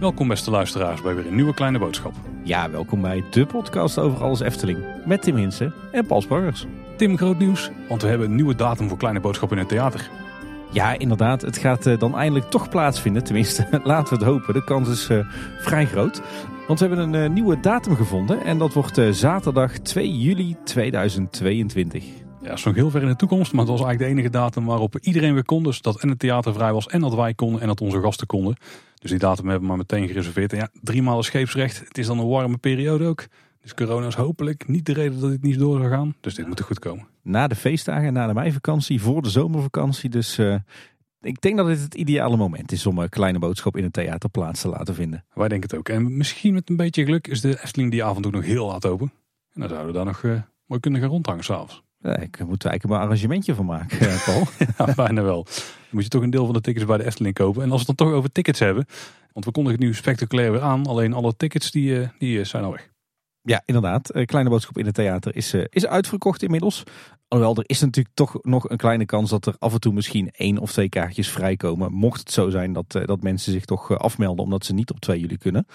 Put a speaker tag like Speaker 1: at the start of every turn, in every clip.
Speaker 1: Welkom beste luisteraars bij weer een nieuwe kleine boodschap.
Speaker 2: Ja, welkom bij de podcast over alles Efteling. Met Tim Hinsen en Paul Sprangers.
Speaker 1: Tim, groot nieuws, want we hebben een nieuwe datum voor kleine boodschap in het theater.
Speaker 2: Ja, inderdaad. Het gaat eh, dan eindelijk toch plaatsvinden. Tenminste, laten we het hopen. De kans is uh, vrij groot. Want we hebben een uh, nieuwe datum gevonden. En dat wordt zaterdag 2 juli 2022.
Speaker 1: Ja, dat is nog heel ver in de toekomst. Maar het was eigenlijk de enige datum waarop iedereen weer kon. Dus dat en het theater vrij was en dat wij konden en dat onze gasten konden. Dus die datum hebben we maar meteen gereserveerd. En ja, drie maal scheepsrecht. Het is dan een warme periode ook. Dus corona is hopelijk niet de reden dat dit niet door zou gaan. Dus dit moet er goed komen.
Speaker 2: Na de feestdagen, na de meivakantie, voor de zomervakantie. Dus uh, ik denk dat dit het ideale moment is om een kleine boodschap in het theater plaats te laten vinden.
Speaker 1: Wij denken het ook. En misschien met een beetje geluk is de Efteling die avond ook nog heel laat open. En dan zouden we daar nog uh, mooi kunnen gaan rondhangen s'avonds.
Speaker 2: Ja, ik moet er eigenlijk een arrangementje van maken, eh, Paul.
Speaker 1: ja, bijna wel. Dan moet je toch een deel van de tickets bij de Efteling kopen. En als we het dan toch over tickets hebben. Want we kondigen het nu spectaculair weer aan. Alleen alle tickets die, die zijn al weg.
Speaker 2: Ja, inderdaad. Kleine boodschap in het theater is, is uitverkocht inmiddels. Alhoewel, er is natuurlijk toch nog een kleine kans dat er af en toe misschien één of twee kaartjes vrijkomen. Mocht het zo zijn dat, dat mensen zich toch afmelden omdat ze niet op 2 juli kunnen.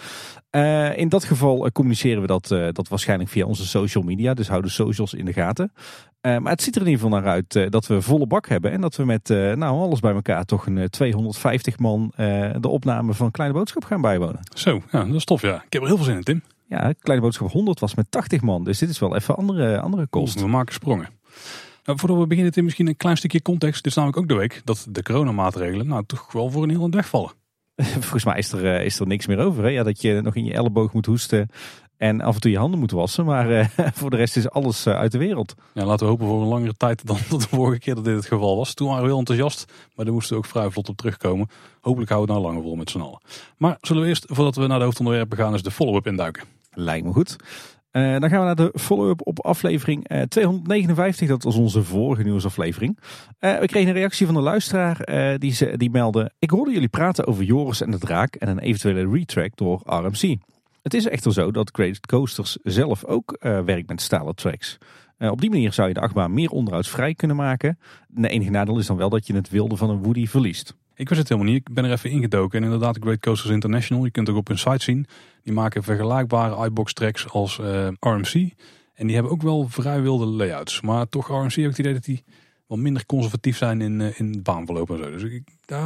Speaker 2: Uh, in dat geval communiceren we dat, uh, dat waarschijnlijk via onze social media. Dus hou de socials in de gaten. Uh, maar het ziet er in ieder geval naar uit dat we volle bak hebben. En dat we met nou, alles bij elkaar toch een 250 man de opname van Kleine Boodschap gaan bijwonen.
Speaker 1: Zo, ja, dat is tof ja. Ik heb er heel veel zin in Tim.
Speaker 2: Ja, Kleine Boodschap 100 was met 80 man. Dus dit is wel even andere, andere kost.
Speaker 1: We maken sprongen. Nou, voordat we beginnen, Tim, misschien een klein stukje context. Dit is namelijk ook de week dat de coronamaatregelen nou toch wel voor een heel eind wegvallen.
Speaker 2: Volgens mij is er, eh, is er niks meer over. Hè? Ja, dat je nog in je elleboog moet hoesten en af en toe je handen moet wassen. Maar uh, voor de rest is alles uh, uit de wereld.
Speaker 1: Ja, laten we hopen voor een langere tijd dan de vorige keer dat dit het geval was. Toen waren we heel enthousiast, maar daar moesten we ook vrij vlot op terugkomen. Hopelijk houden we het nou langer vol met z'n allen. Maar zullen we eerst, voordat we naar de hoofdonderwerpen gaan, eens de follow-up induiken.
Speaker 2: Lijkt me goed. Uh, dan gaan we naar de follow-up op aflevering uh, 259. Dat was onze vorige nieuwsaflevering. Uh, we kregen een reactie van de luisteraar. die, die meldde... Ik hoorde jullie praten over Joris en de Draak en een eventuele retrack door RMC. Het is echter zo dat Great Coasters zelf ook werkt met stalen tracks. op die manier zou je de achtbaan meer onderhoudsvrij kunnen maken. De enige nadeel is dan wel dat je het wilde van een Woody verliest.
Speaker 1: Ik wist het helemaal niet. Ik ben er even ingedoken. En inderdaad, Great Coasters International, je kunt ook op hun site zien. Die maken vergelijkbare iBox tracks als eh, RMC. En die hebben ook wel vrij wilde layouts. Maar toch, RMC ik het idee dat die wat minder conservatief zijn in, in baanverloop en zo. Dus ik, uh,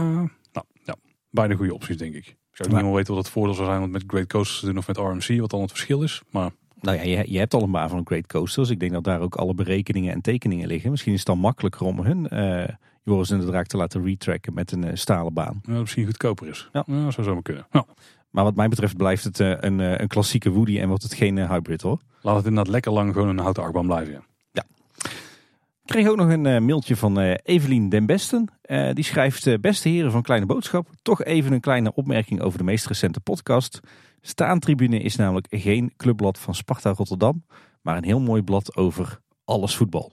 Speaker 1: nou, ja, beide goede opties, denk ik. Ik zou niet helemaal weten wat het voordeel zou zijn om met Great Coasters te doen of met RMC, wat dan het verschil is. Maar
Speaker 2: nou ja, je, je, hebt al een baan van Great Coasters. Ik denk dat daar ook alle berekeningen en tekeningen liggen. Misschien is het dan makkelijker om hun uh, Joris en de Draak te laten retracken met een uh, stalen baan.
Speaker 1: Ja, dat misschien goedkoper is. Ja. ja dat zou zo kunnen. Ja.
Speaker 2: Maar wat mij betreft blijft het uh, een, een klassieke Woody en wordt het geen hybrid hoor.
Speaker 1: Laat het inderdaad lekker lang gewoon een houten achtbaan blijven.
Speaker 2: Kreeg ook nog een mailtje van Evelien Den Besten. die schrijft, beste heren van Kleine Boodschap, toch even een kleine opmerking over de meest recente podcast. Staantribune is namelijk geen clubblad van Sparta Rotterdam, maar een heel mooi blad over alles voetbal.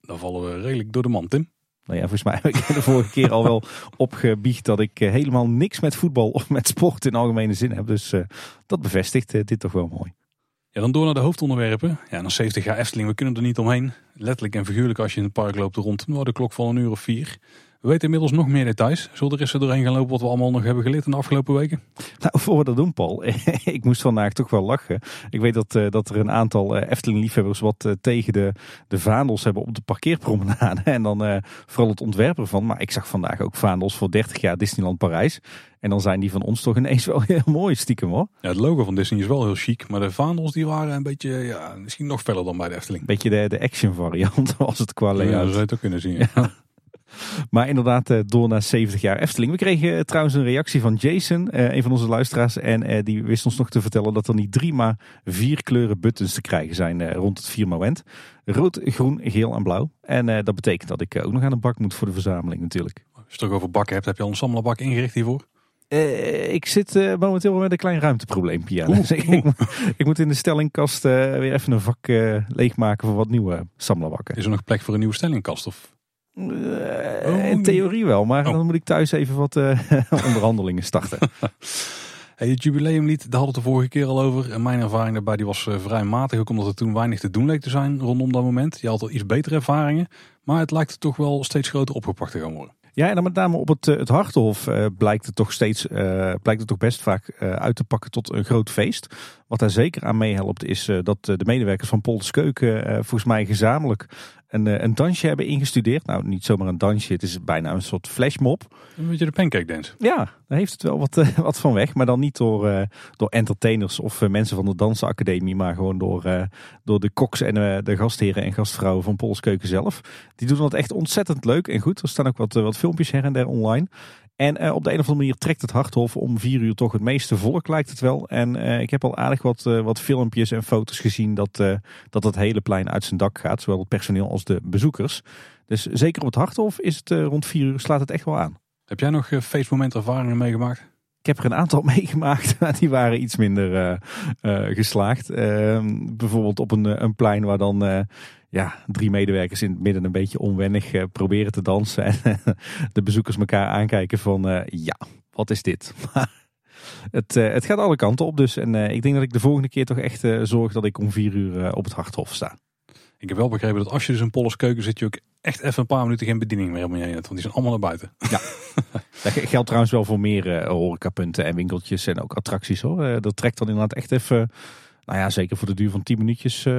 Speaker 1: Dan vallen we redelijk door de mand, Tim.
Speaker 2: Nou ja, volgens mij heb ik de vorige keer al wel opgebiecht dat ik eh, helemaal niks met voetbal of met sport in algemene zin heb. Dus uh, dat bevestigt uh, dit toch wel mooi.
Speaker 1: Ja, dan door naar de hoofdonderwerpen. Ja, dan 70 jaar Efteling, we kunnen er niet omheen. Letterlijk en figuurlijk als je in het park loopt rond de klok van een uur of vier. We weten inmiddels nog meer details. Zullen er eens doorheen gaan lopen wat we allemaal nog hebben geleerd in de afgelopen weken?
Speaker 2: Nou, voor we dat doen, Paul. ik moest vandaag toch wel lachen. Ik weet dat, uh, dat er een aantal uh, Efteling-liefhebbers wat uh, tegen de, de vaandels hebben op de parkeerpromenade. En dan vooral het ontwerpen van. Maar ik zag vandaag ook vaandels voor 30 jaar Disneyland Parijs. En dan zijn die van ons toch ineens wel heel mooi stiekem hoor.
Speaker 1: Ja, het logo van Disney is wel heel chic. Maar de vaandels die waren een beetje, ja, misschien nog feller dan bij de Efteling.
Speaker 2: Beetje de, de action variant als het qua layout.
Speaker 1: Ja, dat zou je het ook kunnen zien. Ja.
Speaker 2: Maar inderdaad, eh, door naar 70 jaar Efteling. We kregen eh, trouwens een reactie van Jason, eh, een van onze luisteraars. En die wist ons nog te vertellen dat er niet drie, maar vier kleuren buttons te krijgen zijn rond het firmament. Rood, groen, geel en blauw. En dat betekent dat ik ook nog aan de bak moet voor de verzameling natuurlijk.
Speaker 1: Als je het toch over bakken hebt, heb je al een sammelbak ingericht hiervoor?
Speaker 2: ik zit uh, momenteel met een klein ruimteprobleempje. Dus ik, ik, moet in de stellingkast weer even een vak leegmaken voor wat nieuwe sammelbakken.
Speaker 1: Is er nog plek voor een nieuwe stellingkast? Of
Speaker 2: uh, in theorie wel, maar oh. dan moet ik thuis even wat uh, onderhandelingen starten.
Speaker 1: Hey, het jubileumlied, daar hadden we het de vorige keer al over. En mijn ervaring daarbij die was eh, vrij matig, ook omdat er toen weinig te doen leek te zijn rondom dat moment. Je had al iets betere ervaringen, maar het lijkt er toch wel steeds groter opgepakt te gaan worden.
Speaker 2: Ja, en dan met name op het, eh, het Hartenhof uh, blijkt het toch steeds uh, blijkt het toch best vaak uh, uit te pakken tot een groot feest. Wat daar zeker aan meehelpt is dat de medewerkers van Polder's Keuken volgens mij gezamenlijk een, een dansje hebben ingestudeerd. Nou, niet zomaar een dansje, het is bijna een soort flashmob.
Speaker 1: Een beetje de pancake dance.
Speaker 2: Ja, daar heeft het wel wat, wat van weg. Maar dan niet door, door entertainers of mensen van de Dansenacademie, maar gewoon door, door de koks en de gastheren en gastvrouwen van Polder's Keuken zelf. Die doen dat echt ontzettend leuk en goed. Er staan ook wat, wat filmpjes her en der online. En uh, op de een of andere manier trekt het Harthof om vier uur toch het meeste volk, lijkt het wel. En uh, ik heb al aardig wat, uh, wat filmpjes en foto's gezien dat, dat het hele plein uit zijn dak gaat. Zowel het personeel als de bezoekers. Dus zeker op het Harthof is het rond vier uur slaat het echt wel aan.
Speaker 1: Heb jij nog feestmoment ervaringen meegemaakt?
Speaker 2: Ik heb er een aantal meegemaakt, maar die waren iets minder geslaagd. Ehm, bijvoorbeeld op een, een plein waar dan ja, drie medewerkers in het midden een beetje onwennig proberen te dansen. En de bezoekers elkaar aankijken van ja, wat is dit? het, het gaat alle kanten op dus. En ik denk dat ik de volgende keer toch echt zorg dat ik om vier uur op het Harthof sta.
Speaker 1: Ik heb wel begrepen dat als je dus in Polles keuken zit, je ook echt even een paar minuten geen bediening meer om je heen hebt. Want die zijn allemaal naar buiten.
Speaker 2: Ja, dat geldt trouwens wel voor meer horecapunten en winkeltjes en ook attracties hoor. dat trekt dan inderdaad echt even nou ja, zeker voor de duur van 10 minuutjes uh,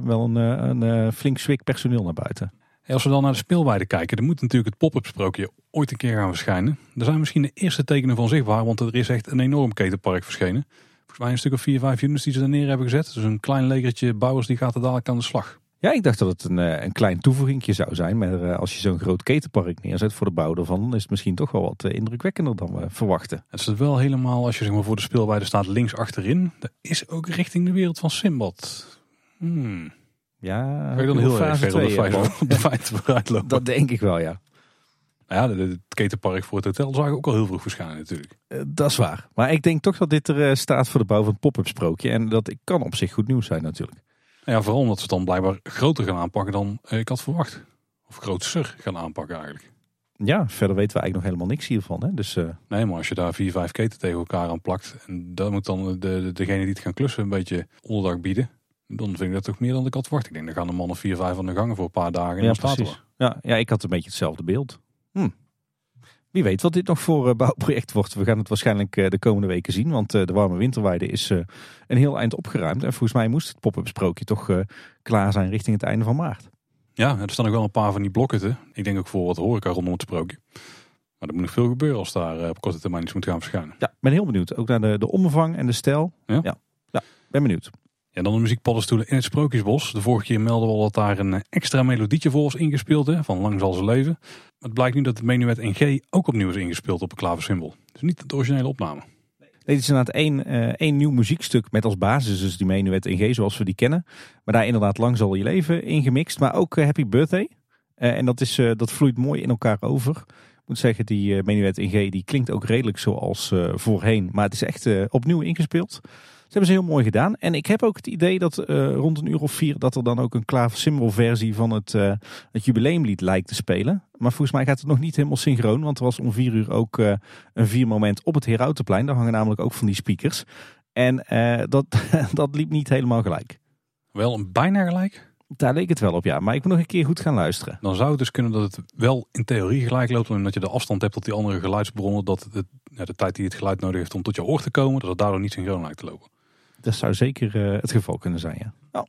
Speaker 2: wel een, een, een flink zwik personeel naar buiten.
Speaker 1: als we dan naar de speelweide kijken, dan moet natuurlijk het pop-up sprookje ooit een keer gaan verschijnen. Er zijn misschien de eerste tekenen van zichtbaar, want er is echt een enorm ketenpark verschenen. Volgens mij een stuk of 4, 5 units die ze er neer hebben gezet. Dus een klein legertje bouwers die gaat er dadelijk aan de slag.
Speaker 2: Ja, ik dacht dat het een, een klein toevoegingje zou zijn. Maar als je zo'n groot ketenpark neerzet voor de bouw ervan, is het misschien toch wel wat indrukwekkender dan we verwachten.
Speaker 1: Het is wel helemaal, als je zeg maar voor de speelweide staat, links achterin. Dat is ook richting de wereld van Simbad. Hmm.
Speaker 2: Ja,
Speaker 1: Ga je dan heel erg ver op de, feiten, vooruit lopen?
Speaker 2: Dat denk ik wel, ja.
Speaker 1: Ja, het ketenpark voor het hotel zag ik ook al heel vroeg verschijnen natuurlijk.
Speaker 2: Uh, dat is waar. Maar ik denk toch dat dit er staat voor de bouw van het pop-up sprookje. En dat kan op zich goed nieuws zijn natuurlijk.
Speaker 1: Ja, vooral omdat ze het dan blijkbaar groter gaan aanpakken dan ik had verwacht. Of groter gaan aanpakken eigenlijk.
Speaker 2: Ja, verder weten we eigenlijk nog helemaal niks hiervan. Hè? Dus, uh...
Speaker 1: Nee, maar als je daar vier, vijf keten tegen elkaar aan plakt. En dan moet dan de, de, degene die het gaan klussen een beetje onderdak bieden. Dan vind ik dat toch meer dan ik had verwacht. Ik denk, dan gaan de mannen vier, vijf aan de gangen voor een paar dagen. En
Speaker 2: ja,
Speaker 1: dan
Speaker 2: precies. Ja, ja, ik had een beetje hetzelfde beeld. Hm. Wie weet wat dit nog voor uh, bouwproject wordt. We gaan het waarschijnlijk uh, de komende weken zien. Want uh, de warme winterweide is een heel eind opgeruimd. En volgens mij moest het pop-up sprookje toch klaar zijn richting het einde van maart.
Speaker 1: Ja, er staan ook wel een paar van die blokken. Ik denk ook voor wat horeca rondom het sprookje. Maar er moet nog veel gebeuren als daar op korte termijn iets moet gaan verschijnen.
Speaker 2: Ja, ben heel benieuwd. Ook naar de, de omvang en de stijl. Ja? ja? Ja, ben benieuwd.
Speaker 1: En dan de muziekpaddenstoelen in het Sprookjesbos. De vorige keer melden we al dat daar een extra melodietje voor was ingespeeld. Van Lang zal ze leven. Maar het blijkt nu dat het menuet in G ook opnieuw is ingespeeld op een klaversymbol. Dus niet de originele opname.
Speaker 2: Nee, dit is inderdaad één, uh, één nieuw muziekstuk met als basis dus die menuet G zoals we die kennen. Maar daar inderdaad Lang zal je leven ingemixt. Maar ook uh, Happy Birthday. En dat, is, dat vloeit mooi in elkaar over. Ik moet zeggen, die menuet in G die klinkt ook redelijk zoals voorheen. Maar het is echt opnieuw ingespeeld. Dat hebben ze heel mooi gedaan. En ik heb ook het idee dat uh, rond een uur of vier dat er dan ook een klaver versie van het, uh, het jubileumlied lijkt te spelen. Maar volgens mij gaat het nog niet helemaal synchroon. Want er was om vier uur ook uh, een vier moment op het Herautenplein. Daar hangen namelijk ook van die speakers. En dat, dat liep niet helemaal gelijk.
Speaker 1: Wel een bijna gelijk?
Speaker 2: Daar leek het wel op, ja. Maar ik moet nog een keer goed gaan luisteren.
Speaker 1: Dan zou het dus kunnen dat het wel in theorie gelijk loopt. Omdat je de afstand hebt tot die andere geluidsbronnen. Dat het, ja, de tijd die het geluid nodig heeft om tot je oor te komen. Dat het daardoor niet synchroon lijkt te lopen.
Speaker 2: Dat zou zeker uh, het geval kunnen zijn, ja. Oh.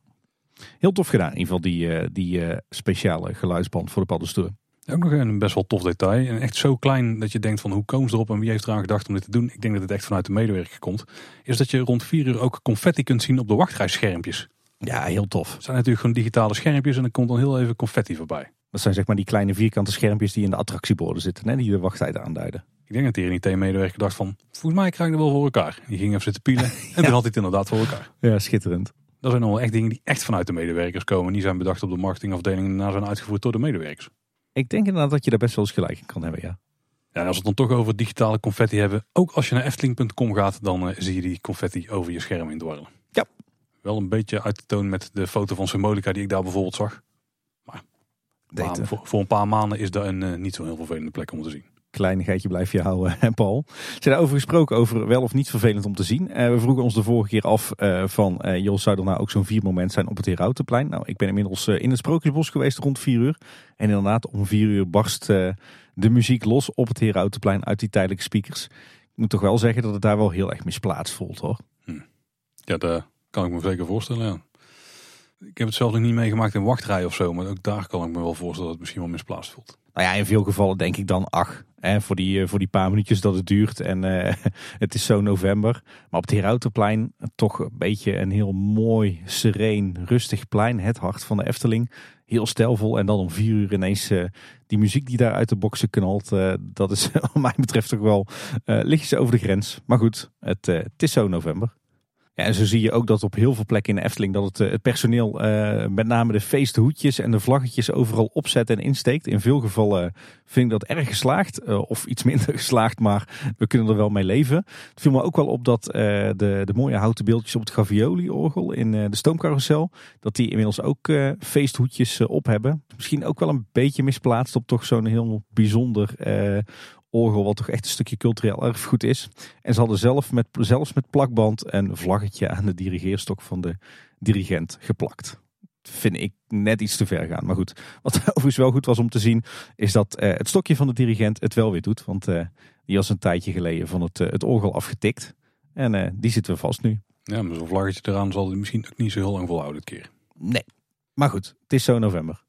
Speaker 2: Heel tof gedaan, in ieder geval die, uh, die uh, speciale geluidsband voor de paddenstoer.
Speaker 1: Ook nog een best wel tof detail. En echt zo klein dat je denkt van hoe komen ze erop en wie heeft eraan gedacht om dit te doen. Ik denk dat het echt vanuit de medewerker komt. Is dat je rond vier uur ook confetti kunt zien op de wachtrijschermpjes.
Speaker 2: Ja, heel tof.
Speaker 1: Het zijn natuurlijk gewoon digitale schermpjes en er komt dan heel even confetti voorbij.
Speaker 2: Dat zijn zeg maar die kleine vierkante schermpjes die in de attractieborden zitten. Hè, die de wachttijd aanduiden.
Speaker 1: Ik denk dat hier een IT-medewerker dacht van, volgens mij krijg ik het wel voor elkaar. Die ging even zitten pielen en ja. toen had hij het inderdaad voor elkaar.
Speaker 2: Ja, schitterend.
Speaker 1: Dat zijn allemaal echt dingen die echt vanuit de medewerkers komen. Die zijn bedacht op de marketingafdeling en daarna zijn uitgevoerd door de medewerkers.
Speaker 2: Ik denk inderdaad dat je daar best wel eens gelijk in kan hebben, ja.
Speaker 1: Ja, en als we het dan toch over digitale confetti hebben. Ook als je naar efteling.com gaat, dan uh, zie je die confetti over je scherm indwarrelen.
Speaker 2: Ja.
Speaker 1: Wel een beetje uit te toon met de foto van Symbolica die ik daar bijvoorbeeld zag. Maar voor, voor, een paar maanden is dat een uh, niet zo heel vervelende plek om te zien.
Speaker 2: kleinigheidje blijf je houden, hè Paul. Ze zijn over gesproken over wel of niet vervelend om te zien. we vroegen ons de vorige keer af van, uh, Jos, zou er nou ook zo'n vier moment zijn op het Herautenplein? Nou, ik ben inmiddels in het Sprookjesbos geweest rond vier uur. En inderdaad, om vier uur barst de muziek los op het Herautenplein uit die tijdelijke speakers. Ik moet toch wel zeggen dat het daar wel heel erg misplaatst voelt hoor. Hm.
Speaker 1: Ja, dat kan ik me zeker voorstellen. Ja. Ik heb het zelf nog niet meegemaakt in wachtrij of zo, maar ook daar kan ik me wel voorstellen dat het misschien wel misplaatst voelt.
Speaker 2: Nou ja, in veel gevallen denk ik dan, ach, hè, voor, die, eh, voor die paar minuutjes dat het duurt en uh, het is zo november. Maar op het Herautenplein toch een beetje een heel mooi, sereen, rustig plein. Het hart van de Efteling. Heel stijlvol en dan om vier uur ineens uh, die muziek die daar uit de boksen knalt. dat is wat mij betreft toch wel lichtjes over de grens. Maar goed, het, het is zo november en zo zie je ook dat op heel veel plekken in de Efteling dat het, eh, het personeel uh, met name de feesthoedjes en de vlaggetjes overal opzet en insteekt. In veel gevallen vind ik dat erg geslaagd uh, of iets minder geslaagd, maar we kunnen er wel mee leven. Het viel me ook wel op dat de, de mooie houten beeldjes op het Gavioli-orgel in de stoomcarousel, dat die inmiddels ook feesthoedjes op hebben. Misschien ook wel een beetje misplaatst op toch zo'n heel bijzonder orgel, wat toch echt een stukje cultureel erfgoed is. En ze hadden zelf met, zelfs met plakband een vlaggetje aan de dirigeerstok van de dirigent geplakt. Vind ik net iets te ver gaan. Maar goed, wat overigens wel goed was om te zien, is dat uh, het stokje van de dirigent het wel weer doet. Want uh, die was een tijdje geleden van het, uh, het orgel afgetikt. En die zitten we vast nu.
Speaker 1: Ja, maar zo'n vlaggetje eraan zal hij misschien ook niet zo heel lang volhouden dit keer.
Speaker 2: Nee, maar goed, het is zo november.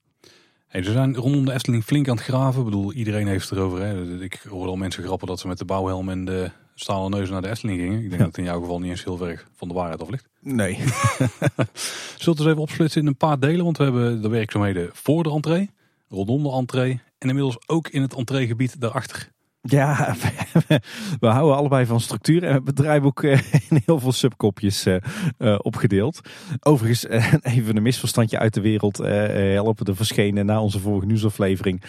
Speaker 1: Hey, ze zijn rondom de Efteling flink aan het graven. Ik bedoel, iedereen heeft het erover. Hè. Ik hoorde al mensen grappen dat ze met de bouwhelm en de stalen neus naar de Efteling gingen. Ik denk dat het in jouw geval niet eens heel ver van de waarheid af ligt.
Speaker 2: Nee.
Speaker 1: Zult dus even opsplitsen in een paar delen. Want we hebben de werkzaamheden voor de entree, rondom de entree en inmiddels ook in het entreegebied daarachter.
Speaker 2: Ja, we houden allebei van structuur en het bedrijf ook eh, in heel veel subkopjes uh, uh, opgedeeld. Overigens, even een misverstandje uit de wereld helpen. Er verschenen na onze vorige nieuwsaflevering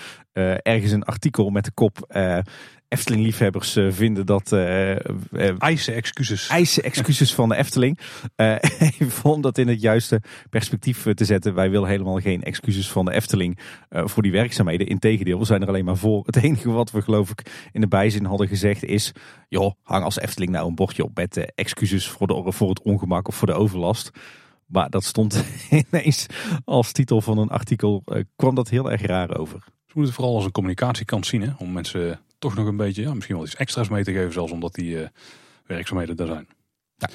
Speaker 2: ergens een artikel met de kop Efteling-liefhebbers uh, vinden dat... Uh,
Speaker 1: uh, eisen excuses.
Speaker 2: Eisen excuses van de Efteling. even om dat in het juiste perspectief te zetten. Wij willen helemaal geen excuses van de Efteling voor die werkzaamheden. Integendeel, we zijn er alleen maar voor. Het enige wat we geloof ik in de bijzin hadden gezegd is... joh, hang als Efteling nou een bordje op met excuses voor, de, voor het ongemak of voor de overlast. Maar dat stond ineens als titel van een artikel. kwam dat heel erg raar over. Ze
Speaker 1: moeten het vooral als een communicatiekant zien. Hè? Om mensen toch nog een beetje, ja, misschien wel iets extra's mee te geven, zelfs omdat die uh, werkzaamheden daar zijn. Ja.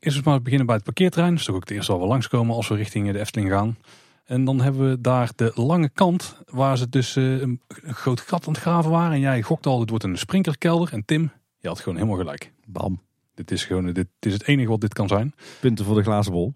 Speaker 1: Eerst eens maar beginnen bij het parkeerterrein. Dat is toch ook het eerste waar we langskomen als we richting de Efteling gaan. En dan hebben we daar de lange kant, waar ze dus uh, een groot gat aan het graven waren. En jij gokte al, het wordt een sprinklerkelder. En Tim, je had gewoon helemaal gelijk.
Speaker 2: Bam.
Speaker 1: Dit is gewoon dit is het enige wat dit kan zijn.
Speaker 2: Punten voor de glazen bol.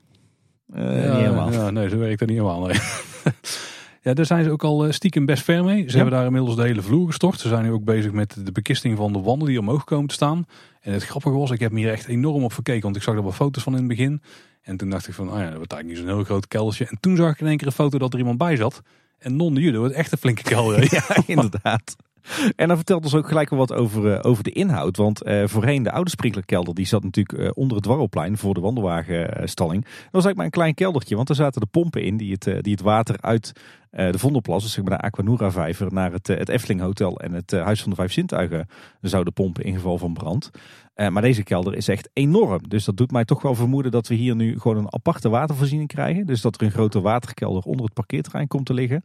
Speaker 1: Uh, ja, niet helemaal. Ja, nee, zo werkt dat niet helemaal. Nee. Ja, daar zijn ze ook al eh, stiekem best ver mee. Ze hebben daar inmiddels de hele vloer gestort. Ze zijn nu ook bezig met de bekisting van de wanden die omhoog komen te staan. En het grappige was, ik heb me hier echt enorm op gekeken. Want ik zag er wel foto's van in het begin. En toen dacht ik van, oh ja, dat wordt eigenlijk niet zo'n heel groot keldertje. En toen zag ik in één keer een foto dat er iemand bij zat. En non de judo, wordt echt een flinke kelder.
Speaker 2: ja, inderdaad. En dan vertelt ons ook gelijk wel wat over, uh, over de inhoud. Want uh, voorheen, de oude sprinklerkelder, die zat natuurlijk uh, onder het dwarrelplein voor de wandelwagenstalling. Dat was eigenlijk maar een klein keldertje, want er zaten de pompen in die het, die het water uit de Vondelplas, zeg maar de Aquanura vijver, naar het, het Efteling Hotel en het Huis van de Vijf Zintuigen zouden pompen in geval van brand. Maar deze kelder is echt enorm. Dus dat doet mij toch wel vermoeden dat we hier nu gewoon een aparte watervoorziening krijgen. Dus dat er een grote waterkelder onder het parkeerterrein komt te liggen.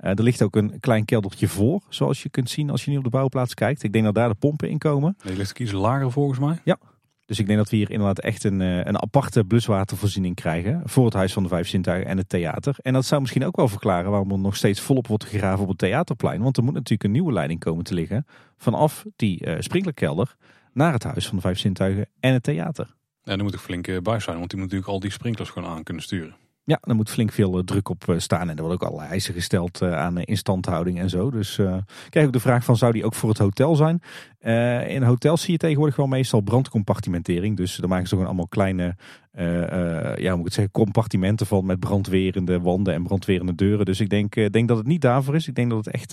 Speaker 2: Uh, er ligt ook een klein keldertje voor, zoals je kunt zien als je nu op de bouwplaats kijkt. Ik denk dat daar de pompen in komen.
Speaker 1: Nee, ligt ook iets lager volgens mij.
Speaker 2: Ja, dus ik denk dat we hier inderdaad echt een, eh, een aparte bluswatervoorziening krijgen voor het Huis van de Vijf Zintuigen en het theater. En dat zou misschien ook wel verklaren waarom er nog steeds volop wordt gegraven op het theaterplein. Want er moet natuurlijk een nieuwe leiding komen te liggen vanaf die uh, sprinklerkelder naar het Huis van de Vijf Zintuigen en het theater.
Speaker 1: Ja, daar moet ik flink bij zijn, want die moet natuurlijk al die sprinklers gewoon aan kunnen sturen.
Speaker 2: Ja, er moet flink veel eh, druk op eh, staan. En er wordt ook allerlei eisen gesteld eh, aan instandhouding en zo. Dus uh, krijg ook de vraag van, zou die ook voor het hotel zijn? Uh, in hotels zie je tegenwoordig wel meestal brandcompartimentering. Dus daar maken ze gewoon allemaal kleine, ja, hoe moet ik het zeggen, compartimenten van met brandwerende wanden en brandwerende deuren. Dus ik denk, denk dat het niet daarvoor is. Ik denk dat het echt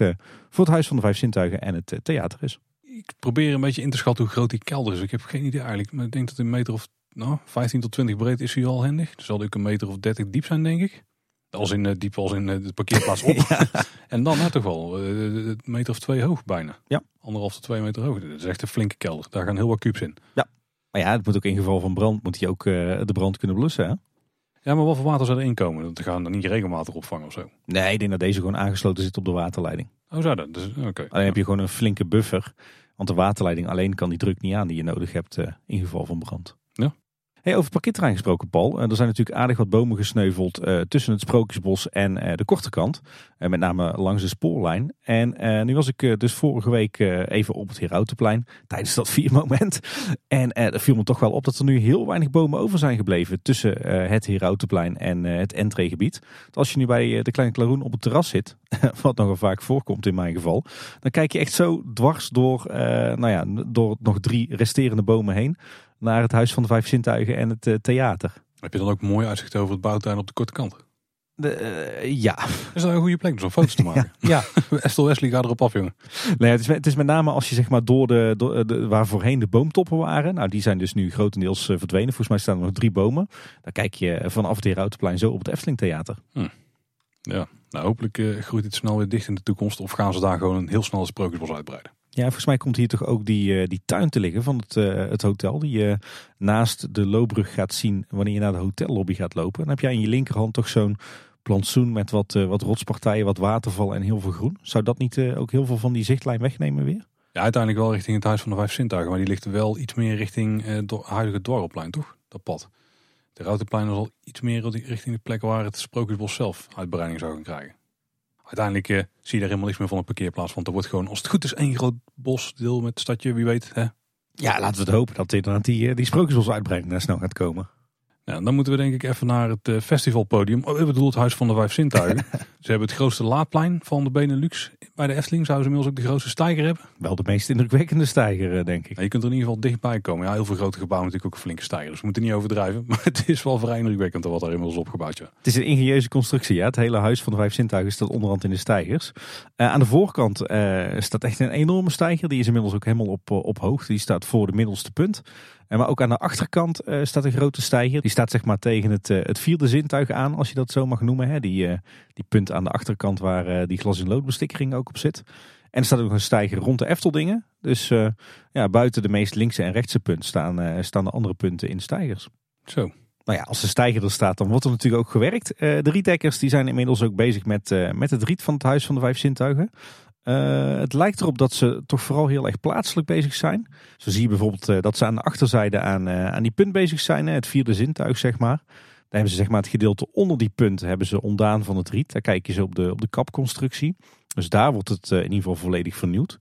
Speaker 2: voor het Huis van de Vijf Zintuigen en het theater is.
Speaker 1: Ik probeer een beetje in te schatten hoe groot die kelder is. Ik heb geen idee eigenlijk, maar ik denk dat een meter of nou, 15 tot 20 breed is hij al handig. Dan zal ook een meter of 30 diep zijn, denk ik. Als in uh, diep als in de parkeerplaats op. En dan nou, toch wel een meter of twee hoog bijna.
Speaker 2: Ja.
Speaker 1: Anderhalf tot twee meter hoog. Dat is echt een flinke kelder. Daar gaan heel wat kubes in.
Speaker 2: Ja. Maar ja, het moet ook in geval van brand, moet hij ook de brand kunnen blussen. Hè?
Speaker 1: Ja, maar wat voor water zou erin komen? Dat gaan er niet regelmatig opvangen of zo?
Speaker 2: Nee, ik denk dat deze gewoon aangesloten zit op de waterleiding.
Speaker 1: Oh, zou dat? Dus, oké.
Speaker 2: Alleen heb je gewoon een flinke buffer. Want de waterleiding alleen kan die druk niet aan die je nodig hebt in geval van brand. Hey, over het gesproken, Paul. er zijn natuurlijk aardig wat bomen gesneuveld uh, tussen het Sprookjesbos en uh, de korte kant. Uh, met name langs de spoorlijn. En nu was ik dus vorige week even op het Herautenplein tijdens dat viermoment. En er viel me toch wel op dat er nu heel weinig bomen over zijn gebleven tussen het Herautenplein en het entreegebied. Als je nu bij de Kleine Klaroen op het terras zit, wat nogal vaak voorkomt in mijn geval, dan kijk je echt zo dwars door, nou ja, door nog drie resterende bomen heen naar het Huis van de Vijf Zintuigen en het uh, theater.
Speaker 1: Heb je dan ook mooi uitzicht over het bouwtuin op de korte kant?
Speaker 2: De, uh, ja.
Speaker 1: Is dat een goede plek om zo'n foto's te maken?
Speaker 2: ja.
Speaker 1: ja. Estel Wesley gaat erop af, jongen.
Speaker 2: Nee, het, is, het is met name als je zeg maar door de, door de, waar voorheen de boomtoppen waren. Nou, die zijn dus nu grotendeels verdwenen. Volgens mij staan er nog drie bomen. Dan kijk je vanaf het Herautenplein zo op het Efteling Theater.
Speaker 1: Hm. Ja, nou hopelijk uh, groeit het snel weer dicht in de toekomst. Of gaan ze daar gewoon een heel snel het sprookjesbos uitbreiden.
Speaker 2: Ja, volgens mij komt hier toch ook die, uh, die tuin te liggen van het, uh, het hotel. Die je naast de loopbrug gaat zien wanneer je naar de hotellobby gaat lopen. Dan heb je aan je linkerhand toch zo'n plantsoen met wat, wat rotspartijen, wat waterval en heel veel groen. Zou dat niet ook heel veel van die zichtlijn wegnemen weer?
Speaker 1: Ja, uiteindelijk wel richting het Huis van de Vijf Zintuigen. Maar die ligt wel iets meer richting het huidige dorpplein, toch? Dat pad. De Routenplein is al iets meer richting de plek waar het Sprookjesbos zelf uitbreiding zou gaan krijgen. Uiteindelijk uh, zie je daar helemaal niks meer van een parkeerplaats. Want er wordt gewoon, als het goed is, één groot bosdeel met stadje, wie weet. Hè?
Speaker 2: Ja, laten we het hopen dat inderdaad die, die sprookjesbosuitbreiding daar snel gaat komen.
Speaker 1: Ja, dan moeten we denk ik even naar het uh, festivalpodium. Oh, ik bedoel het Huis van de Vijf Zintuigen. Ze hebben het grootste laadplein van de Benelux. Bij de Efteling zouden ze inmiddels ook de grootste stijger hebben.
Speaker 2: Wel de meest indrukwekkende stijger, eh, denk ik.
Speaker 1: Ja, je kunt er in ieder geval dichtbij komen. Ja, heel veel grote gebouwen natuurlijk ook flinke stijger. Dus we moeten niet overdrijven. Maar het is wel vrij indrukwekkend wat er inmiddels opgebouwd is.
Speaker 2: Het is een ingenieuze constructie. Ja? Het hele Huis van de Vijf Zintuigen staat onderhand in de stijgers. Uh, aan de voorkant staat echt een enorme stijger. Die is inmiddels ook helemaal op, op hoogte. Die staat voor de middelste punt. En maar ook aan de achterkant uh, staat een grote stijger. Die staat zeg maar tegen het, uh, het vierde zintuig aan, als je dat zo mag noemen. Hè? Die, die punt aan de achterkant waar die glas- in loodbestikkering ook op zit. En er staat ook een stijger rond de Efteldingen. Dus ja, buiten de meest linkse en rechtse punt staan, staan de andere punten in stijgers.
Speaker 1: Zo.
Speaker 2: Nou ja, als de stijger er staat, dan wordt er natuurlijk ook gewerkt. de rietdekkers die zijn inmiddels ook bezig met, met het riet van het Huis van de Vijf Zintuigen. Uh, het lijkt erop dat ze toch vooral heel erg plaatselijk bezig zijn. Zo zie je bijvoorbeeld uh, dat ze aan de achterzijde aan, uh, aan die punt bezig zijn. Het vierde zintuig, zeg maar. Daar hebben ze zeg maar, het gedeelte onder die punt hebben ze ontdaan van het riet. Daar kijk je zo op de, op de kapconstructie. Dus daar wordt het in ieder geval volledig vernieuwd.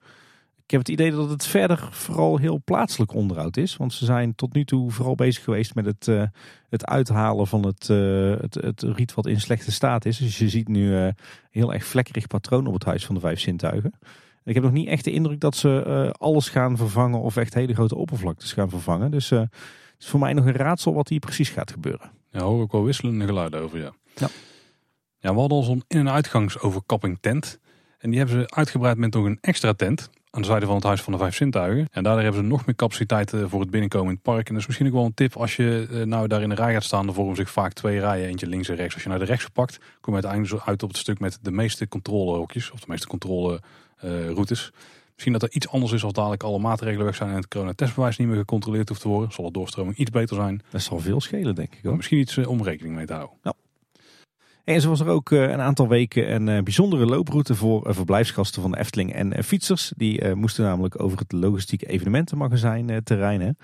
Speaker 2: Ik heb het idee dat het verder vooral heel plaatselijk onderhoud is. Want ze zijn tot nu toe vooral bezig geweest met het, uh, het uithalen van het, uh, het, het riet wat in slechte staat is. Dus je ziet nu uh, heel erg vlekkerig patroon op het Huis van de Vijf Zintuigen. Ik heb nog niet echt de indruk dat ze alles gaan vervangen of echt hele grote oppervlaktes gaan vervangen. Dus het is voor mij nog een raadsel wat hier precies gaat gebeuren.
Speaker 1: Ja, hoor ik wel wisselende geluiden over, ja.
Speaker 2: Ja,
Speaker 1: ja we hadden al zo'n in- en uitgangsoverkapping tent. En die hebben ze uitgebreid met nog een extra tent aan de zijde van het Huis van de Vijf Zintuigen. En daardoor hebben ze nog meer capaciteit voor het binnenkomen in het park. En dat is misschien ook wel een tip als je nou daar in de rij gaat staan. Dan vormen zich vaak twee rijen, eentje links en rechts. Als je naar de rechts pakt, kom je uiteindelijk zo uit op het stuk met de meeste controlehokjes. Of de meeste controleroutes. Misschien dat er iets anders is als dadelijk alle maatregelen weg zijn en het coronatestbewijs niet meer gecontroleerd hoeft te worden. Zal de doorstroming iets beter zijn.
Speaker 2: Dat zal veel schelen, denk ik. Hoor.
Speaker 1: Misschien iets om rekening mee te houden.
Speaker 2: Ja. En zo was er ook een aantal weken een bijzondere looproute voor verblijfsgasten van de Efteling en fietsers. Die moesten namelijk over het logistieke evenementenmagazijn terreinen.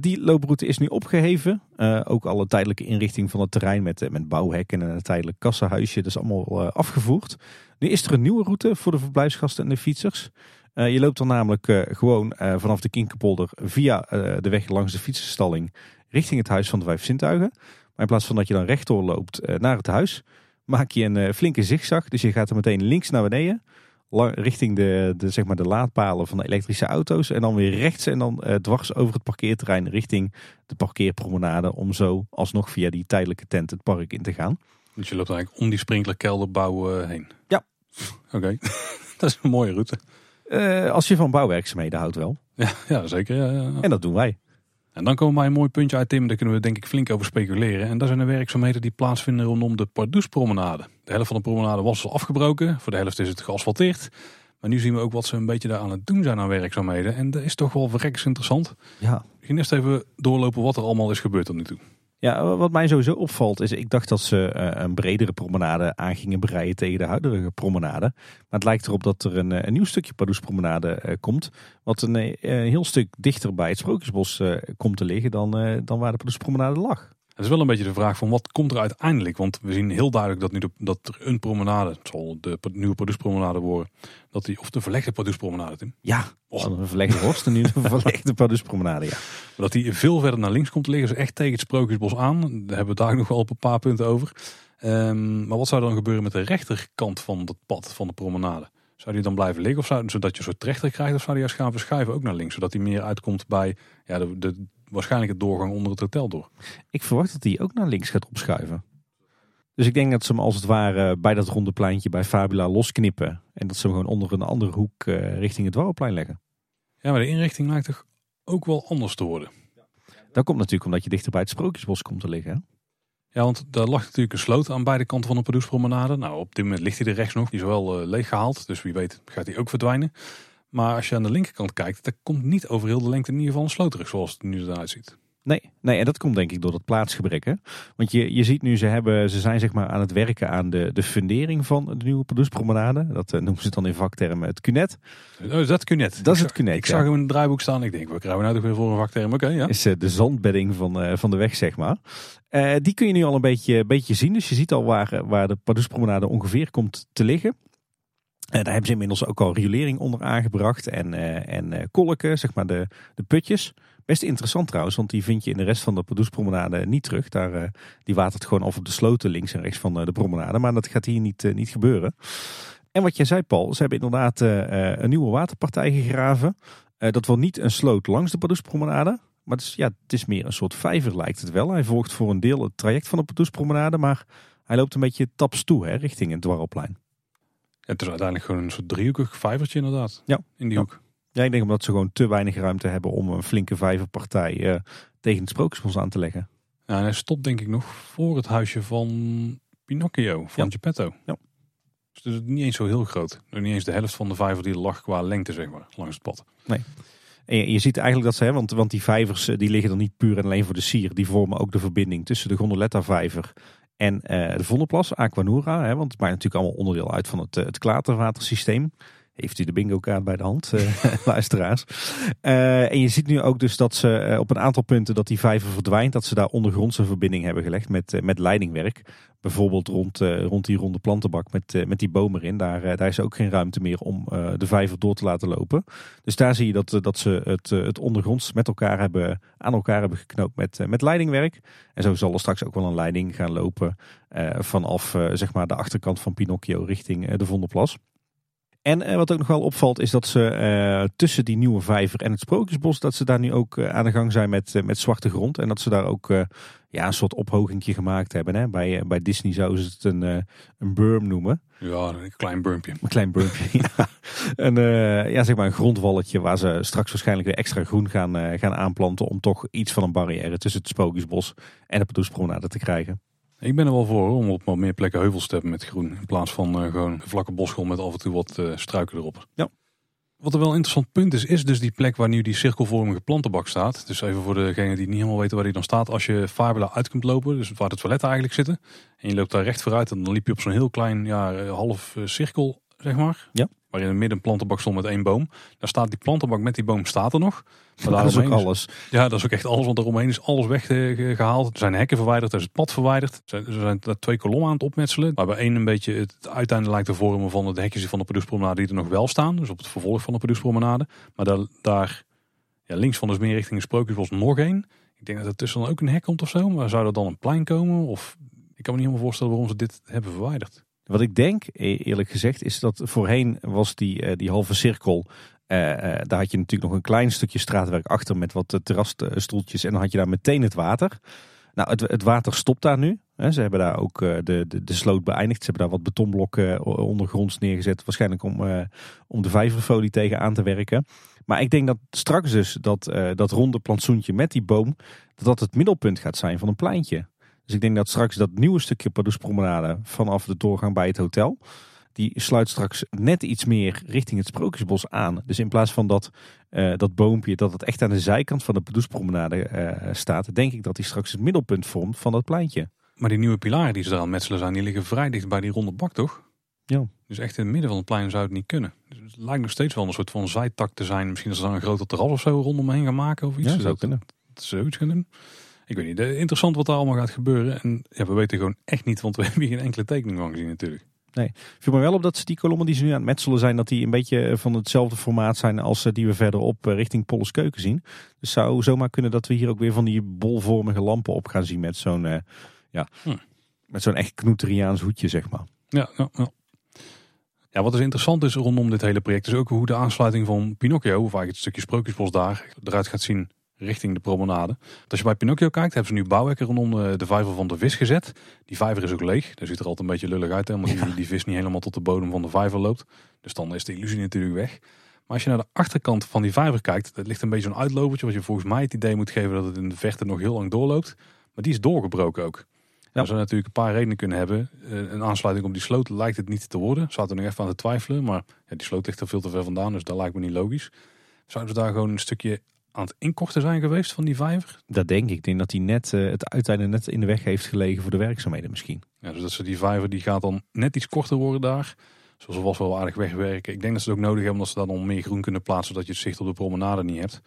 Speaker 2: Die looproute is nu opgeheven. Ook alle tijdelijke inrichting van het terrein met, met bouwhekken en een tijdelijk kassenhuisje. Dat is allemaal afgevoerd. Nu is er een nieuwe route voor de verblijfsgasten en de fietsers. Je loopt dan namelijk gewoon vanaf de Kinkerpolder via de weg langs de fietsenstalling richting het Huis van de Vijf Zintuigen. Maar in plaats van dat je dan rechtdoor loopt naar het huis, maak je een flinke zigzag. Dus je gaat er meteen links naar beneden, richting de, de, zeg maar de laadpalen van de elektrische auto's. En dan weer rechts en dan dwars over het parkeerterrein richting de parkeerpromenade. Om zo alsnog via die tijdelijke tent het park in te gaan.
Speaker 1: Dus je loopt eigenlijk om die sprinklerkelderbouw uh, heen?
Speaker 2: Ja.
Speaker 1: Oké, okay. dat is een mooie route.
Speaker 2: Uh, als je van bouwwerkzaamheden houdt wel.
Speaker 1: Ja, ja zeker. Ja, ja.
Speaker 2: En dat doen wij.
Speaker 1: En dan komen wij een mooi puntje uit, Tim. Daar kunnen we denk ik flink over speculeren. En dat zijn de werkzaamheden die plaatsvinden rondom de Pardoespromenade. De helft van de promenade was al afgebroken. Voor de helft is het geasfalteerd. Maar nu zien we ook wat ze een beetje daar aan het doen zijn aan werkzaamheden. En dat is toch wel verrekkers interessant.
Speaker 2: Ja.
Speaker 1: Ga eerst even doorlopen wat er allemaal is gebeurd tot nu toe.
Speaker 2: Ja, wat mij sowieso opvalt is, ik dacht dat ze eh, een bredere promenade aan gingen breien tegen de huidige promenade. Maar het lijkt erop dat er een, eh, nieuw stukje Pardoespromenade uh, komt. Wat een, heel stuk dichter bij het Sprookjesbos komt te liggen dan, dan waar de Pardoespromenade lag.
Speaker 1: Het is wel een beetje de vraag van wat komt er uiteindelijk? Want we zien heel duidelijk dat nu de, dat er een promenade, het zal de nieuwe Pardoespromenade worden, dat die, of de verlegde Pardoespromenade, Tim.
Speaker 2: Ja, oh. een verlegde worst en nu een verlegde Pardoespromenade, ja.
Speaker 1: Dat die veel verder naar links komt te liggen, is echt tegen het Sprookjesbos aan. Daar hebben we daar nog wel op een paar punten over. Um, maar wat zou dan gebeuren met de rechterkant van het pad, van de promenade? Zou die dan blijven liggen of zou, zodat je een soort trechter krijgt? Of zou die juist gaan verschuiven ook naar links? Zodat die meer uitkomt bij ja, de, de, waarschijnlijk het doorgang onder het hotel door.
Speaker 2: Ik verwacht dat hij ook naar links gaat opschuiven. Dus ik denk dat ze hem als het ware bij dat ronde pleintje bij Fabula losknippen. En dat ze hem gewoon onder een andere hoek uh, richting het Dwarrelplein leggen.
Speaker 1: Ja, maar de inrichting lijkt toch ook wel anders te worden.
Speaker 2: Dat komt natuurlijk omdat je dichter bij het Sprookjesbos komt te liggen.
Speaker 1: Ja, want daar lag natuurlijk een sloot aan beide kanten van de Pardoespromenade. Nou, op dit moment ligt hij er rechts nog. Die is wel uh, leeg gehaald, dus wie weet gaat hij ook verdwijnen. Maar als je aan de linkerkant kijkt, dan komt niet over heel de lengte in ieder geval een sloot terug zoals het nu eruit ziet.
Speaker 2: Nee, nee, en dat komt denk ik door dat plaatsgebrek. Hè? Want je, je ziet nu, ze, hebben, ze zijn zeg maar aan het werken aan de, de fundering van de nieuwe Pardoespromenade. Dat uh, noemen ze dan in vaktermen het cunet.
Speaker 1: Oh, is dat cunet?
Speaker 2: Dat is het cunet,
Speaker 1: Ik zag hem in het draaiboek staan ik denk, we krijgen nou toch weer voor een vakterm? Oké, ja.
Speaker 2: Is uh, de zandbedding van, uh, van de weg, zeg maar. die kun je nu al een beetje, beetje zien. Dus je ziet al waar, waar de Pardoespromenade ongeveer komt te liggen. Uh, daar hebben ze inmiddels ook al riolering onder aangebracht en, uh, en uh, kolken, zeg maar de, de putjes. Best interessant trouwens, want die vind je in de rest van de Pardoespromenade niet terug. Daar, die watert gewoon af op de sloten links en rechts van de promenade, maar dat gaat hier niet, niet gebeuren. En wat jij zei Paul, ze hebben inderdaad een nieuwe waterpartij gegraven. dat wordt niet een sloot langs de Pardoespromenade, maar het is, ja, het is meer een soort vijver lijkt het wel. Hij volgt voor een deel het traject van de Pardoespromenade, maar hij loopt een beetje taps toe hè, richting het Dwarrelplein.
Speaker 1: Het is uiteindelijk gewoon een soort driehoekig vijvertje inderdaad.
Speaker 2: Ja.
Speaker 1: In die hoek.
Speaker 2: Ja, ik denk omdat ze gewoon te weinig ruimte hebben om een flinke vijverpartij uh, tegen het sprookjesbos aan te leggen.
Speaker 1: Ja, en hij stopt denk ik nog voor het huisje van Pinocchio, van ja. Geppetto.
Speaker 2: Ja.
Speaker 1: Dus het is niet eens zo heel groot. Nog niet eens de helft van de vijver die lag qua lengte, zeg maar, langs het pad.
Speaker 2: Nee. En je, je ziet eigenlijk dat ze, hè, want, want die vijvers die liggen er niet puur en alleen voor de sier. Die vormen ook de verbinding tussen de Gondoletta vijver en uh, de Vonneplas, Aquanura, hè, want het maakt natuurlijk allemaal onderdeel uit van het, het klaterwatersysteem. Heeft u de bingo kaart bij de hand, uh, luisteraars. Uh, en je ziet nu ook dus dat ze uh, op een aantal punten dat die vijver verdwijnt. Dat ze daar ondergrondse verbinding hebben gelegd met, met leidingwerk. Bijvoorbeeld rond, rond die ronde plantenbak met, met die boom erin. Daar, daar is ook geen ruimte meer om de vijver door te laten lopen. Dus daar zie je dat, dat ze het, het ondergronds met elkaar hebben, aan elkaar hebben geknoopt met, met leidingwerk. En zo zal er straks ook wel een leiding gaan lopen vanaf zeg maar de achterkant van Pinocchio richting de Vondelplas. En uh, wat ook nog wel opvalt is dat ze uh, tussen die nieuwe vijver en het Sprookjesbos, dat ze daar nu ook uh, aan de gang zijn met, met zwarte grond. En dat ze daar ook ja, een soort ophogingje gemaakt hebben. Hè? Bij, bij Disney zouden ze het een, een berm noemen.
Speaker 1: Ja, een klein burmpje.
Speaker 2: Een klein burmpje, ja. Een, ja, zeg maar een grondwalletje waar ze straks waarschijnlijk weer extra groen gaan, gaan aanplanten. Om toch iets van een barrière tussen het Sprookjesbos en de Pardoespromenade te krijgen.
Speaker 1: Ik ben er wel voor om op wat meer plekken heuvels te hebben met groen. In plaats van uh, gewoon een vlakke bosgrond met af en toe wat uh, struiken erop.
Speaker 2: Ja.
Speaker 1: Wat er wel een interessant punt is, is dus die plek waar nu die cirkelvormige plantenbak staat. Dus even voor degenen die niet helemaal weten waar die dan staat. Als je Fabula uit kunt lopen, dus waar de toiletten eigenlijk zitten. En je loopt daar recht vooruit en dan liep je op zo'n heel klein ja, half cirkel, zeg maar.
Speaker 2: Ja
Speaker 1: waar in het midden een plantenbak stond met één boom. Daar staat die plantenbak met die boom staat er nog.
Speaker 2: Maar dat is ook alles.
Speaker 1: Ja, dat is ook echt alles, want eromheen is alles weggehaald. Er zijn hekken verwijderd, er is het pad verwijderd. Er zijn twee kolommen aan het opmetselen. Waarbij één een beetje het uiteinde lijkt te vormen van het hekjes van de Pardoespromenade die er nog wel staan. Dus op het vervolg van de Pardoespromenade. Maar daar, daar ja, links van de meer richting de Sprookjesbos nog één. Ik denk dat er tussen dan ook een hek komt of zo. Maar zou er dan een plein komen? Of ik kan me niet helemaal voorstellen waarom ze dit hebben verwijderd.
Speaker 2: Wat ik denk, e- eerlijk gezegd, is dat voorheen was die, eh, die halve cirkel. Uh, uh, daar had je natuurlijk nog een klein stukje straatwerk achter met wat terrasstoeltjes. En dan had je daar meteen het water. Nou, het, het water stopt daar nu. Ze hebben daar ook de, de, de sloot beëindigd. Ze hebben daar wat betonblokken ondergronds neergezet. Waarschijnlijk om, om de vijverfolie tegen aan te werken. Maar ik denk dat straks dus dat, dat ronde plantsoentje met die boom, dat het middelpunt gaat zijn van een pleintje. Dus ik denk dat straks dat nieuwe stukje Pardoespromenade vanaf de doorgang bij het hotel, die sluit straks net iets meer richting het Sprookjesbos aan. Dus in plaats van dat, uh, dat boompje, dat het echt aan de zijkant van de Pardoespromenade uh, staat, denk ik dat die straks het middelpunt vormt van dat pleintje.
Speaker 1: Maar die nieuwe pilaren die ze daar aan metselen zijn, die liggen vrij dicht bij die ronde bak, toch?
Speaker 2: Ja.
Speaker 1: Dus echt in het midden van het plein zou het niet kunnen. Dus het lijkt nog steeds wel een soort van zijtak te zijn. Misschien dat ze daar een groter terras of zo rondomheen gaan maken of iets.
Speaker 2: Ja, zou kunnen.
Speaker 1: Dat ze zoiets gaan doen. Ik weet niet. Interessant wat daar allemaal gaat gebeuren. En ja, we weten gewoon echt niet, want we hebben hier geen enkele tekening van gezien natuurlijk.
Speaker 2: Nee, viel me wel op dat ze die kolommen die ze nu aan het metselen zijn, dat die een beetje van hetzelfde formaat zijn als die we verderop eh, richting Polles Keuken zien. Dus zou zomaar kunnen dat we hier ook weer van die bolvormige lampen op gaan zien met zo'n uh, ja, hm. met zo'n echt knoeteriaans hoedje, zeg maar.
Speaker 1: Ja, ja, ja. Ja, wat is dus interessant is rondom dit hele project, is ook hoe de aansluiting van Pinocchio, of eigenlijk het stukje Sprookjesbos daar, eruit gaat zien richting de promenade. Als je bij Pinocchio kijkt, hebben ze nu bouwhekken rondom de, de vijver van de vis gezet. Die vijver is ook leeg. Dat ziet er altijd een beetje lullig uit, hè, omdat die, die vis niet helemaal tot de bodem van de vijver loopt. Dus dan is de illusie natuurlijk weg. Maar als je naar de achterkant van die vijver kijkt, dat ligt een beetje zo'n uitlopertje, wat je volgens mij het idee moet geven dat het in de verte nog heel lang doorloopt. Maar die is doorgebroken ook. Ja. Dat zou natuurlijk een paar redenen kunnen hebben. Eh, een aansluiting op die sloot lijkt het niet te worden. Zaten er nog even aan te twijfelen. Maar ja, die sloot ligt er veel te ver vandaan. Dus dat lijkt me niet logisch. Zouden ze daar gewoon een stukje aan het inkorten zijn geweest van die vijver?
Speaker 2: Dat denk ik. Ik denk dat hij net uh, het uiteinde net in de weg heeft gelegen voor de werkzaamheden misschien.
Speaker 1: Ja, dus dat ze die vijver die gaat dan net iets korter worden daar. Zoals was wel aardig wegwerken. Ik denk dat ze het ook nodig hebben omdat ze daar dan meer groen kunnen plaatsen. Zodat je het zicht op de promenade niet hebt.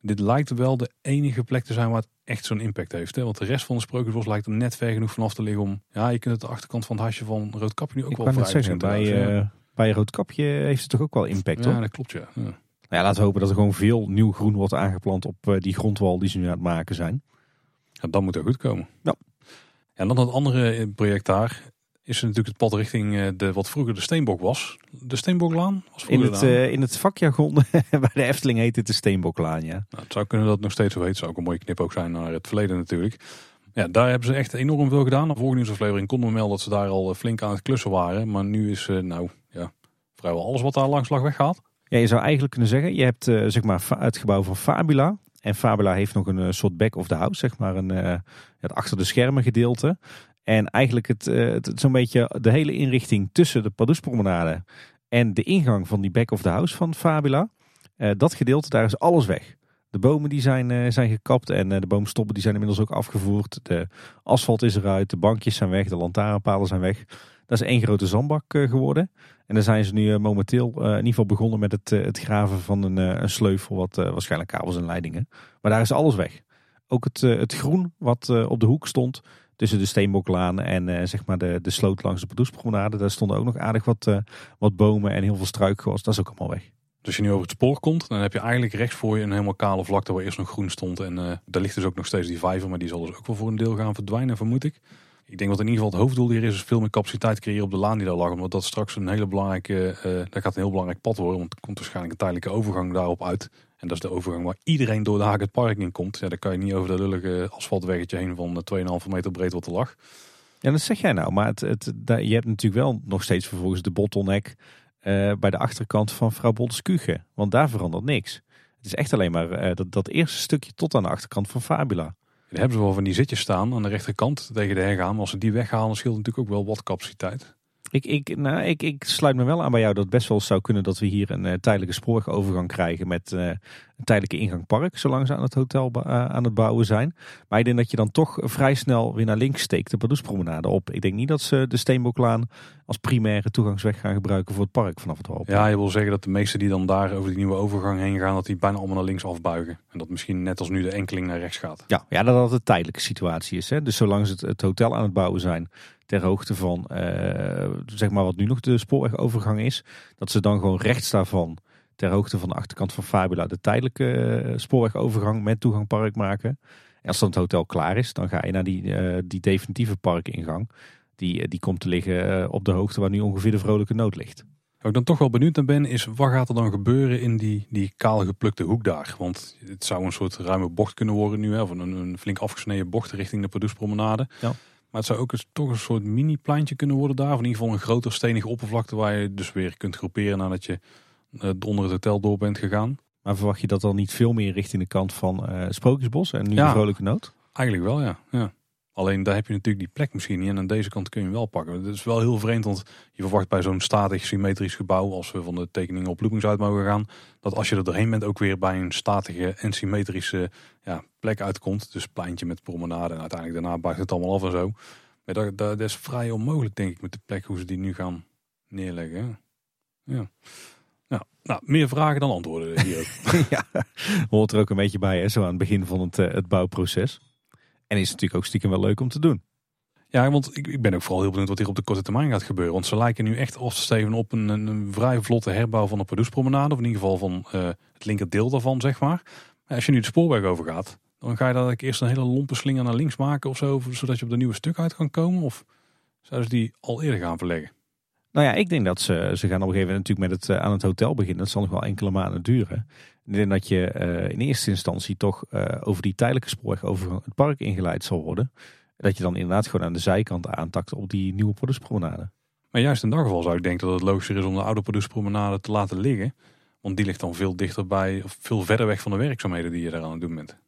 Speaker 1: Dit lijkt wel de enige plek te zijn waar het echt zo'n impact heeft. Hè? Want de rest van de Sprookjesbos lijkt er net ver genoeg vanaf te liggen om... Ja, je kunt het de achterkant van het hasje van Roodkapje nu ook
Speaker 2: ik
Speaker 1: wel vrij
Speaker 2: zeggen, bij, uh, bij Roodkapje heeft het toch ook wel impact,
Speaker 1: Ja, dat klopt, ja. ja.
Speaker 2: Nou ja, laten we hopen dat er gewoon veel nieuw groen wordt aangeplant op uh, die grondwal die ze nu aan het maken zijn.
Speaker 1: Ja, dat moet er goed komen.
Speaker 2: Ja.
Speaker 1: En dan het andere project daar is natuurlijk het pad richting eh, de, wat vroeger de Steenbok was. De Steenboklaan was
Speaker 2: in het, uh, in het vakjargon bij de Efteling heet het de Steenboklaan, ja.
Speaker 1: Nou, het zou kunnen dat het nog steeds zo heet. zou ook een mooie knip ook zijn naar het verleden natuurlijk. Ja, daar hebben ze echt enorm veel gedaan. De vorige nieuwsaflevering konden we melden dat ze daar al flink aan het klussen waren. Maar nu is uh, nou ja, vrijwel alles wat daar langs lag weggehaald.
Speaker 2: Ja, je zou eigenlijk kunnen zeggen, je hebt uh, zeg maar het gebouw van Fabula. En Fabula heeft nog een soort back of the house, zeg maar, een, het achter de schermen gedeelte. En eigenlijk het, zo'n beetje de hele inrichting tussen de Padoespromenade en de ingang van die back of the house van Fabula. Dat gedeelte, daar is alles weg. De bomen die zijn, zijn gekapt en de boomstoppen die zijn inmiddels ook afgevoerd. De asfalt is eruit, de bankjes zijn weg, de lantaarnpalen zijn weg. Dat is één grote zandbak geworden. En daar zijn ze nu momenteel in ieder geval begonnen met het, het graven van een, een sleuf wat waarschijnlijk kabels en leidingen. Maar daar is alles weg. Ook het, het groen wat op de hoek stond, tussen de Steenboklaan en zeg maar de, de sloot langs de Padoespromenade. Daar stonden ook nog aardig wat, wat bomen en heel veel struikgewas. Dat is ook allemaal weg.
Speaker 1: Dus je nu over het spoor komt, dan heb je eigenlijk rechts voor je een helemaal kale vlakte waar eerst nog groen stond. En daar ligt dus ook nog steeds die vijver, maar die zal dus ook wel voor een deel gaan verdwijnen, vermoed ik. Ik denk dat in ieder geval het hoofddoel hier is, is veel meer capaciteit creëren op de laan die daar lag. Omdat dat straks een hele belangrijke, uh, dat gaat een heel belangrijk pad worden. Want er komt waarschijnlijk een tijdelijke overgang daarop uit. En dat is de overgang waar iedereen door de Haak het park in komt. Ja, dan kan je niet over dat lullige asfaltweggetje heen van 2,5 meter breed wat er lag.
Speaker 2: Ja, dat zeg jij nou. Maar het, het, je hebt natuurlijk wel nog steeds vervolgens de bottleneck bij de achterkant van vrouw Bolteskuge. Want daar verandert niks. Het is echt alleen maar dat, dat eerste stukje tot aan de achterkant van Fabula.
Speaker 1: Hebben ze wel van die zitjes staan aan de rechterkant tegen de hergaan. Als ze die weghalen, scheelt natuurlijk ook wel wat capaciteit.
Speaker 2: Ik, ik, nou, ik, ik sluit me wel aan bij jou dat het best wel zou kunnen dat we hier een uh, tijdelijke spoorovergang krijgen met uh, een tijdelijke ingang park, zolang ze aan het hotel uh, aan het bouwen zijn. Maar ik denk dat je dan toch vrij snel weer naar links steekt, de Padoespromenade op. Ik denk niet dat ze de Steenboklaan als primaire toegangsweg gaan gebruiken voor het park vanaf het dorp.
Speaker 1: Ja, je wil zeggen dat de meesten die dan daar over die nieuwe overgang heen gaan, dat die bijna allemaal naar links afbuigen. En dat misschien net als nu de enkeling naar rechts gaat.
Speaker 2: Ja, ja dat dat een tijdelijke situatie is. Hè? Dus zolang ze het, het hotel aan het bouwen zijn, ter hoogte van uh, zeg maar wat nu nog de spoorwegovergang is. Dat ze dan gewoon rechts daarvan, ter hoogte van de achterkant van Fabula, de tijdelijke uh, spoorwegovergang met toegangpark maken. En als dan het hotel klaar is, dan ga je naar die, uh, die definitieve parkingang. Die, die komt te liggen op de hoogte waar nu ongeveer de vrolijke nood ligt.
Speaker 1: Wat ik dan toch wel benieuwd naar ben, is wat gaat er dan gebeuren in die, die kaal geplukte hoek daar? Want het zou een soort ruime bocht kunnen worden nu, hè, of een, een flink afgesneden bocht richting de Padoespromenade.
Speaker 2: Ja.
Speaker 1: Maar het zou ook eens, toch een soort mini-pleintje kunnen worden daar. Of in ieder geval een groter stenige oppervlakte waar je dus weer kunt groeperen nadat je onder het hotel door bent gegaan.
Speaker 2: Maar verwacht je dat dan niet veel meer richting de kant van uh, Sprookjesbos en nu
Speaker 1: Ja.
Speaker 2: de Vrolijke Noot?
Speaker 1: Eigenlijk wel, ja. ja. Alleen daar heb je natuurlijk die plek misschien niet. En aan deze kant kun je hem wel pakken. Dat is wel heel vreemd, want je verwacht bij zo'n statig symmetrisch gebouw, als we van de tekeningen op loopings uit mogen gaan, dat als je er doorheen bent ook weer bij een statige en symmetrische ja, plek uitkomt. Dus pleintje met promenade en uiteindelijk daarna buigt het allemaal af en zo. Maar dat, dat, dat is vrij onmogelijk, denk ik, met de plek hoe ze die nu gaan neerleggen. Ja. Nou, meer vragen dan antwoorden hier ook.
Speaker 2: ja, hoort er ook een beetje bij, hè, zo aan het begin van het, eh, het bouwproces. En is natuurlijk ook stiekem wel leuk om te doen.
Speaker 1: Ja, want ik, ik ben ook vooral heel benieuwd wat hier op de korte termijn gaat gebeuren. Want ze lijken nu echt af te steven op een, een, vrij vlotte herbouw van de Pardoespromenade. Of in ieder geval van eh, het linkerdeel daarvan, zeg maar. Maar als je nu de spoorweg overgaat, dan ga je daar eerst een hele lompe slinger naar links maken of zo. Zodat je op de nieuwe stuk uit kan komen. Of zouden ze die al eerder gaan verleggen?
Speaker 2: Nou ja, ik denk dat ze, ze gaan op een gegeven moment natuurlijk met het, eh, aan het hotel beginnen. Dat zal nog wel enkele maanden duren. Ik denk dat je eh, in eerste instantie toch eh, over die tijdelijke spoorweg over het park ingeleid zal worden. Dat je dan inderdaad gewoon aan de zijkant aantakt op die nieuwe productpromenade.
Speaker 1: Maar juist in dat geval zou ik denken dat het logischer is om de oude Pardoespromenade te laten liggen. Want die ligt dan veel dichterbij, of veel verder weg van de werkzaamheden die je daar aan het doen bent.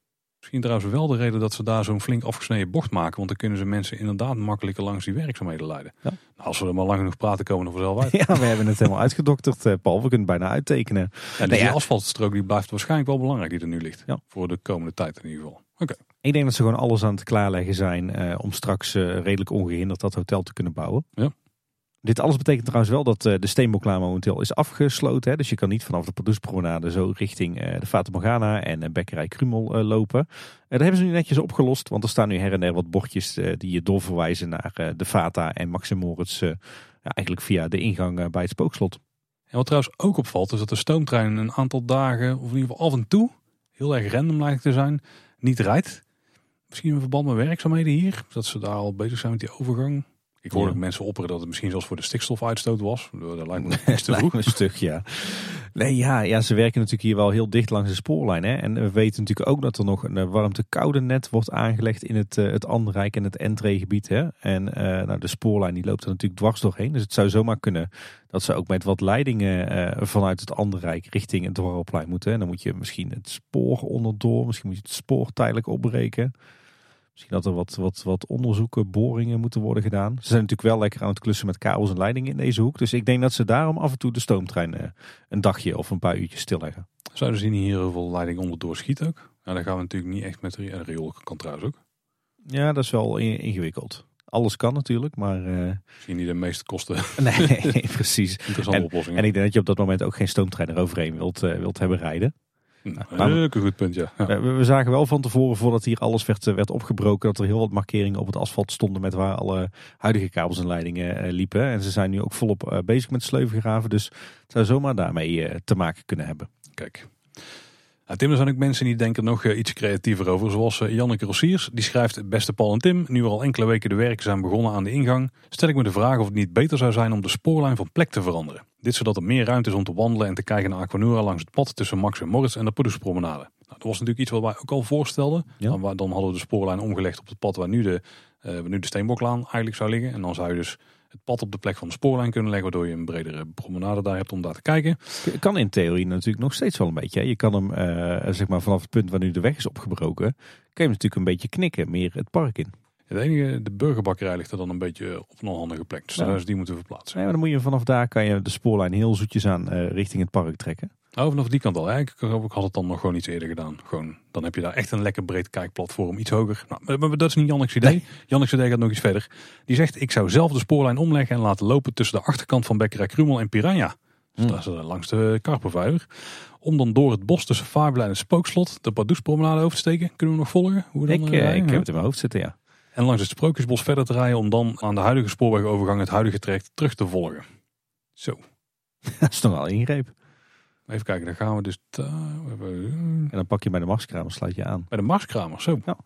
Speaker 1: Misschien trouwens wel de reden dat ze daar zo'n flink afgesneden bocht maken. Want dan kunnen ze mensen inderdaad makkelijker langs die werkzaamheden leiden.
Speaker 2: Ja.
Speaker 1: Nou, als we er maar lang genoeg praten, komen we er vanzelf uit.
Speaker 2: Ja, we hebben het helemaal uitgedokterd, eh, Paul. We kunnen het bijna uittekenen.
Speaker 1: Ja, dus die
Speaker 2: ja.
Speaker 1: asfaltstrook die blijft waarschijnlijk wel belangrijk die er nu ligt.
Speaker 2: Ja.
Speaker 1: Voor de komende tijd in ieder geval. Oké.
Speaker 2: Ik denk dat ze gewoon alles aan het klaarleggen zijn eh, om straks eh, redelijk ongehinderd dat hotel te kunnen bouwen.
Speaker 1: Ja.
Speaker 2: Dit alles betekent trouwens wel dat eh, de Steenboklaan momenteel is afgesloten. Dus je kan niet vanaf de Pardoespromenade zo richting eh, de Fata Morgana en eh, Bekkerij Krumel lopen. Daar hebben ze nu netjes opgelost, want er staan nu her en der wat bordjes die je doorverwijzen naar de Fata en Maxim Moritz. eigenlijk via de ingang bij het spookslot.
Speaker 1: En wat trouwens ook opvalt, is dat de stoomtrein een aantal dagen, of in ieder geval af en toe, heel erg random lijkt te zijn, niet rijdt. Misschien in verband met werkzaamheden hier, dat ze daar al bezig zijn met die overgang. Ik hoorde
Speaker 2: Ja.
Speaker 1: ook mensen opperen dat het misschien zelfs voor de stikstofuitstoot was. Dat lijkt me nog iets te vroeg.
Speaker 2: een stuk, ja. Nee, ja, ja, ze werken natuurlijk hier wel heel dicht langs de spoorlijn. Hè? En we weten natuurlijk ook dat er nog een eh, warmte-koude net wordt aangelegd in het, eh, het Anderrijk en het entreegebied. Hè? En eh, nou, de spoorlijn die loopt er natuurlijk dwars doorheen. Dus het zou zomaar kunnen dat ze ook met wat leidingen vanuit het Anderrijk richting het Dwarrelplein moeten. En dan moet je misschien het spoor onderdoor, misschien moet je het spoor tijdelijk opbreken. Misschien dat er wat, wat, wat onderzoeken, boringen moeten worden gedaan. Ze zijn natuurlijk wel lekker aan het klussen met kabels en leidingen in deze hoek. Dus ik denk dat ze daarom af en toe de stoomtrein eh, een dagje of een paar uurtjes stilleggen.
Speaker 1: Zouden ze niet hier heel veel leiding onderdoor schieten ook? Nou, dan gaan we natuurlijk niet echt met de riool kan trouwens ook.
Speaker 2: Ja, dat is wel in- ingewikkeld. Alles kan natuurlijk, maar eh,
Speaker 1: Misschien niet de meeste kosten
Speaker 2: nee, precies.
Speaker 1: interessante
Speaker 2: En-
Speaker 1: oplossing.
Speaker 2: En ik denk dat je op dat moment ook geen stoomtrein eroverheen wilt, eh, wilt hebben rijden.
Speaker 1: Nou, Leuk, een goed punt, ja. ja.
Speaker 2: We, we zagen wel van tevoren, voordat hier alles werd, eh, werd opgebroken, dat er heel wat markeringen op het asfalt stonden met waar alle huidige kabels en leidingen eh, liepen. En ze zijn nu ook volop eh, bezig met sleuvengraven, dus het zou zomaar daarmee te maken kunnen hebben.
Speaker 1: Kijk. Nou, Tim, er zijn ook mensen die denken nog eh, iets creatiever over. Zoals eh, Janneke Rossiers. Die schrijft, beste Paul en Tim. Nu er al enkele weken de werken zijn begonnen aan de ingang. Stel ik me de vraag of het niet beter zou zijn om de spoorlijn van plek te veranderen. Dit zodat er meer ruimte is om te wandelen en te kijken naar Aquanura langs het pad tussen Max en Moritz en de Poedelspromenade. Nou, dat was natuurlijk iets wat wij ook al voorstelden.
Speaker 2: Ja.
Speaker 1: Dan, hadden we de spoorlijn omgelegd op het pad waar nu de, waar nu de Steenboklaan eigenlijk zou liggen. En dan zou je dus het pad op de plek van de spoorlijn kunnen leggen. Waardoor je een bredere promenade daar hebt om daar te kijken.
Speaker 2: Kan in theorie natuurlijk nog steeds wel een beetje. Hè. Je kan hem, eh, zeg maar vanaf het punt waar nu de weg is opgebroken, kan je hem natuurlijk een beetje knikken, meer het park in.
Speaker 1: Het enige, de burgerbakkerij ligt er dan een beetje op een onhandige plek. Dus
Speaker 2: Ja.
Speaker 1: daar is die moeten verplaatsen.
Speaker 2: Nee, maar dan moet je vanaf daar kan je de spoorlijn heel zoetjes aan eh, richting het park trekken.
Speaker 1: Oh, vanaf die kant al. Ja, ik, ik had het dan nog gewoon iets eerder gedaan. Gewoon, dan heb je daar echt een lekker breed kijkplatform, iets hoger. Nou, maar, dat is niet Jannik's idee.
Speaker 2: Nee.
Speaker 1: Jannik's idee gaat nog iets verder. Die zegt, ik zou zelf de spoorlijn omleggen en laten lopen tussen de achterkant van Bekkerij Krumel en Piranha. Dus
Speaker 2: Hmm.
Speaker 1: dat is eh, langs de Karpervijver. Om dan door het bos tussen Fabula en Spookslot de Pardoespromenade over te steken. Kunnen we nog volgen? Hoe dan,
Speaker 2: Ik,
Speaker 1: eh,
Speaker 2: eh, ik heb het in mijn hoofd zitten, ja.
Speaker 1: En langs het Sprookjesbos verder te rijden om dan aan de huidige spoorwegovergang het huidige traject terug te volgen. Zo,
Speaker 2: dat is nog wel een ingreep.
Speaker 1: Even kijken. Dan gaan we dus hebben-
Speaker 2: En dan pak je bij de Marskramer, sluit je aan.
Speaker 1: bij de Marskramer. Zo.
Speaker 2: Ja.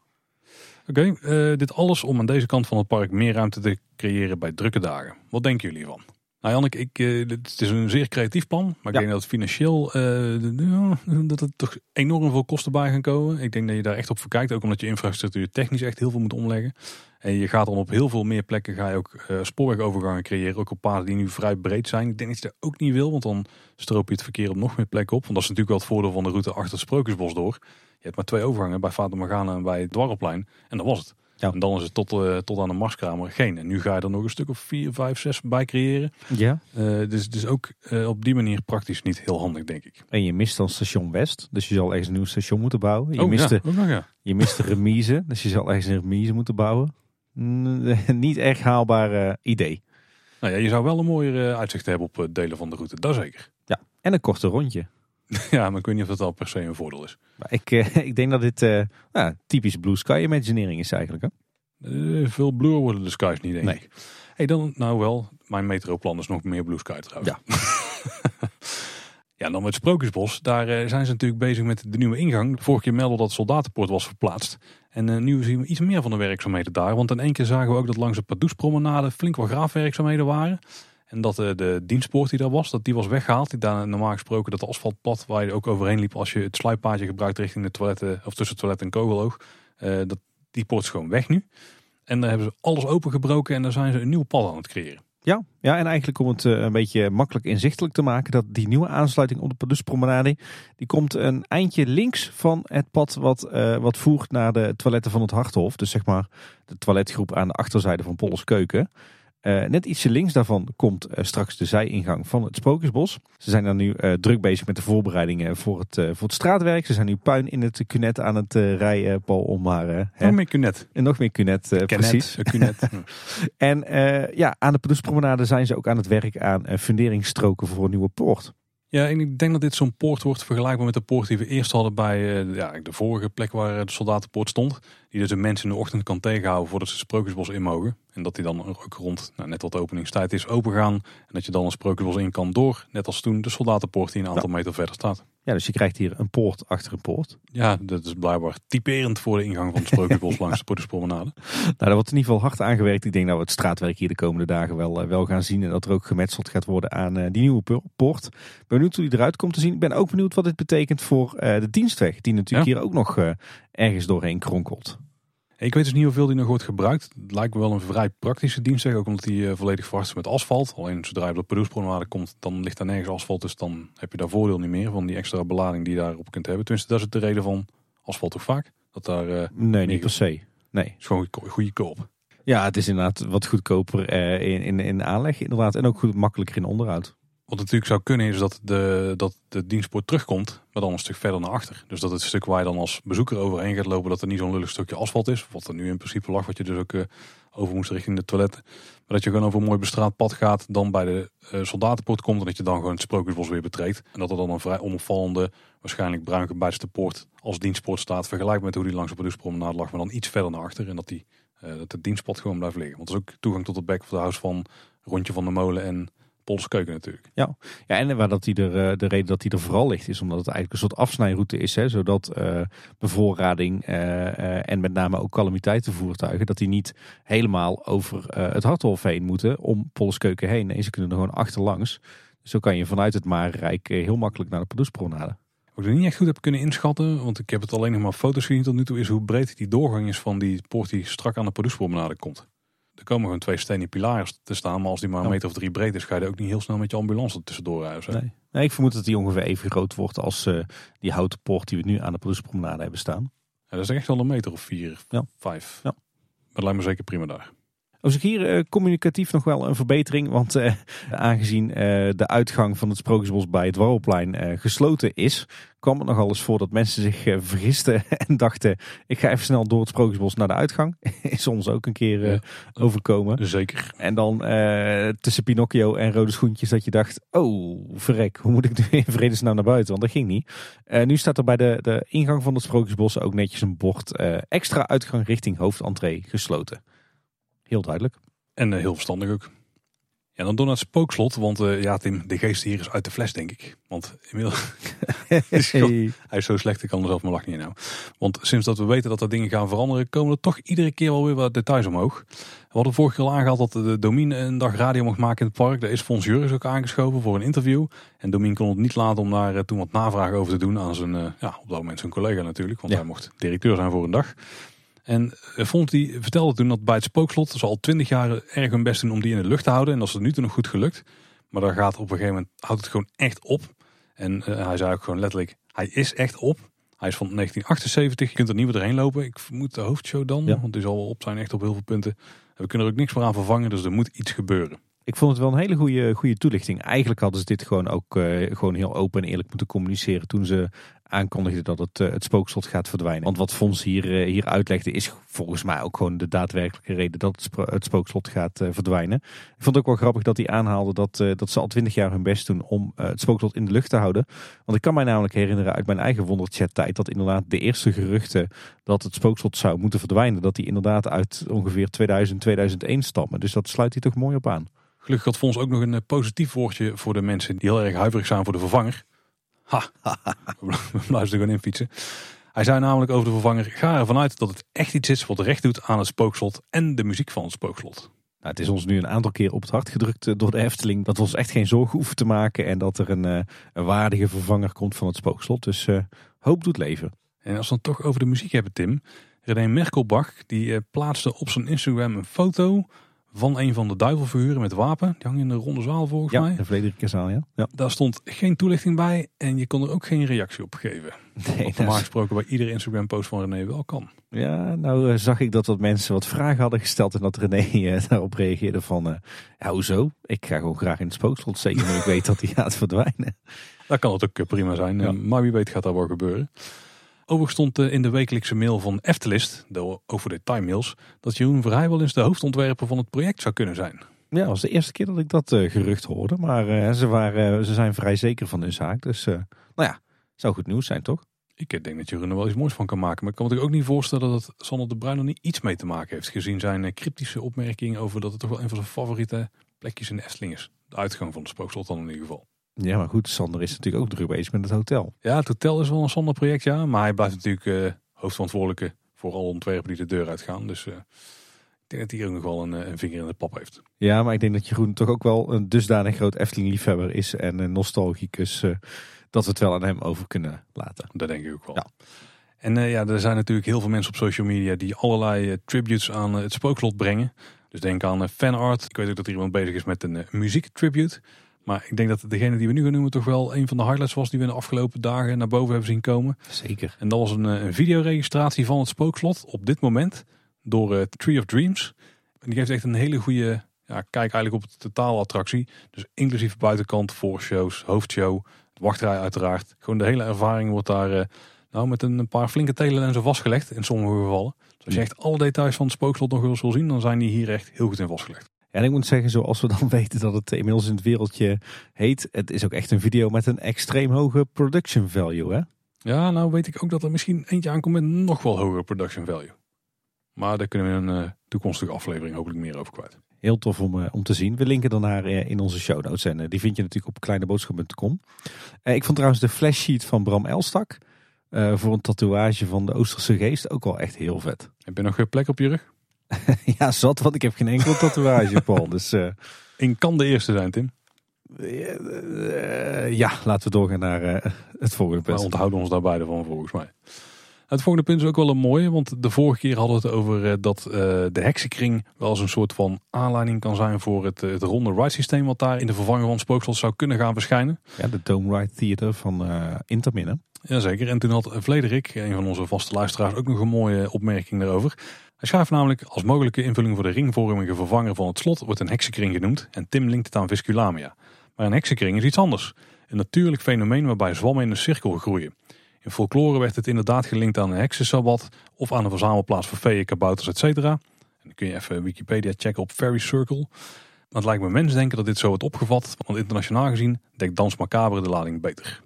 Speaker 1: Oké, eh, dit alles om aan deze kant van het park meer ruimte te creëren bij drukke dagen. Wat denken jullie hiervan? Nou Janneke, ik, eh, het is een zeer creatief plan. Maar ik
Speaker 2: Ja.
Speaker 1: denk dat het financieel eh, ja, dat er toch enorm veel kosten bij gaan komen. Ik denk dat je daar echt op verkijkt. Ook omdat je infrastructuur technisch echt heel veel moet omleggen. En je gaat dan op heel veel meer plekken ga je ook eh, spoorwegovergangen creëren. Ook op paden die nu vrij breed zijn. Ik denk dat je dat ook niet wil. Want dan stroop je het verkeer op nog meer plekken op. Want dat is natuurlijk wel het voordeel van de route achter het Sprookjesbos door. Je hebt maar twee overgangen bij Fata Morgana en bij het Dwarrelplein. En dat was het.
Speaker 2: Ja.
Speaker 1: En dan is het tot, eh, tot aan de Marskramer geen. En nu ga je er nog een stuk of vier, vijf, zes bij creëren.
Speaker 2: Ja.
Speaker 1: Eh, dus het is ook eh, op die manier praktisch niet heel handig, denk ik.
Speaker 2: En je mist dan station West. Dus je zal ergens een nieuw station moeten bouwen. Je,
Speaker 1: oh,
Speaker 2: mist,
Speaker 1: ja,
Speaker 2: de,
Speaker 1: nog, ja.
Speaker 2: je mist de remise. Dus je zal ergens een remise moeten bouwen. Mm, Niet echt haalbaar idee.
Speaker 1: Nou ja, je zou wel een mooier uitzicht hebben op delen van de route, dat zeker.
Speaker 2: En een korte rondje.
Speaker 1: ja, maar ik weet niet of dat al per se een voordeel is.
Speaker 2: Maar ik, eh, ik denk dat dit eh, nou, typisch Blue Sky Imagineering is eigenlijk. Hè?
Speaker 1: Eh, veel bluer worden de skies niet, denk
Speaker 2: Nee.
Speaker 1: ik. Hey, dan, nou wel, mijn metroplan is nog meer blue sky trouwens.
Speaker 2: Ja.
Speaker 1: ja, dan met Sprookjesbos. Daar zijn ze natuurlijk bezig met de nieuwe ingang. De vorige keer meldde dat het soldatenpoort was verplaatst. En nu zien we iets meer van de werkzaamheden daar. Want in één keer zagen we ook dat langs de Pardoespromenade flink wat graafwerkzaamheden waren. En dat eh, de dienstpoort die daar was, dat die was weggehaald. Die daar normaal gesproken dat asfaltpad waar je ook overheen liep als je het sluippaadje gebruikt richting de toiletten of tussen het toilet en kogeloog. eh, dat, die poort is gewoon weg nu. En daar hebben ze alles opengebroken en daar zijn ze een nieuw pad aan het creëren.
Speaker 2: Ja, ja, en eigenlijk om het eh, een beetje makkelijk inzichtelijk te maken, dat die nieuwe aansluiting op de Paduspromenade, die komt een eindje links van het pad wat, wat voert naar de toiletten van het Harthof. Dus zeg maar de toiletgroep aan de achterzijde van Polles Keuken. Eh, net ietsje links daarvan komt eh, straks de zijingang van het Sprookjesbos. Ze zijn dan nu eh, druk bezig met de voorbereidingen voor het, voor het straatwerk. Ze zijn nu puin in het cunet aan het rijden, Paul, om maar
Speaker 1: Nog meer Cunet.
Speaker 2: en nog meer cunet, precies.
Speaker 1: Cunet.
Speaker 2: En ja, aan de Paduspromenade zijn ze ook aan het werk aan funderingsstroken voor een nieuwe poort.
Speaker 1: Ja, en ik denk dat dit zo'n poort wordt vergelijkbaar met de poort die we eerst hadden bij eh, ja, de vorige plek waar de soldatenpoort stond. Die dus de mensen in de ochtend kan tegenhouden voordat ze het Sprookjesbos in mogen. En dat die dan ook rond, nou, net wat de openingstijd is, open gaan. En dat je dan een Sprookjesbos in kan door, net als toen de soldatenpoort die een aantal meter verder staat.
Speaker 2: Ja, dus je krijgt hier een poort achter een poort.
Speaker 1: Ja, dat is blijkbaar typerend voor de ingang van het Sprookjesbos langs de Poortespromenade.
Speaker 2: Nou, daar wordt in ieder geval hard aan gewerkt. Ik denk dat we het straatwerk hier de komende dagen wel, eh, wel gaan zien. En dat er ook gemetseld gaat worden aan eh, die nieuwe po- poort. Ik ben benieuwd hoe die eruit komt te zien. Ik ben ook benieuwd wat dit betekent voor eh, de dienstweg. Die natuurlijk hier ook nog ergens doorheen kronkelt.
Speaker 1: Ik weet dus niet hoeveel die nog wordt gebruikt. Het lijkt me wel een vrij praktische dienstweg, ook omdat die eh, volledig vervast is met asfalt. Alleen zodra je op de Padoespromenade komt, dan ligt daar nergens asfalt. Dus dan heb je daar voordeel niet meer van die extra belading die je daarop kunt hebben. Tenminste, dat is de reden van asfalt toch vaak. Dat daar eh,
Speaker 2: Nee, niet per se. Nee.
Speaker 1: is gewoon goede- goede koop.
Speaker 2: Ja, het is inderdaad wat goedkoper eh, in, in, in aanleg inderdaad. En ook goed makkelijker in onderhoud.
Speaker 1: Wat natuurlijk zou kunnen is dat de, dat de dienstpoort terugkomt, maar dan een stuk verder naar achter. Dus dat het stuk waar je dan als bezoeker overheen gaat lopen, dat er niet zo'n lullig stukje asfalt is. Wat er nu in principe lag, wat je dus ook eh, over moest richting de toiletten. Maar dat je gewoon over een mooi bestraat pad gaat, dan bij de eh, soldatenpoort komt en dat je dan gewoon het sprookjesbos weer betreedt. En dat er dan een vrij onopvallende, waarschijnlijk bruin gebijtste poort als dienstpoort staat. Vergelijk met hoe die langs de Padoespromenade lag, maar dan iets verder naar achter. En dat, die, eh, dat het dienstpad gewoon blijft liggen. Want dat is ook toegang tot het back of the house van Rondje van de Molen en Pols Keuken natuurlijk.
Speaker 2: Ja, en waar dat die er, eh, de reden dat die er vooral ligt is omdat het eigenlijk een soort afsnijroute is. Hè, zodat eh, bevoorrading eh, eh, en met name ook calamiteitenvoertuigen, dat die niet helemaal over eh, het Harthof heen moeten om Polskeuken heen. Nee, ze kunnen er gewoon achterlangs. Dus zo kan je vanuit het Marenrijk heel makkelijk naar de Padoespromenade.
Speaker 1: Wat ik niet echt goed heb kunnen inschatten, want ik heb het alleen nog maar foto's gezien tot nu toe, is hoe breed die doorgang is van die poort die strak aan de Padoespromenade komt. Er komen gewoon twee stenen pilaren te staan, maar als die maar een meter of drie breed is, ga je er ook niet heel snel met je ambulance tussendoor zo.
Speaker 2: Nee. nee, ik vermoed dat die ongeveer even groot wordt als eh, die houten poort die we nu aan de Padoespromenade hebben staan.
Speaker 1: Ja, dat is echt wel een meter of vier,
Speaker 2: Ja.
Speaker 1: vijf.
Speaker 2: Ja.
Speaker 1: Maar dat lijkt me zeker prima daar.
Speaker 2: Op zich hier eh, communicatief nog wel een verbetering. Want eh, aangezien eh, de uitgang van het Sprookjesbos bij het Warrelplein gesloten is, kwam het nogal eens voor dat mensen zich vergisten en dachten: ik ga even snel door het Sprookjesbos naar de uitgang. is ons ook een keer
Speaker 1: Ja.
Speaker 2: overkomen.
Speaker 1: Zeker.
Speaker 2: En dan tussen Pinocchio en Rode Schoentjes dat je dacht: oh verrek, hoe moet ik nu in vredesnaam naar buiten? Want dat ging niet. Nu staat er bij de, de ingang van het Sprookjesbos ook netjes een bord: extra uitgang richting hoofdentree gesloten. Heel duidelijk.
Speaker 1: En eh, heel verstandig ook. Ja, dan door naar het spookslot. Want uh, ja, Tim, de geest hier is uit de fles, denk ik. Want inmiddels... is hij is zo slecht, ik kan er zelf mijn lach niet in nou. Want sinds dat we weten dat er dingen gaan veranderen... komen er toch iedere keer wel weer wat details omhoog. We hadden vorige keer al aangehaald dat de Domine een dag radio mocht maken in het park. Daar is Fons Juris ook aangeschoven voor een interview. En Domine kon het niet laten om daar uh, toen wat navragen over te doen... aan zijn, uh, ja, op dat moment zijn collega natuurlijk. Want hij mocht directeur zijn voor een dag. En Fons die vertelde toen dat bij het spookslot ze al twintig jaar erg hun best doen om die in de lucht te houden. En dat is het nu toe nog goed gelukt. Maar daar gaat op een gegeven moment, houdt het gewoon echt op. En uh, hij zei ook gewoon letterlijk, hij is echt op. Hij is van 1978, je kunt er niet meer doorheen lopen. Ik vermoed de hoofdshow dan, ja. want die zal wel op zijn echt op heel veel punten. we kunnen er ook niks meer aan vervangen, dus er moet iets gebeuren.
Speaker 2: Ik vond het wel een hele goede, goede toelichting. Eigenlijk hadden ze dit gewoon ook uh, gewoon heel open en eerlijk moeten communiceren toen ze aankondigde dat het, uh, het spookslot gaat verdwijnen. Want wat Fons hier, uh, hier uitlegde is volgens mij ook gewoon de daadwerkelijke reden dat het, sp het spookslot gaat uh, verdwijnen. Ik vond het ook wel grappig dat hij aanhaalde dat, dat ze al twintig jaar hun best doen om het spookslot in de lucht te houden. Want ik kan mij namelijk herinneren uit mijn eigen wonderchat tijd dat inderdaad de eerste geruchten dat het spookslot zou moeten verdwijnen, dat die inderdaad uit ongeveer 2000, 2001 stammen. Dus dat sluit hij toch mooi op aan.
Speaker 1: Gelukkig had Fons ook nog een positief woordje voor de mensen die heel erg huiverig zijn voor de vervanger. Ha, we blijven er gewoon in fietsen. Hij zei namelijk over de vervanger, ga ervan uit dat het echt iets is wat recht doet aan het spookslot en de muziek van het spookslot.
Speaker 2: Nou, het is ons nu een aantal keer op het hart gedrukt eh, door de Efteling dat we ons echt geen zorgen hoeven te maken en dat er een, eh, een waardige vervanger komt van het spookslot. Dus uh, hoop doet leven.
Speaker 1: En als we het toch over de muziek hebben, Tim. René Merkelbach die plaatste op zijn Instagram een foto van een van de duivelfiguren met wapen. Die hangt in de ronde zaal volgens
Speaker 2: ja,
Speaker 1: mij.
Speaker 2: de Frederikzaal, ja. ja.
Speaker 1: Daar stond geen toelichting bij en je kon er ook geen reactie op geven. Nee, normaal gesproken bij iedere Instagram post van René wel kan.
Speaker 2: Ja, nou uh, zag ik dat wat mensen wat vragen hadden gesteld en dat René uh, daarop reageerde van, uh, ja hoezo? Ik ga gewoon graag in het spookslot, zeker nu ik weet dat hij gaat verdwijnen.
Speaker 1: Dat kan het ook prima zijn, ja. maar wie weet gaat dat wel gebeuren. Overigens stond in de wekelijkse mail van Eftelist, de over de time mails, dat Jeroen Verheij wel eens de hoofdontwerper van het project zou kunnen zijn.
Speaker 2: Ja, dat was de eerste keer dat ik dat uh, gerucht hoorde. Maar uh, ze, waren, uh, ze zijn vrij zeker van hun zaak. Dus nou ja, zou goed nieuws zijn, toch?
Speaker 1: Ik denk dat Jeroen er wel iets moois van kan maken. Maar ik kan me ook niet voorstellen dat Sander de Bruin er niet iets mee te maken heeft. Gezien zijn cryptische opmerking over dat het toch wel een van zijn favoriete plekjes in de Efteling is. De uitgang van het spookslot dan in ieder geval.
Speaker 2: Ja, maar goed, Sander is natuurlijk ook druk bezig met het hotel.
Speaker 1: Ja, het hotel is wel een Sander project, ja. Maar hij blijft natuurlijk uh, hoofdverantwoordelijke voor alle ontwerpen die de deur uitgaan. Dus uh, ik denk dat hij ook nog wel een, een, vinger in de pap heeft.
Speaker 2: Ja, maar ik denk dat Jeroen toch ook wel een dusdanig groot Efteling-liefhebber is en een nostalgicus. Uh, dat we het wel aan hem over kunnen laten.
Speaker 1: Dat denk ik ook wel. Ja. En ja, er zijn natuurlijk heel veel mensen op social media die allerlei tributes aan het spookslot brengen. Dus denk aan fanart. Ik weet ook dat er iemand bezig is met een muziektribute. Maar ik denk dat degene die we nu gaan noemen toch wel een van de highlights was die we in de afgelopen dagen naar boven hebben zien komen.
Speaker 2: Zeker.
Speaker 1: En dat was een, eh, een videoregistratie van het spookslot op dit moment door uh, Tree of Dreams. En die geeft echt een hele goede ja, kijk eigenlijk op de totaalattractie. Dus inclusief buitenkant, voorshows, hoofdshow, wachtrij uiteraard. Gewoon de hele ervaring wordt daar uh, nou, met een paar flinke telenlenzen vastgelegd in sommige gevallen. Dus als je echt alle details van het spookslot nog eens wil zien, dan zijn die hier echt heel goed in vastgelegd.
Speaker 2: En ik moet zeggen, zoals we dan weten dat het inmiddels in het wereldje heet, het is ook echt een video met een extreem hoge production value, hè?
Speaker 1: Ja, nou weet ik ook dat er misschien eentje aankomt met nog wel hogere production value. Maar daar kunnen we in een uh, toekomstige aflevering hopelijk meer over kwijt.
Speaker 2: Heel tof om, uh, om te zien. We linken dan naar uh, in onze show notes. En die vind je natuurlijk op kleineboodschap.com. ik vond trouwens de flashsheet van Bram Elstak voor een tatoeage van de Oosterse geest ook wel echt heel vet.
Speaker 1: Heb je nog plek op je rug?
Speaker 2: ja, zat, want ik heb geen enkel tatoeage, Paul. Dus, uh...
Speaker 1: In kan de eerste zijn, Tim.
Speaker 2: Uh, ja, laten we doorgaan naar het volgende punt.
Speaker 1: We onthouden ons daar beide van, volgens mij. Het volgende punt is ook wel een mooie, want de vorige keer hadden we het over dat de heksenkring wel eens een soort van aanleiding kan zijn voor het, het ronde ride systeem wat daar in de vervanger van Spookslot zou kunnen gaan verschijnen.
Speaker 2: Ja, de Dome Ride Theater van Interminnen.
Speaker 1: Jazeker, en toen had Vlederik, een van onze vaste luisteraars, ook nog een mooie opmerking daarover. Hij schrijft namelijk als mogelijke invulling voor de ringvormige vervanger van het slot wordt een heksenkring genoemd en Tim linkt het aan Visculamia. Maar een heksenkring is iets anders. Een natuurlijk fenomeen waarbij zwammen in een cirkel groeien. In folklore werd het inderdaad gelinkt aan een heksensabbat of aan een verzamelplaats voor feeën, kabouters, etc. En dan kun je even Wikipedia checken op Fairy Circle. Maar het lijkt me mens denken dat dit zo wordt opgevat, want internationaal gezien dekt Dans Macabre de lading beter.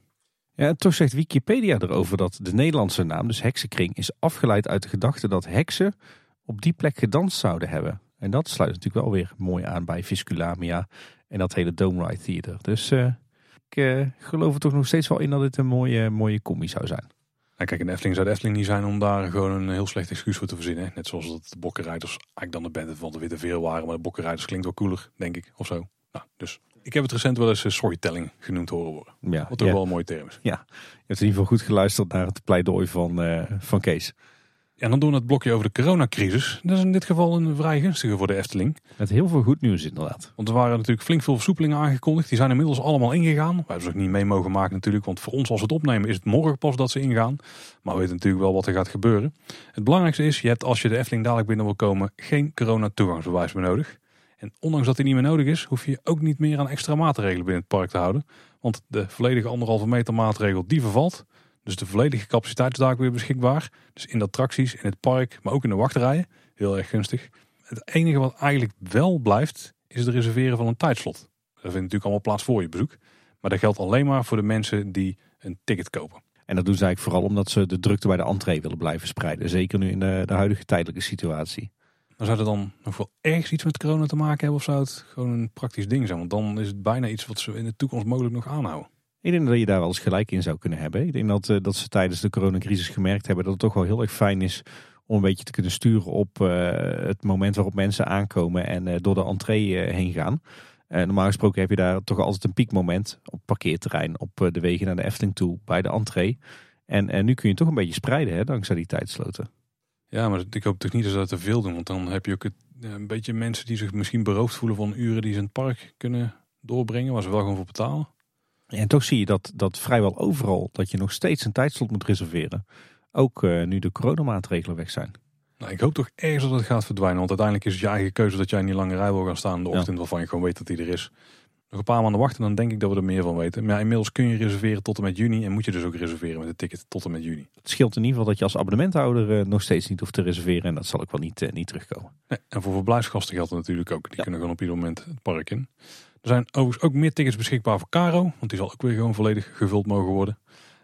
Speaker 2: Ja, toch zegt Wikipedia erover dat de Nederlandse naam, dus heksenkring, is afgeleid uit de gedachte dat heksen op die plek gedanst zouden hebben. En dat sluit natuurlijk wel weer mooi aan bij Visculamia En dat hele Dome Ride Theater. Dus ik geloof er toch nog steeds wel in dat dit een mooie, mooie combi zou zijn.
Speaker 1: Nou, kijk, een Efteling zou de Efteling niet zijn om daar gewoon een heel slecht excuus voor te verzinnen. Net zoals dat de bokkenrijders eigenlijk dan de band van de Witte Veel waren. Maar de bokkenrijders klinkt wel cooler, denk ik, of zo. Nou, dus ik heb het recent wel eens storytelling genoemd horen worden. Ja, Wat toch wel een mooie term is.
Speaker 2: Ja, je hebt in ieder geval goed geluisterd naar het pleidooi van, uh, van Kees.
Speaker 1: En dan doen we het blokje over de coronacrisis. Dat is in dit geval een vrij gunstige voor de Efteling.
Speaker 2: Met heel veel goed nieuws inderdaad.
Speaker 1: Want er waren natuurlijk flink veel versoepelingen aangekondigd. Die zijn inmiddels allemaal ingegaan. Wij hebben ze ook niet mee mogen maken natuurlijk. Want voor ons als we het opnemen is het morgen pas dat ze ingaan. Maar we weten natuurlijk wel wat er gaat gebeuren. Het belangrijkste is, je hebt als je de Efteling dadelijk binnen wil komen... geen corona-toegangsbewijs meer nodig. En ondanks dat die niet meer nodig is, hoef je ook niet meer aan extra maatregelen binnen het park te houden. Want de volledige anderhalve meter maatregel die vervalt. Dus de volledige capaciteit is daar weer beschikbaar. Dus in de attracties, in het park, maar ook in de wachtrijen. Heel erg gunstig. Het enige wat eigenlijk wel blijft, is het reserveren van een tijdslot. Dat vindt natuurlijk allemaal plaats voor je bezoek. Maar dat geldt alleen maar voor de mensen die een ticket kopen.
Speaker 2: En dat doen ze eigenlijk vooral omdat ze de drukte bij de entree willen blijven spreiden. Zeker nu in de, de huidige tijdelijke situatie.
Speaker 1: Maar zou het dan nog wel ergens iets met corona te maken hebben? Of zou het gewoon een praktisch ding zijn? Want dan is het bijna iets wat ze in de toekomst mogelijk nog aanhouden.
Speaker 2: Ik denk dat je daar wel eens gelijk in zou kunnen hebben. Ik denk dat, uh, dat ze tijdens de coronacrisis gemerkt hebben dat het toch wel heel erg fijn is om een beetje te kunnen sturen op uh, het moment waarop mensen aankomen en uh, door de entree heen gaan. normaal gesproken heb je daar toch altijd een piekmoment op parkeerterrein, op de wegen naar de Efteling toe, bij de entree. En nu kun je toch een beetje spreiden hè, dankzij die tijdsloten.
Speaker 1: Ja, maar ik hoop toch niet dat ze dat te veel doen. Want dan heb je ook een beetje mensen die zich misschien beroofd voelen van uren die ze in het park kunnen doorbrengen. Waar ze wel gewoon voor betalen.
Speaker 2: En toch zie je dat, dat vrijwel overal dat je nog steeds een tijdslot moet reserveren. Ook uh, nu de coronamaatregelen weg zijn.
Speaker 1: Nou, ik hoop toch ergens dat het gaat verdwijnen. Want uiteindelijk is het je eigen keuze dat jij in die lange rij wil gaan staan in de ochtend. Waarvan je gewoon weet dat die er is. Nog een paar maanden wachten, dan denk ik dat we er meer van weten. Maar ja, inmiddels kun je reserveren tot en met juni. En moet je dus ook reserveren met het ticket tot en met juni.
Speaker 2: Het scheelt in ieder geval dat je als abonnementhouder uh, nog steeds niet hoeft te reserveren. En dat zal ook wel niet, uh, niet terugkomen.
Speaker 1: Nee, en voor verblijfsgasten geldt het natuurlijk ook. Die kunnen gewoon op ieder moment het park in. Er zijn overigens ook meer tickets beschikbaar voor Caro. Want die zal ook weer gewoon volledig gevuld mogen worden.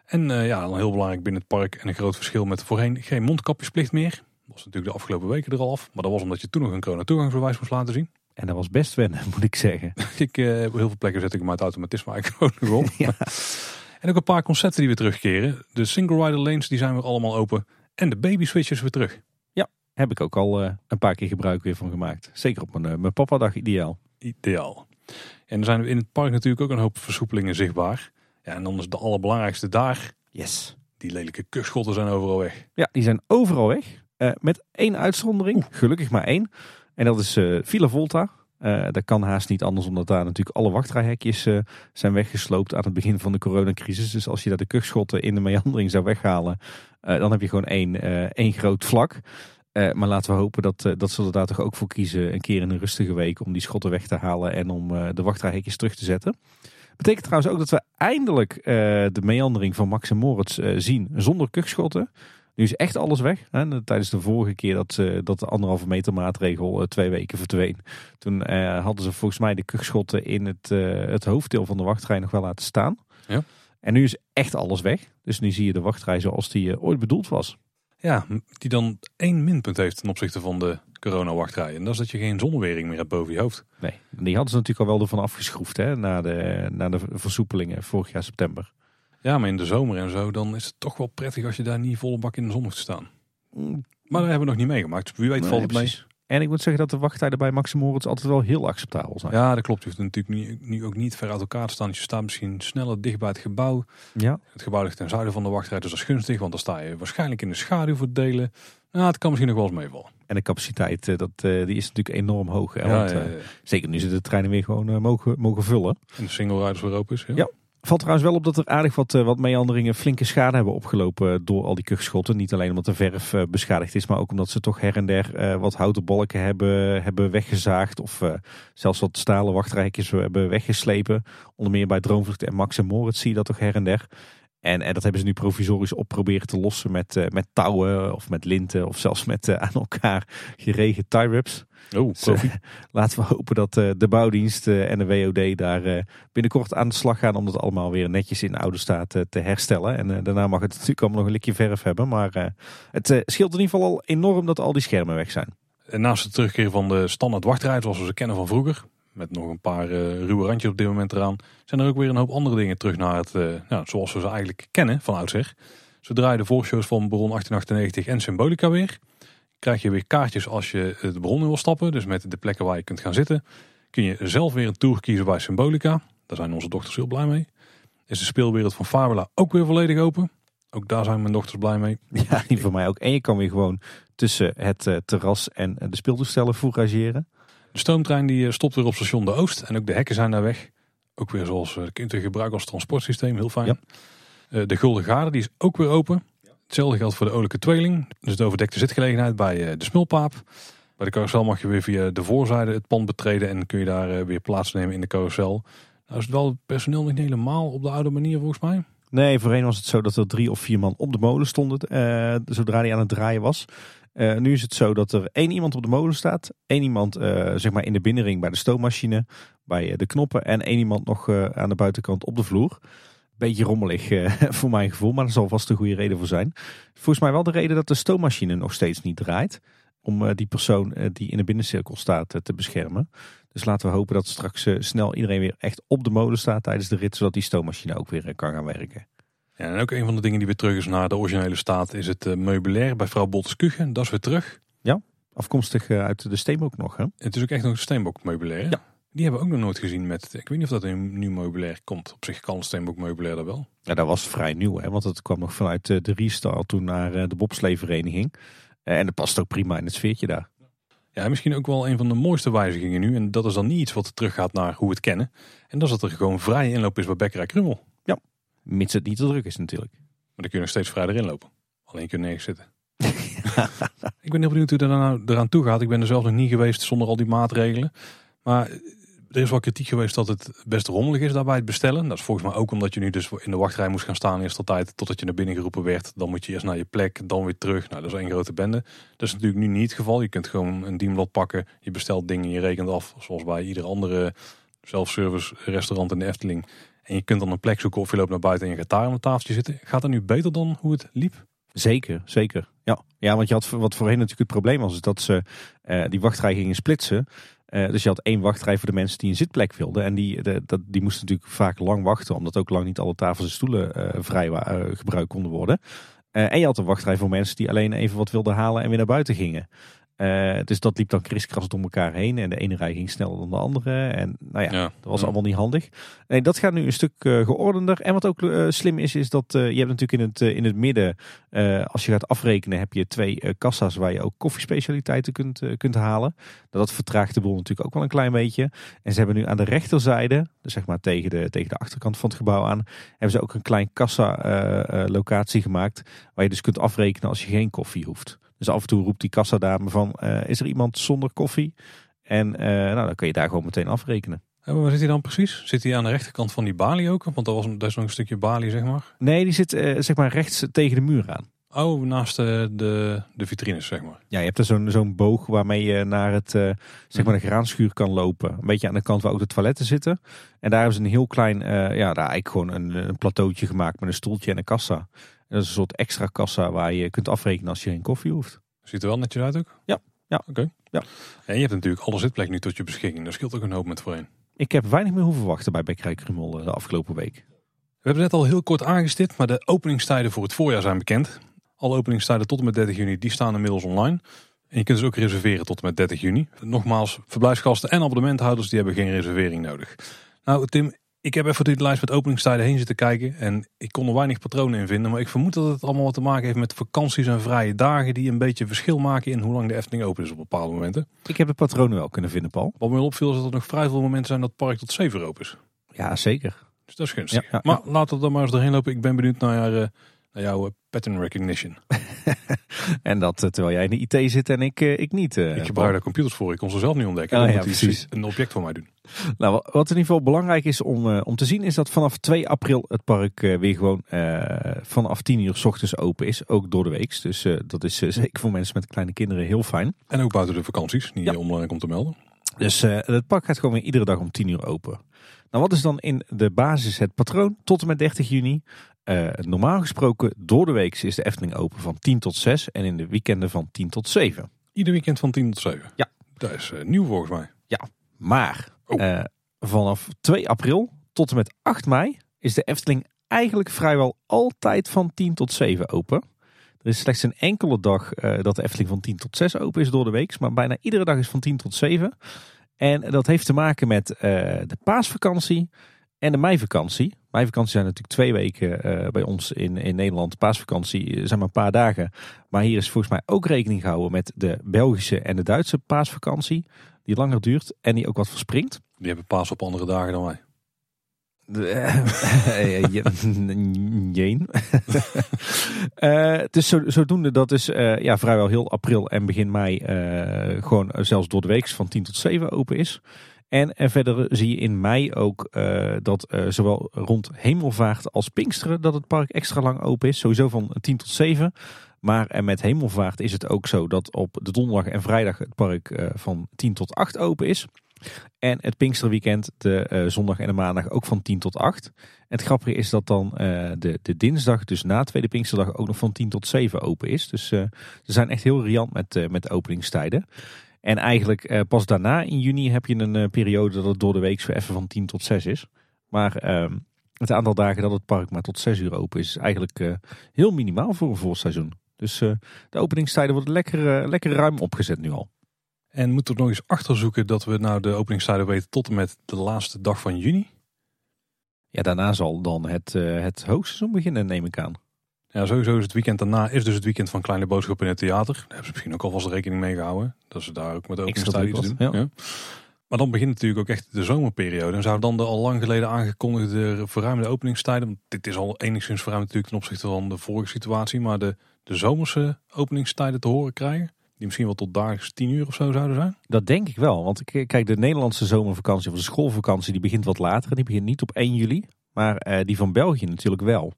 Speaker 1: En uh, ja, dan heel belangrijk binnen het park. En een groot verschil met voorheen geen mondkapjesplicht meer. Dat was natuurlijk de afgelopen weken er al af. Maar dat was omdat je toen nog een corona-toegangsbewijs moest laten zien.
Speaker 2: En dat was best wennen, moet ik zeggen.
Speaker 1: ik, uh, heel veel plekken zet ik hem uit automatisme eigenlijk gewoon nog op. ja. En ook een paar concepten die weer terugkeren. De single rider lanes die zijn weer allemaal open. En de baby switches weer terug.
Speaker 2: Ja, heb ik ook al uh, een paar keer gebruik weer van gemaakt. Zeker op mijn, mijn papa-dag ideaal.
Speaker 1: Ideaal. En er zijn in het park natuurlijk ook een hoop versoepelingen zichtbaar. Ja, en dan is de allerbelangrijkste daar.
Speaker 2: Yes.
Speaker 1: Die lelijke kuchschotten zijn overal weg.
Speaker 2: Ja, die zijn overal weg. Uh, met één uitzondering. Gelukkig maar één. En dat is uh, Villa Volta. Uh, dat kan haast niet anders, omdat daar natuurlijk alle wachtrijhekjes uh, zijn weggesloopt aan het begin van de coronacrisis. Dus als je daar de kuchschotten in de meandering zou weghalen, uh, dan heb je gewoon één, één groot vlak. Uh, maar laten we hopen dat, uh, dat ze er daar toch ook voor kiezen. Een keer in een rustige week om die schotten weg te halen en om uh, de wachtrijhekjes terug te zetten. Betekent trouwens ook dat we eindelijk de meandering van Max en Moritz zien zonder kuchschotten. Nu is echt alles weg. Hè? Tijdens de vorige keer dat, dat de anderhalve meter maatregel twee weken verdween. Toen hadden ze volgens mij de kuchschotten in het, het hoofddeel van de wachtrij nog wel laten staan.
Speaker 1: Ja.
Speaker 2: En nu is echt alles weg. Dus nu zie je de wachtrij zoals die ooit bedoeld was.
Speaker 1: Ja, die dan één minpunt heeft ten opzichte van de corona-wachtrij. En dat is dat je geen zonnewering meer hebt boven je hoofd.
Speaker 2: Nee, die hadden ze natuurlijk al wel ervan afgeschroefd hè, na, de, na de versoepelingen vorig jaar september.
Speaker 1: Ja, maar in de zomer en zo, dan is het toch wel prettig als je daar niet volle bak in de zon hoeft te staan. Mm. Maar dat hebben we nog niet meegemaakt. Wie weet valt het mee.
Speaker 2: En ik moet zeggen dat de wachttijden bij Max Moritz altijd wel heel acceptabel zijn.
Speaker 1: Ja, dat klopt. Je hoeft natuurlijk nu, ook niet ver uit elkaar te staan. je staat misschien sneller dicht bij het gebouw.
Speaker 2: Ja.
Speaker 1: Het gebouw ligt ten zuiden van de wachtrij, dus dat is gunstig. Want dan sta je waarschijnlijk in de schaduw voor delen. Nou, het kan misschien nog wel eens meevallen.
Speaker 2: En de capaciteit, eh, dat, eh, die is natuurlijk enorm hoog. Hè? Want, ja, ja, ja. Zeker nu ze de treinen weer gewoon mogen, mogen vullen.
Speaker 1: En de single riders weer open is.
Speaker 2: ja. Valt trouwens wel op dat er aardig wat, eh, wat meanderingen flinke schade hebben opgelopen door al die kuchschotten. Niet alleen omdat de verf eh, beschadigd is, maar ook omdat ze toch her en der wat houten balken hebben, hebben weggezaagd. Of zelfs wat stalen wachtrijkjes hebben weggeslepen. Onder meer bij Droomvlucht en Max en Moritz zie je dat toch her en der. En, en dat hebben ze nu provisorisch op proberen te lossen met, met touwen of met linten of zelfs met aan elkaar geregen tie wraps.
Speaker 1: Oh, dus, uh,
Speaker 2: laten we hopen dat de bouwdienst en de WOD daar binnenkort aan de slag gaan om dat allemaal weer netjes in oude staat te herstellen. En daarna mag het natuurlijk allemaal nog een likje verf hebben, maar het scheelt in ieder geval al enorm dat al die schermen weg zijn.
Speaker 1: En naast het terugkeren van de standaard wachtrij zoals we ze kennen van vroeger, met nog een paar uh, ruwe randjes op dit moment eraan, zijn er ook weer een hoop andere dingen terug naar het, uh, nou, zoals we ze eigenlijk kennen van oudsher. Ze draaien de voorshows van Baron 1898 en Symbolica weer. Krijg je weer kaartjes als je de bron wil stappen, dus met de plekken waar je kunt gaan zitten. Kun je zelf weer een tour kiezen bij Symbolica. Daar zijn onze dochters heel blij mee. Is de speelwereld van Fabula ook weer volledig open. Ook daar zijn mijn dochters blij mee.
Speaker 2: Ja, die voor mij ook. En je kan weer gewoon tussen het uh, terras en de speeltoestellen fourageren.
Speaker 1: De stoomtrein die eh, stopt weer op station De Oost. En ook de hekken zijn daar weg. Ook weer zoals uh, kunt u gebruiken als transportsysteem. Heel fijn. Ja. Uh, de Gulden Garde die is ook weer open. Hetzelfde geldt voor de Olijke Tweeling. Dus de overdekte zitgelegenheid bij de Smulpaap. Bij de carousel mag je weer via de voorzijde het pand betreden. En kun je daar weer plaatsnemen in de carousel. Nou is het wel het personeel niet helemaal op de oude manier volgens mij.
Speaker 2: Nee, voorheen was het zo dat er drie of vier man op de molen stonden uh, zodra die aan het draaien was. Uh, nu is het zo dat er één iemand op de molen staat, één iemand zeg maar in de binnenring bij de stoommachine, bij de knoppen en één iemand nog aan de buitenkant op de vloer. Beetje rommelig voor mijn gevoel, maar er zal vast een goede reden voor zijn. Volgens mij wel de reden dat de stoommachine nog steeds niet draait. Om die persoon die in de binnencirkel staat te beschermen. Dus laten we hopen dat straks snel iedereen weer echt op de molen staat tijdens de rit, zodat die stoommachine ook weer kan gaan werken.
Speaker 1: Ja, en ook een van de dingen die weer terug is naar de originele staat is het meubilair bij vrouw Bolteskuchen. Dat is weer terug.
Speaker 2: Ja, afkomstig uit de Steenbok nog hè?
Speaker 1: Het is ook echt nog een Steenbok meubilair. Ja. Die hebben we ook nog nooit gezien met, ik weet niet of dat een nieuw meubilair komt. Op zich kan Steenbok meubilair dat wel.
Speaker 2: Ja, dat was vrij nieuw hè, want het kwam nog vanuit de Riestal toen naar de bobsleevereniging. En dat past ook prima in het sfeertje daar.
Speaker 1: Ja, misschien ook wel een van de mooiste wijzigingen nu. En dat is dan niet iets wat teruggaat naar hoe we het kennen. En dat is dat er gewoon vrije inloop is bij Bekkerij Krummel.
Speaker 2: Ja, mits het niet te druk is natuurlijk. Maar
Speaker 1: dan kun je nog steeds vrij erin lopen. Alleen kun je nergens zitten. ik ben heel benieuwd hoe dat nou eraan toe gaat. Ik ben er zelf nog niet geweest zonder al die maatregelen. Maar er is wel kritiek geweest dat het best rommelig is daarbij het bestellen. Dat is volgens mij ook omdat je nu dus in de wachtrij moest gaan staan eerst altijd totdat je naar binnen geroepen werd. Dan moet je eerst naar je plek, dan weer terug. Nou, dat is één grote bende. Dat is natuurlijk nu niet het geval. Je kunt gewoon een dienblad pakken, je bestelt dingen, je rekent af. Zoals bij ieder andere self-service restaurant in de Efteling. En je kunt dan een plek zoeken of je loopt naar buiten en je gaat daar aan een tafeltje zitten. Gaat dat nu beter dan hoe het liep?
Speaker 2: Zeker, zeker. Ja, ja want je had wat voorheen natuurlijk het probleem was, is dat ze uh, die wachtrij gingen splitsen. Uh, dus je had één wachtrij voor de mensen die een zitplek wilden. En die, dat, die moesten natuurlijk vaak lang wachten, omdat ook lang niet alle tafels en stoelen uh, vrij uh, gebruikt konden worden. en je had een wachtrij voor mensen die alleen even wat wilden halen en weer naar buiten gingen. Uh, dus dat liep dan kriskras door elkaar heen. En de ene rij ging sneller dan de andere. En nou ja, dat was allemaal niet handig. Nee, dat gaat nu een stuk uh, geordender. En wat ook uh, slim is, is dat je hebt natuurlijk in het, in het midden, als je gaat afrekenen, heb je twee kassa's waar je ook koffiespecialiteiten kunt, kunt halen. Dat vertraagt de boel natuurlijk ook wel een klein beetje. En ze hebben nu aan de rechterzijde, dus zeg maar tegen de, tegen de achterkant van het gebouw aan, hebben ze ook een klein kassa locatie gemaakt. Waar je dus kunt afrekenen als je geen koffie hoeft. Dus af en toe roept die kassadame van, uh, is er iemand zonder koffie? En uh, nou, dan kun je daar gewoon meteen afrekenen.
Speaker 1: En waar zit hij dan precies? Zit hij aan de rechterkant van die balie ook? Want dat, was, dat is nog een stukje balie, zeg maar.
Speaker 2: Nee, die zit uh, zeg maar rechts tegen de muur aan.
Speaker 1: Oh, naast de, de, de vitrines, zeg maar.
Speaker 2: Ja, je hebt er zo'n zo'n boog waarmee je naar het, uh, zeg maar de graanschuur kan lopen. Een beetje aan de kant waar ook de toiletten zitten. En daar hebben ze een heel klein, uh, ja, daar eigenlijk gewoon een, een plateautje gemaakt met een stoeltje en een kassa dat is een soort extra kassa waar je kunt afrekenen als je geen koffie hoeft.
Speaker 1: Ziet er wel netjes uit ook?
Speaker 2: Ja. ja.
Speaker 1: Oké. Ja. En je hebt natuurlijk alle zitplek nu tot je beschikking. Dat scheelt ook een hoop met voorheen.
Speaker 2: Ik heb weinig meer hoeven wachten bij Bekkerij Krummel eh, de afgelopen week.
Speaker 1: We hebben net al heel kort aangestipt, maar de openingstijden voor het voorjaar zijn bekend. Alle openingstijden tot en met 30 juni, die staan inmiddels online. En je kunt ze ook reserveren tot en met 30 juni. Nogmaals, verblijfsgasten en abonnementhouders die hebben geen reservering nodig. Nou Tim, ik heb even door die lijst met openingstijden heen zitten kijken. En ik kon er weinig patronen in vinden. Maar ik vermoed dat het allemaal wat te maken heeft met vakanties en vrije dagen. Die een beetje verschil maken in hoe lang de Efteling open is op bepaalde momenten.
Speaker 2: Ik heb de patronen wel kunnen vinden, Paul.
Speaker 1: Wat me opviel is dat er nog vrij veel momenten zijn dat het park tot 7 open is.
Speaker 2: Ja, zeker.
Speaker 1: Dus dat is gunstig. Ja, maar laten we dan maar eens doorheen lopen. Ik ben benieuwd naar, uh, naar jouw eh, pattern recognition.
Speaker 2: en dat eh, terwijl jij in de IT zit en ik, ik niet.
Speaker 1: ik gebruik daar computers voor. Ik kon ze zelf niet ontdekken.
Speaker 2: Oh, ja, precies.
Speaker 1: Een object voor mij doen.
Speaker 2: Nou, wat in ieder geval belangrijk is om, om te zien is dat vanaf 2 april het park weer gewoon vanaf 10 uur s ochtends open is. Ook door de week. Dus dat is zeker voor mensen met kleine kinderen heel fijn.
Speaker 1: En ook buiten de vakanties. Niet ja. onbelangrijk om te melden.
Speaker 2: Dus het park gaat gewoon weer iedere dag om 10 uur open. Nou, wat is dan in de basis het patroon tot en met 30 juni? Uh, normaal gesproken door de week is de Efteling open van 10 tot 6 en in de weekenden van 10 tot 7.
Speaker 1: Ieder weekend van 10 tot 7?
Speaker 2: Ja.
Speaker 1: Dat is uh, nieuw volgens mij.
Speaker 2: Ja, maar Oh. vanaf 2 april tot en met 8 mei is de Efteling eigenlijk vrijwel altijd van 10 tot 7 open. Er is slechts een enkele dag dat de Efteling van 10 tot 6 open is door de week. Maar bijna iedere dag is van 10 tot 7. En dat heeft te maken met de paasvakantie en de meivakantie. Meivakantie zijn natuurlijk twee weken uh, bij ons in, in Nederland. Paasvakantie zijn maar een paar dagen. Maar hier is volgens mij ook rekening gehouden met de Belgische en de Duitse paasvakantie. Die langer duurt en die ook wat verspringt.
Speaker 1: Die hebben paas op andere dagen dan wij.
Speaker 2: Jeen. uh, het is zo, zodoende dat is uh, ja, vrijwel heel april en begin mei uh, gewoon zelfs door de week van 10 tot 7 open is. En, en verder zie je in mei ook uh, dat uh, zowel rond Hemelvaart als Pinksteren dat het park extra lang open is. Sowieso van 10 tot 7. Maar en met Hemelvaart is het ook zo dat op de donderdag en vrijdag het park uh, van 10 tot 8 open is. En het Pinksterweekend, de zondag en de maandag ook van 10 tot 8. En het grappige is dat dan de, de dinsdag, dus na tweede Pinksterdag, ook nog van 10 tot 7 open is. Dus ze zijn echt heel riant met, met openingstijden. En eigenlijk eh, pas daarna in juni heb je een uh, periode dat het door de week zo even van 10 tot 6 is. Maar uh, het aantal dagen dat het park maar tot 6 uur open is, is eigenlijk uh, heel minimaal voor een voorseizoen. Dus de openingstijden worden lekker, lekker ruim opgezet nu al.
Speaker 1: En moeten we nog eens achterzoeken dat we nou de openingstijden weten tot en met de laatste dag van juni?
Speaker 2: Ja, daarna zal dan het, het hoogseizoen beginnen, neem ik aan.
Speaker 1: Ja, sowieso is het weekend daarna is dus het weekend van Kleine Boodschappen in het theater. Daar hebben ze misschien ook alvast rekening mee gehouden. Dat ze daar ook met openingstijden iets doen. Ja. ja. Maar dan begint natuurlijk ook echt de zomerperiode. En zou dan de al lang geleden aangekondigde verruimde openingstijden... Want dit is al enigszins verruimd natuurlijk ten opzichte van de vorige situatie... maar de, de zomerse openingstijden te horen krijgen... die misschien wel tot dagelijks tien uur of zo zouden zijn?
Speaker 2: Dat denk ik wel. Want kijk, de Nederlandse zomervakantie of de schoolvakantie... die begint wat later. Die begint niet op 1 juli. Maar eh, die van België natuurlijk wel.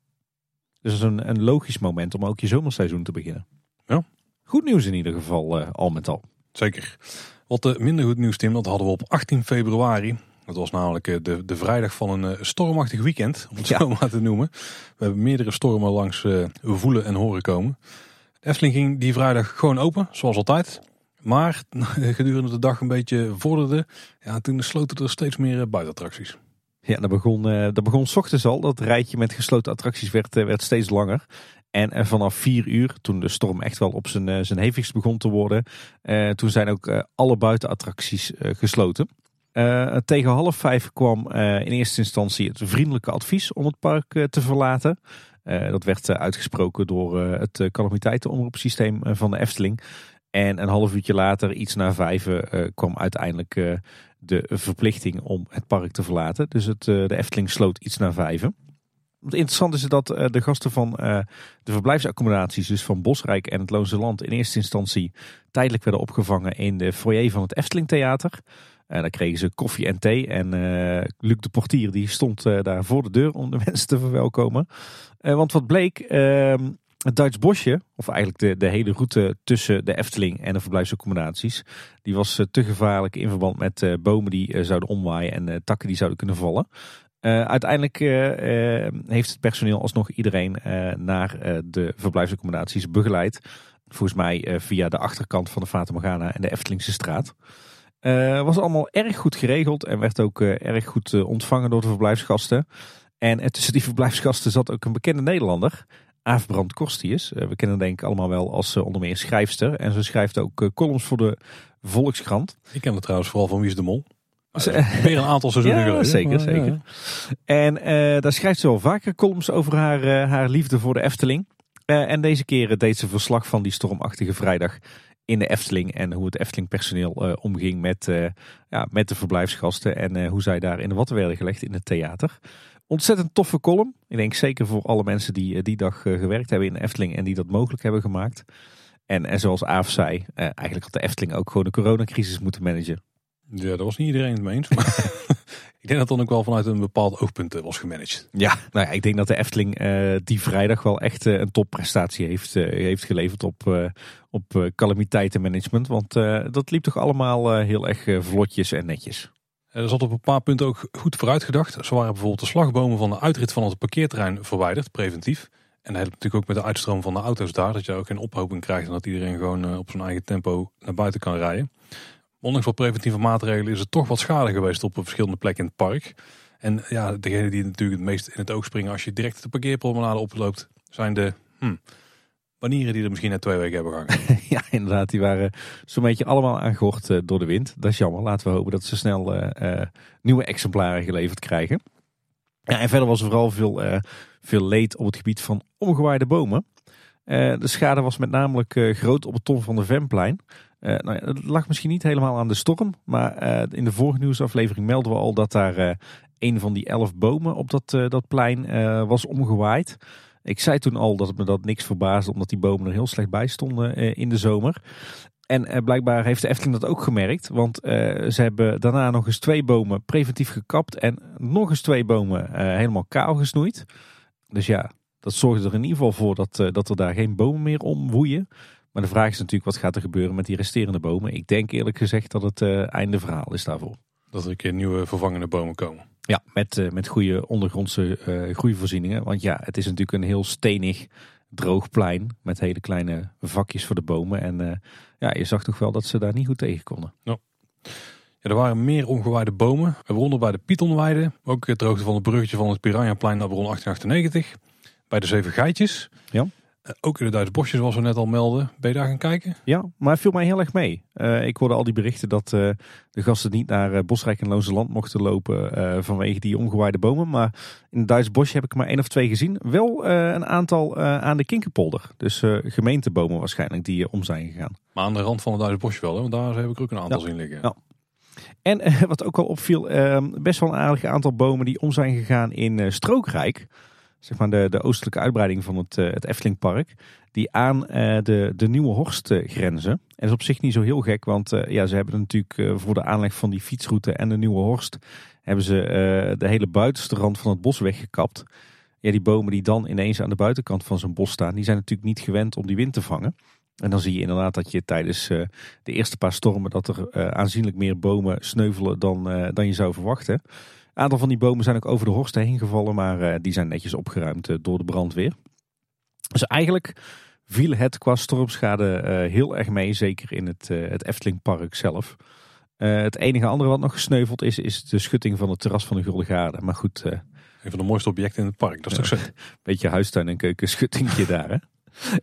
Speaker 2: Dus dat is een, een logisch moment om ook je zomerseizoen te beginnen.
Speaker 1: Ja.
Speaker 2: Goed nieuws in ieder geval, uh, al met al.
Speaker 1: Zeker. Wat uh, minder goed nieuws, Tim, dat hadden we op 18 februari. Dat was namelijk uh, de, de vrijdag van een stormachtig weekend, om het ja. zo maar te noemen. We hebben meerdere stormen langs voelen en horen komen. De Efteling ging die vrijdag gewoon open, zoals altijd. Maar gedurende de dag een beetje vorderde, ja, toen sloten er steeds meer buitenattracties.
Speaker 2: Ja, dat begon, uh, dat begon ochtends al. Dat rijtje met gesloten attracties werd, uh, werd steeds langer. En, en vanaf vier uur, toen de storm echt wel op zijn, zijn hevigst begon te worden, toen zijn ook alle buitenattracties gesloten. tegen half vijf kwam in eerste instantie het vriendelijke advies om het park te verlaten. dat werd uitgesproken door het calamiteitenomroepsysteem van de Efteling. En een half uurtje later, iets na vijf, kwam uiteindelijk de verplichting om het park te verlaten. Dus het, eh, de Efteling sloot iets na vijven. Wat interessant is dat eh, de gasten van eh, de verblijfsaccommodaties, dus van Bosrijk en het Loonse Land, in eerste instantie tijdelijk werden opgevangen in de foyer van het Efteling Theater. En daar kregen ze koffie en thee. En Luc de Portier die stond daar voor de deur om de mensen te verwelkomen. want wat bleek, ehm, het Duits bosje, of eigenlijk de, de hele route tussen de Efteling en de verblijfsaccommodaties, die was eh, te gevaarlijk in verband met uh, bomen die uh, zouden omwaaien en takken die zouden kunnen vallen. uiteindelijk heeft het personeel alsnog iedereen naar de verblijfsaccommodaties begeleid. Volgens mij via de achterkant van de Fata Morgana en de Eftelingse straat. was allemaal erg goed geregeld en werd ook erg goed ontvangen door de verblijfsgasten. En tussen die verblijfsgasten zat ook een bekende Nederlander. Aafbrand Kostius. Eh, we kennen denk ik allemaal wel als eh, onder meer schrijfster. En ze schrijft ook eh, columns voor de Volkskrant.
Speaker 1: Ik ken het trouwens vooral van Wie is de Mol. Weer een aantal seizoenen
Speaker 2: ja, Zeker, zeker. En daar schrijft ze wel vaker columns over haar, haar liefde voor de Efteling. en deze keer deed ze verslag van die stormachtige vrijdag in de Efteling. En hoe het Efteling personeel omging met, ja, met de verblijfsgasten. En hoe zij daar in de watten werden gelegd in het theater. Ontzettend toffe column. Ik denk zeker voor alle mensen die eh, die dag eh, gewerkt hebben in de Efteling en die dat mogelijk hebben gemaakt. En, en zoals Aaf zei, eh, eigenlijk had de Efteling ook gewoon de coronacrisis moeten managen.
Speaker 1: Ja, daar was niet iedereen het mee eens. Maar ik denk dat dan ook wel vanuit een bepaald oogpunt was gemanaged.
Speaker 2: Ja, nou ja, ik denk dat de Efteling die vrijdag wel echt een topprestatie heeft, heeft geleverd op, op calamiteitenmanagement. Want dat liep toch allemaal heel erg vlotjes en netjes.
Speaker 1: Er zat op een paar punten ook goed vooruit gedacht. Zo waren bijvoorbeeld de slagbomen van de uitrit van het parkeerterrein verwijderd, preventief. En dat helpt natuurlijk ook met de uitstroom van de auto's daar. Dat je ook geen ophoping krijgt en dat iedereen gewoon eh, op zijn eigen tempo naar buiten kan rijden. Ondanks wat preventieve maatregelen is er toch wat schade geweest op verschillende plekken in het park. En ja, degene die natuurlijk het meest in het oog springen als je direct de parkeerpromenade oploopt, zijn de hm, banieren die er misschien net twee weken hebben gehangen.
Speaker 2: ja, inderdaad. Die waren zo'n beetje allemaal aangegord uh, door de wind. Dat is jammer. Laten we hopen dat ze snel uh, nieuwe exemplaren geleverd krijgen. Ja, en verder was er vooral veel, veel leed op het gebied van omgewaaide bomen. de schade was met namelijk groot op het Tom van de Vemplein. Nou ja, het lag misschien niet helemaal aan de storm, maar in de vorige nieuwsaflevering melden we al dat daar een van die elf bomen op dat, dat plein was omgewaaid. Ik zei toen al dat het me dat niks verbaasde, omdat die bomen er heel slecht bij stonden in de zomer. En blijkbaar heeft de Efteling dat ook gemerkt, want ze hebben daarna nog eens twee bomen preventief gekapt en nog eens twee bomen helemaal kaal gesnoeid. Dus ja, dat zorgde er in ieder geval voor dat, dat er daar geen bomen meer om woeien. Maar de vraag is natuurlijk wat gaat er gebeuren met die resterende bomen. Ik denk eerlijk gezegd dat het einde verhaal is daarvoor.
Speaker 1: Dat er een keer nieuwe vervangende bomen komen.
Speaker 2: Ja, met, uh, met goede ondergrondse uh, groeivoorzieningen. Want ja, het is natuurlijk een heel stenig, droog plein. Met hele kleine vakjes voor de bomen. En ja, je zag toch wel dat ze daar niet goed tegen konden.
Speaker 1: Ja. Ja, er waren meer omgewaaide bomen. Waaronder bij de Pietonweide. Ook het droogte van het bruggetje van het Piranhaplein naar bron 1898. Bij de Zeven Geitjes.
Speaker 2: Ja.
Speaker 1: Eh, ook in de Duitse bosjes, zoals we net al melden. Ben je daar gaan kijken?
Speaker 2: Ja, maar het viel mij heel erg mee. Uh, ik hoorde al die berichten dat uh, de gasten niet naar uh, Bosrijk en Loonse Land mochten lopen vanwege die omgewaaide bomen. Maar in het Duitse bosje heb ik maar één of twee gezien. Wel een aantal aan de Kinkerpolder. Dus gemeentebomen waarschijnlijk die om zijn gegaan.
Speaker 1: Maar aan de rand van het Duitse bosje wel, hè? want daar heb ik ook een aantal zien liggen.
Speaker 2: Ja. En wat ook al opviel, best wel een aardig aantal bomen die om zijn gegaan in Strookrijk zeg maar de, de oostelijke uitbreiding van het, uh, het Eftelingpark, die aan uh, de, de Nieuwe Horst uh, grenzen. En dat is op zich niet zo heel gek, want ja, ze hebben natuurlijk voor de aanleg van die fietsroute en de Nieuwe Horst, hebben ze de hele buitenste rand van het bos weggekapt. Ja, die bomen die dan ineens aan de buitenkant van zo'n bos staan, die zijn natuurlijk niet gewend om die wind te vangen. En dan zie je inderdaad dat je tijdens de eerste paar stormen dat er aanzienlijk meer bomen sneuvelen dan, dan je zou verwachten. Een aantal van die bomen zijn ook over de horsten heen gevallen, maar uh, die zijn netjes opgeruimd uh, door de brandweer. Dus eigenlijk viel het qua stormschade uh, heel erg mee, zeker in het, het Eftelingpark zelf. het enige andere wat nog gesneuveld is, is de schutting van het terras van de Gulden Garde. Maar goed.
Speaker 1: Een van de mooiste objecten in het park, dat is toch zo?
Speaker 2: Beetje huistuin- en keukenschuttingje daar hè.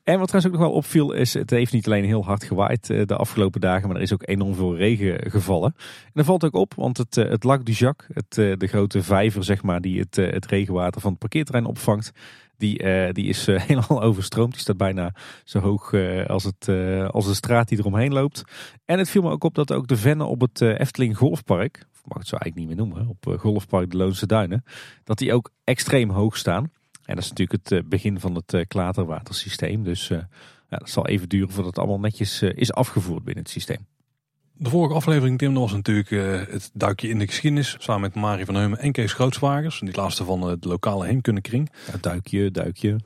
Speaker 2: En wat trouwens ook nog wel opviel is, het heeft niet alleen heel hard gewaaid eh, de afgelopen dagen, maar er is ook enorm veel regen gevallen. En dat valt ook op, want het, eh, het Lac du Jacques, het, eh, de grote vijver zeg maar, die het, het regenwater van het parkeerterrein opvangt, die, die is helemaal overstroomd. Die staat bijna zo hoog als, het, als de straat die eromheen loopt. En het viel me ook op dat ook de vennen op het Efteling Golfpark, mag het zo eigenlijk niet meer noemen, op Golfpark de Loonse Duinen, dat die ook extreem hoog staan. En dat is natuurlijk het eh, begin van het eh, klaterwatersysteem. Dus eh, ja, dat zal even duren voordat het allemaal netjes is afgevoerd binnen het systeem.
Speaker 1: De vorige aflevering, Tim, was natuurlijk het duikje in de geschiedenis. Samen met Marie van Heumen en Kees Grootswagers. Die laatste van de lokale heemkundekring.
Speaker 2: Ja, duikje, duikje.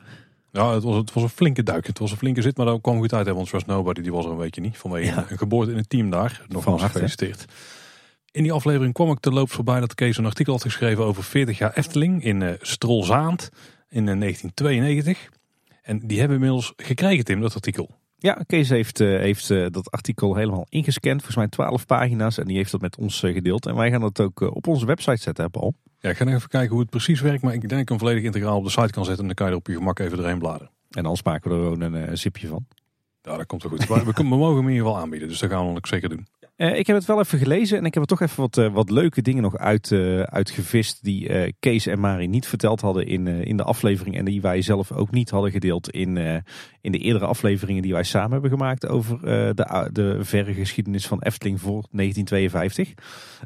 Speaker 1: Ja, het was, het was een flinke duik. Het was een flinke zit, maar dat kwam goed uit. Hè, want Trust Nobody die was er een weekje niet. Vanwege ja. een geboorte in het team daar. Nogmaals gefeliciteerd. In die aflevering kwam ik te loop voorbij dat Kees een artikel had geschreven over 40 jaar Efteling in uh, Strolzaand in 1992. En die hebben we inmiddels gekregen, Tim, dat artikel.
Speaker 2: Ja, Kees heeft, uh, heeft uh, dat artikel helemaal ingescand. Volgens mij 12 pagina's. En die heeft dat met ons gedeeld. En wij gaan dat ook op onze website zetten, Paul.
Speaker 1: Ja, ik ga even kijken hoe het precies werkt. Maar ik denk dat ik hem volledig integraal op de site kan zetten. En dan kan je er op je gemak even doorheen bladeren.
Speaker 2: En dan maken we er gewoon een zipje van.
Speaker 1: Ja, dat komt wel goed. we, we, mogen hem in ieder geval aanbieden. Dus dat gaan we ook zeker doen.
Speaker 2: Uh, ik heb het wel even gelezen en ik heb er toch even wat, uh, wat leuke dingen nog uit, uh, uitgevist die Kees en Mari niet verteld hadden in, in de aflevering en die wij zelf ook niet hadden gedeeld in, in de eerdere afleveringen die wij samen hebben gemaakt over de, de verre geschiedenis van Efteling voor 1952.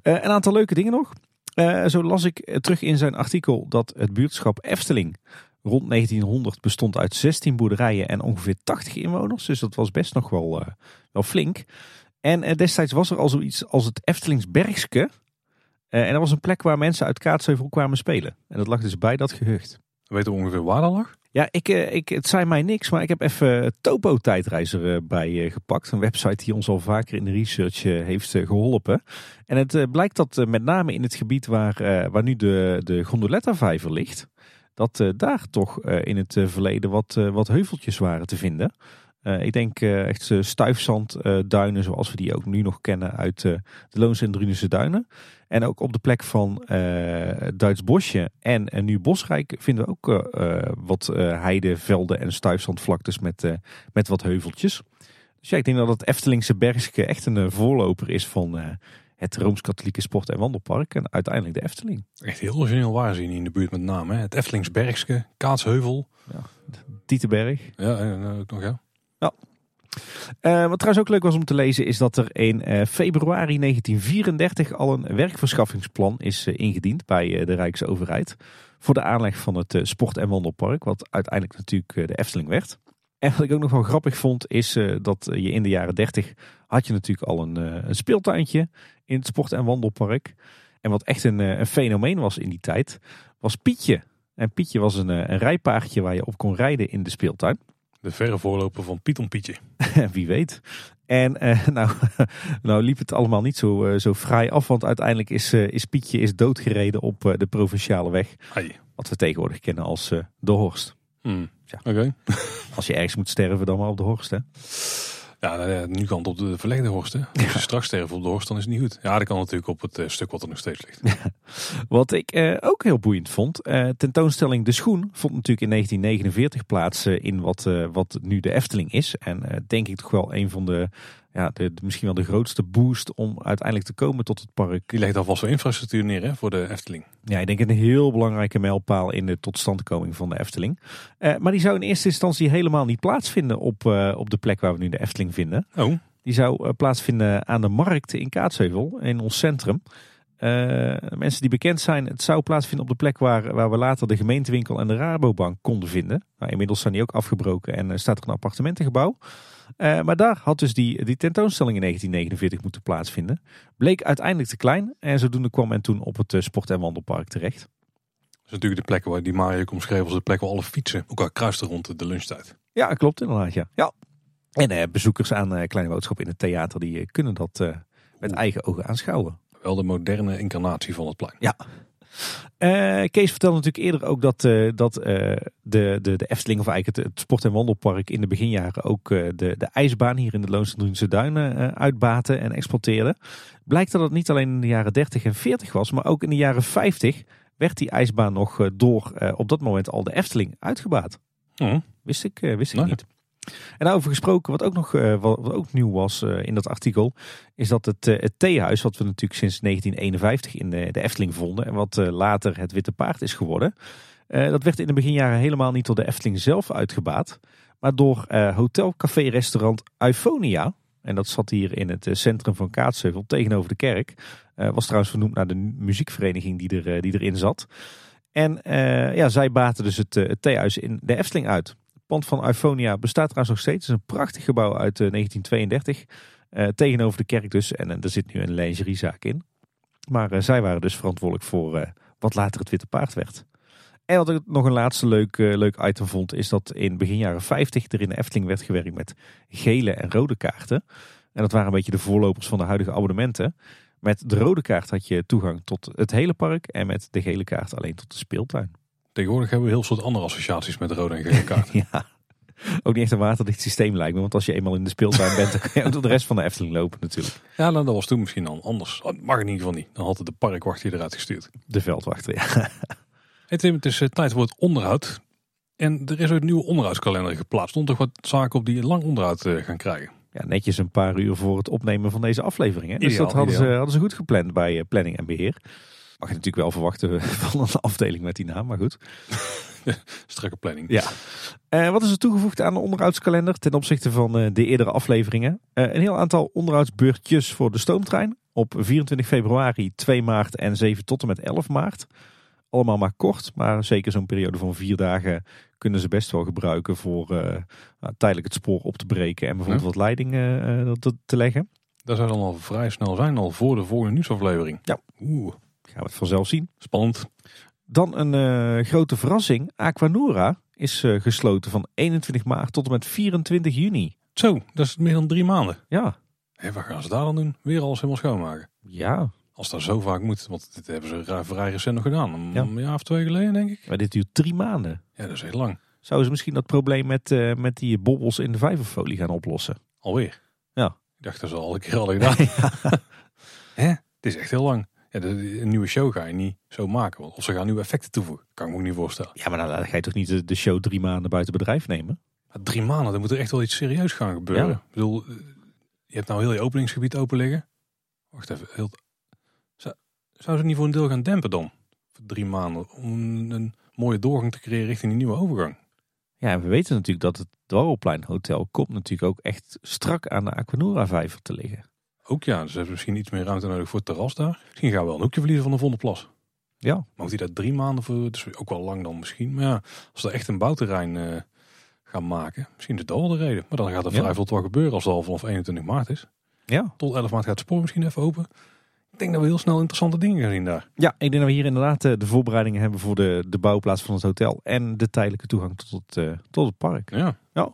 Speaker 2: een aantal leuke dingen nog. zo las ik terug in zijn artikel dat het buurtschap Efteling rond 1900 bestond uit 16 boerderijen en ongeveer 80 inwoners. Dus dat was best nog wel, wel flink. En eh, destijds was er al zoiets als het Eftelingsbergske. Uh, en dat was een plek waar mensen uit Kaatsheuvel kwamen spelen. En dat lag dus bij dat gehucht.
Speaker 1: Weet je ongeveer waar dat lag?
Speaker 2: Ja, ik, uh, ik, het zei mij niks, maar ik heb even Topo Tijdreizer bij gepakt. Een website die ons al vaker in de research heeft geholpen. En het blijkt dat met name in het gebied waar, waar nu de, de Gondoletta-vijver ligt... dat daar toch in het verleden wat, wat heuveltjes waren te vinden... ik denk echt stuifzandduinen zoals we die ook nu nog kennen uit de Loonse en Drunense duinen. En ook op de plek van Duits Bosje en nu Bosrijk vinden we ook wat heide, velden en stuifzandvlaktes met, met wat heuveltjes. Dus ja, ik denk dat het Eftelingse Bergske echt een voorloper is van het Rooms-Katholieke Sport- en Wandelpark en uiteindelijk de Efteling.
Speaker 1: Echt heel origineel waarzien in de buurt met name. Hè? Het Eftelingsbergske, Kaatsheuvel.
Speaker 2: Ja, Tietenberg.
Speaker 1: Ja, en ook nog ja.
Speaker 2: Uh, wat trouwens ook leuk was om te lezen is dat er in uh, februari 1934 al een werkverschaffingsplan is uh, ingediend bij de Rijksoverheid. Voor de aanleg van het sport- en wandelpark, wat uiteindelijk natuurlijk de Efteling werd. En wat ik ook nog wel grappig vond, is dat je in de jaren 30 had je natuurlijk al een, een speeltuintje in het sport- en wandelpark. En wat echt een, een, fenomeen was in die tijd, was Pietje. En Pietje was een, een rijpaardje waar je op kon rijden in de speeltuin.
Speaker 1: De verre voorloper van Pieton Pietje.
Speaker 2: Wie weet. En nou, nou liep het allemaal niet zo, zo fraai af, want uiteindelijk is, is Pietje is doodgereden op de provinciale weg.
Speaker 1: Ai.
Speaker 2: Wat we tegenwoordig kennen als de Horst.
Speaker 1: Hmm. Ja.
Speaker 2: Als je ergens moet sterven, dan maar op de Horst, hè?
Speaker 1: Ja, nu kan het op de verlegde Horst, hè? Als je straks sterven op de Horst, dan is het niet goed. Ja, dat kan natuurlijk op het uh, stuk wat er nog steeds ligt.
Speaker 2: Wat ik uh, ook heel boeiend vond, uh, tentoonstelling De Schoen vond natuurlijk in 1949 plaats in wat, wat nu de Efteling is. En denk ik toch wel een van de ja, de, misschien wel de grootste boost om uiteindelijk te komen tot het park.
Speaker 1: Die legt alvast wel infrastructuur neer hè, voor de Efteling.
Speaker 2: Ja, ik denk een heel belangrijke mijlpaal in de totstandkoming van de Efteling. Uh, maar die zou in eerste instantie helemaal niet plaatsvinden op, uh, op de plek waar we nu de Efteling vinden.
Speaker 1: Oh.
Speaker 2: Die zou uh, plaatsvinden aan de markt in Kaatsheuvel, in ons centrum. mensen die bekend zijn, het zou plaatsvinden op de plek waar, waar we later de gemeentewinkel en de Rabobank konden vinden. Nou, inmiddels zijn die ook afgebroken en staat er een appartementengebouw. Uh, maar daar had dus die, die tentoonstelling in 1949 moeten plaatsvinden. Bleek uiteindelijk te klein en zodoende kwam men toen op het uh, sport- en wandelpark terecht.
Speaker 1: Dat is natuurlijk de plek waar die Mario omschreven als de plek waar alle fietsen elkaar kruisten rond de lunchtijd.
Speaker 2: Ja, klopt inderdaad. Ja. ja. En uh, bezoekers aan Kleine Boodschap in het theater die kunnen dat met eigen ogen aanschouwen.
Speaker 1: Wel de moderne incarnatie van het plein.
Speaker 2: Ja, uh, Kees vertelde natuurlijk eerder ook dat, uh, dat uh, de, de, de Efteling, of eigenlijk het, het, sport- en wandelpark in de beginjaren ook de, de ijsbaan hier in de Loonsendroense Duinen uitbaten en exploiteerde. Blijkt dat het niet alleen in de jaren 30 en 40 was, maar ook in de jaren 50 werd die ijsbaan nog door op dat moment al de Efteling uitgebaat.
Speaker 1: Oh.
Speaker 2: Wist ik, wist ik niet. En daarover gesproken, wat ook nog uh, wat, ook nieuw was uh, in dat artikel, is dat het, uh, het theehuis, wat we natuurlijk sinds 1951 in de, Efteling vonden en wat later het Witte Paard is geworden, dat werd in de beginjaren helemaal niet door de Efteling zelf uitgebaat, maar door hotel, café, restaurant Eufonia. En dat zat hier in het centrum van Kaatsheuvel tegenover de kerk. was trouwens vernoemd naar de muziekvereniging die, er, die erin zat. En ja, zij baten dus het, het theehuis in de Efteling uit pand van Ifonia bestaat trouwens nog steeds. Het is een prachtig gebouw uit 1932. Uh, tegenover de kerk dus. En er zit nu een lingeriezaak in. Maar uh, zij waren dus verantwoordelijk voor wat later het Witte Paard werd. En wat ik nog een laatste leuk, leuk item vond, is dat in begin jaren 50 er in de Efteling werd gewerkt met gele en rode kaarten. En dat waren een beetje de voorlopers van de huidige abonnementen. Met de rode kaart had je toegang tot het hele park en met de gele kaart alleen tot de speeltuin.
Speaker 1: Tegenwoordig hebben we heel soort andere associaties met rode en gele kaart.
Speaker 2: ja, ook niet echt een waterdicht systeem lijkt me. Want als je eenmaal in de speeltuin bent, dan kan je ook de rest van de Efteling lopen natuurlijk.
Speaker 1: Ja, nou, dat was toen misschien al anders. Dat mag in ieder geval niet. Dan had de parkwachter eruit gestuurd.
Speaker 2: De veldwachter, ja.
Speaker 1: Hey Tim, het is uh, tijd voor het onderhoud. En er is ook een nieuwe onderhoudskalender geplaatst. Stond toch wat zaken op die lang onderhoud uh, gaan krijgen?
Speaker 2: Ja, netjes een paar uur voor het opnemen van deze aflevering. Hè? Dus ideaal, dat hadden ze, hadden ze goed gepland bij uh, planning en beheer. Mag je natuurlijk wel verwachten van een afdeling met die naam, maar goed.
Speaker 1: Strakke planning.
Speaker 2: Ja. Uh, wat is er toegevoegd aan de onderhoudskalender ten opzichte van uh, de eerdere afleveringen? Uh, een heel aantal onderhoudsbeurtjes voor de stoomtrein. Op 24 februari, 2 maart en 7 tot en met 11 maart. Allemaal maar kort, maar zeker zo'n periode van vier dagen kunnen ze best wel gebruiken voor nou, tijdelijk het spoor op te breken en bijvoorbeeld wat leidingen te, te leggen.
Speaker 1: Dat zou dan al vrij snel zijn, al voor de volgende nieuwsaflevering.
Speaker 2: Ja.
Speaker 1: Oeh.
Speaker 2: Gaan we het vanzelf zien.
Speaker 1: Spannend.
Speaker 2: Dan een uh, grote verrassing. Aquanura is uh, gesloten van 21 maart tot en met 24 juni.
Speaker 1: Zo, dat is meer dan drie maanden.
Speaker 2: Ja.
Speaker 1: En wat gaan ze daar dan doen? Weer alles helemaal schoonmaken?
Speaker 2: Ja.
Speaker 1: Als dat zo vaak moet, want dit hebben ze vrij recent nog gedaan. Een ja. jaar of twee geleden denk ik.
Speaker 2: Maar dit duurt drie maanden.
Speaker 1: Ja, dat is heel lang.
Speaker 2: Zouden ze misschien dat probleem met, uh, met die bobbels in de vijverfolie gaan oplossen?
Speaker 1: Alweer?
Speaker 2: Ja.
Speaker 1: Ik dacht dat ze al een keer hadden gedaan. Hè? Het is echt heel lang. Ja, de, een nieuwe show ga je niet zo maken. Of ze gaan nieuwe effecten toevoegen. Kan ik me ook niet voorstellen.
Speaker 2: Ja, maar dan ga je toch niet de show drie maanden buiten bedrijf nemen?
Speaker 1: drie maanden, dan moet er echt wel iets serieus gaan gebeuren. Ik bedoel, je hebt nou heel je openingsgebied open liggen. Wacht even. Heel... Zou, zou ze niet voor een deel gaan dempen dan? Voor drie maanden. Om een mooie doorgang te creëren richting die nieuwe overgang.
Speaker 2: Ja, en we weten natuurlijk dat het Dwarrelplein Hotel komt natuurlijk ook echt strak aan de Aquanura vijver te liggen.
Speaker 1: Ook ja, dus ze hebben misschien iets meer ruimte nodig voor het terras daar. Misschien gaan we wel een hoekje verliezen van de Vondelplas.
Speaker 2: Ja.
Speaker 1: Mag die daar drie maanden voor? Dus ook wel lang dan misschien. Maar ja, als er echt een bouwterrein uh, gaan maken, misschien is dat wel de reden. Maar dan gaat er vrij veel wel gebeuren als het al vanaf 21 maart is.
Speaker 2: Ja.
Speaker 1: Tot 11 maart gaat het spoor misschien even open. Ik denk dat we heel snel interessante dingen gaan zien daar.
Speaker 2: Ja, ik denk dat we hier inderdaad eh, de voorbereidingen hebben voor de, de bouwplaats van het hotel. En de tijdelijke toegang tot het, uh, tot het park.
Speaker 1: Ja.
Speaker 2: ja.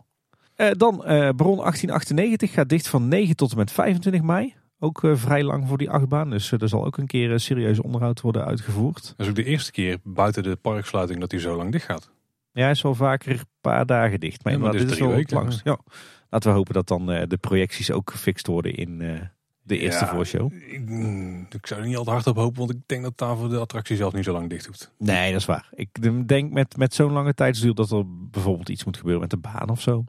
Speaker 2: Uh, dan uh, Bron 1898 gaat dicht van 9 tot en met 25 mei. Ook vrij lang voor die achtbaan. Dus er zal ook een keer serieus onderhoud worden uitgevoerd.
Speaker 1: Dat is ook de eerste keer buiten de parksluiting dat hij zo lang dicht gaat.
Speaker 2: Ja, hij is wel vaker een paar dagen dicht. Maar, ja, maar dit is wel weken, langs. Ja. Laten we hopen dat dan de projecties ook gefixt worden in de eerste ja, voorshow.
Speaker 1: Ik, mm, ik, zou er niet al te hard op hopen, want ik denk dat daar voor de attractie zelf niet zo lang dicht hoeft.
Speaker 2: Nee, dat is waar. Ik denk met, met zo'n lange tijdsduur dat er bijvoorbeeld iets moet gebeuren met de baan of zo.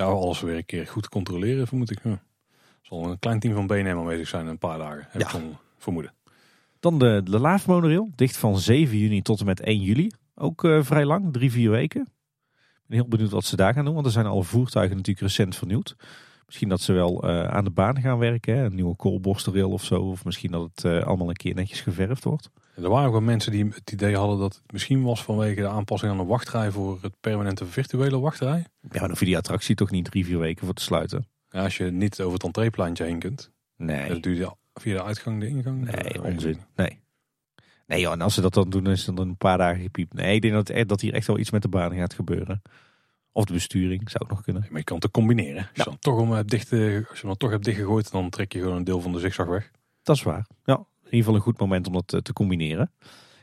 Speaker 1: Ja, alles weer een keer goed controleren, vermoed ik. Ja. zal een klein team van BNM aanwezig zijn in een paar dagen, heb ja. ik vermoeden.
Speaker 2: Dan de, de Laaf monorail, dicht van 7 juni tot en met 1 juli. Ook uh, vrij lang, drie, vier weken. Ik ben heel benieuwd wat ze daar gaan doen, want er zijn alle voertuigen natuurlijk recent vernieuwd. Misschien dat ze wel uh, aan de baan gaan werken. Hè? Een nieuwe koolborstelrail of zo. Of misschien dat het uh, allemaal een keer netjes geverfd wordt.
Speaker 1: er waren ook wel mensen die het idee hadden dat het misschien was vanwege de aanpassing aan de wachtrij voor het permanente virtuele wachtrij.
Speaker 2: Ja, maar dan die attractie toch niet drie, vier weken voor te sluiten.
Speaker 1: Ja, als je niet over het entreeplaantje heen kunt.
Speaker 2: Nee.
Speaker 1: Dat doe je via de uitgang, de ingang.
Speaker 2: Nee, onzin. Nee. Nee joh, en als ze dat dan doen, is het dan een paar dagen gepiept. Nee, ik denk dat, dat hier echt wel iets met de baan gaat gebeuren. Of de besturing, zou ook nog kunnen.
Speaker 1: Maar je kan het combineren. Als je, dan toch om hebt dicht, als je dan toch hebt dichtgegooid, dan trek je gewoon een deel van de zigzag weg.
Speaker 2: Dat is waar. Ja, in ieder geval een goed moment om dat te combineren.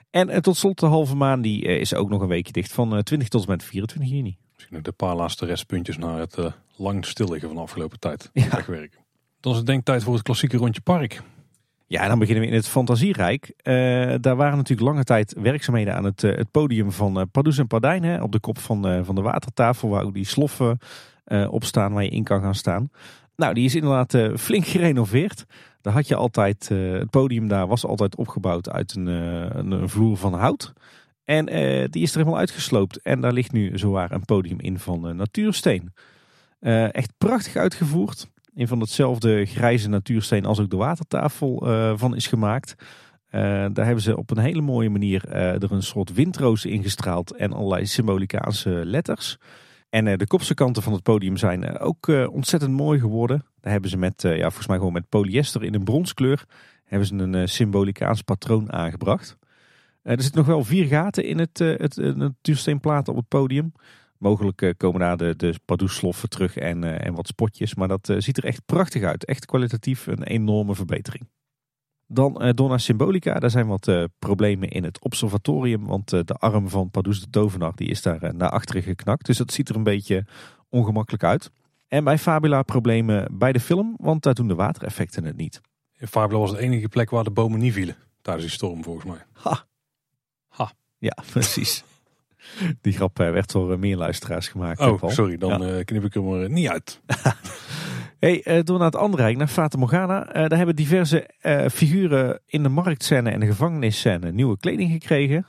Speaker 2: En, en tot slot de halve maan, die is ook nog een weekje dicht van 20 tot en met 24 juni.
Speaker 1: Misschien nog de paar laatste restpuntjes naar het lang stilliggen van de afgelopen tijd. Ja. Wegwerken. Dan is het denktijd voor het klassieke rondje park.
Speaker 2: Ja, dan beginnen we in het Fantasierijk. Uh, daar waren natuurlijk lange tijd werkzaamheden aan het, uh, het podium van uh, en Pardijn. Hè, op de kop van, van de watertafel, waar ook die sloffen op staan waar je in kan gaan staan. Nou, die is inderdaad flink gerenoveerd. Daar had je altijd, het podium daar was altijd opgebouwd uit een, een, een vloer van hout. En die is er helemaal uitgesloopt. En daar ligt nu zowaar een podium in van natuursteen. echt prachtig uitgevoerd. Een van hetzelfde grijze natuursteen als ook de watertafel uh, van is gemaakt. Uh, daar hebben ze op een hele mooie manier uh, er een soort windroos ingestraald en allerlei symbolicaanse letters. En de kopse kanten van het podium zijn ook ontzettend mooi geworden. Daar hebben ze met, ja, volgens mij gewoon met polyester in een bronskleur, hebben ze een symbolicaans patroon aangebracht. er zitten nog wel vier gaten in het, het, het natuursteenplaat op het podium. Mogelijk eh, komen daar de, de sloffen terug en, eh, en wat spotjes. Maar dat eh, ziet er echt prachtig uit. Echt kwalitatief een enorme verbetering. Dan Donna Symbolica. Daar zijn wat problemen in het observatorium. Want de arm van Pardoes de Tovenaar die is daar naar achteren geknakt. Dus dat ziet er een beetje ongemakkelijk uit. En bij Fabula problemen bij de film. Want daar doen de watereffecten het niet.
Speaker 1: In Fabula was het enige plek waar de bomen niet vielen. Tijdens die storm volgens mij.
Speaker 2: Ha.
Speaker 1: Ha.
Speaker 2: Ja, precies. Die grap eh, werd door eh, meer luisteraars gemaakt.
Speaker 1: Oh, sorry, dan ja. Eh, knip ik hem er niet uit.
Speaker 2: hey, door naar het andere rijk, naar Fata Morgana. daar hebben diverse figuren in de marktscène en de gevangenisscène nieuwe kleding gekregen.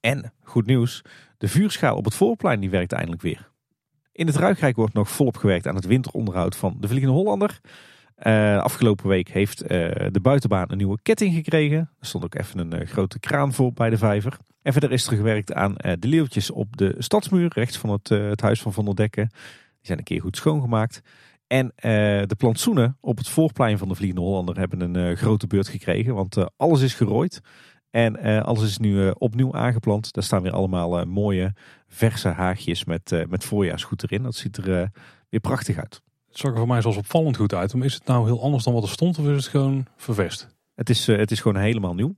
Speaker 2: En, goed nieuws, de vuurschaal op het voorplein die werkt eindelijk weer. In het Ruigrijk wordt nog volop gewerkt aan het winteronderhoud van de Vliegende Hollander. Uh, afgelopen week heeft uh, de buitenbaan een nieuwe ketting gekregen. Er stond ook even een uh, grote kraan voor bij de vijver. En verder is er gewerkt aan de leeuwtjes op de stadsmuur, rechts van het, het huis van Van der Dekken. Die zijn een keer goed schoongemaakt. En de plantsoenen op het voorplein van de Vliegende Hollander hebben een grote beurt gekregen. Want alles is gerooid. En alles is nu opnieuw aangeplant. Daar staan weer allemaal mooie verse haagjes met, met voorjaarsgoed erin. Dat ziet er weer prachtig uit.
Speaker 1: Het zag er voor mij zoals opvallend goed uit. Maar is het nou heel anders dan wat er stond of is het gewoon vervest?
Speaker 2: Het is, uh, het is gewoon helemaal nieuw.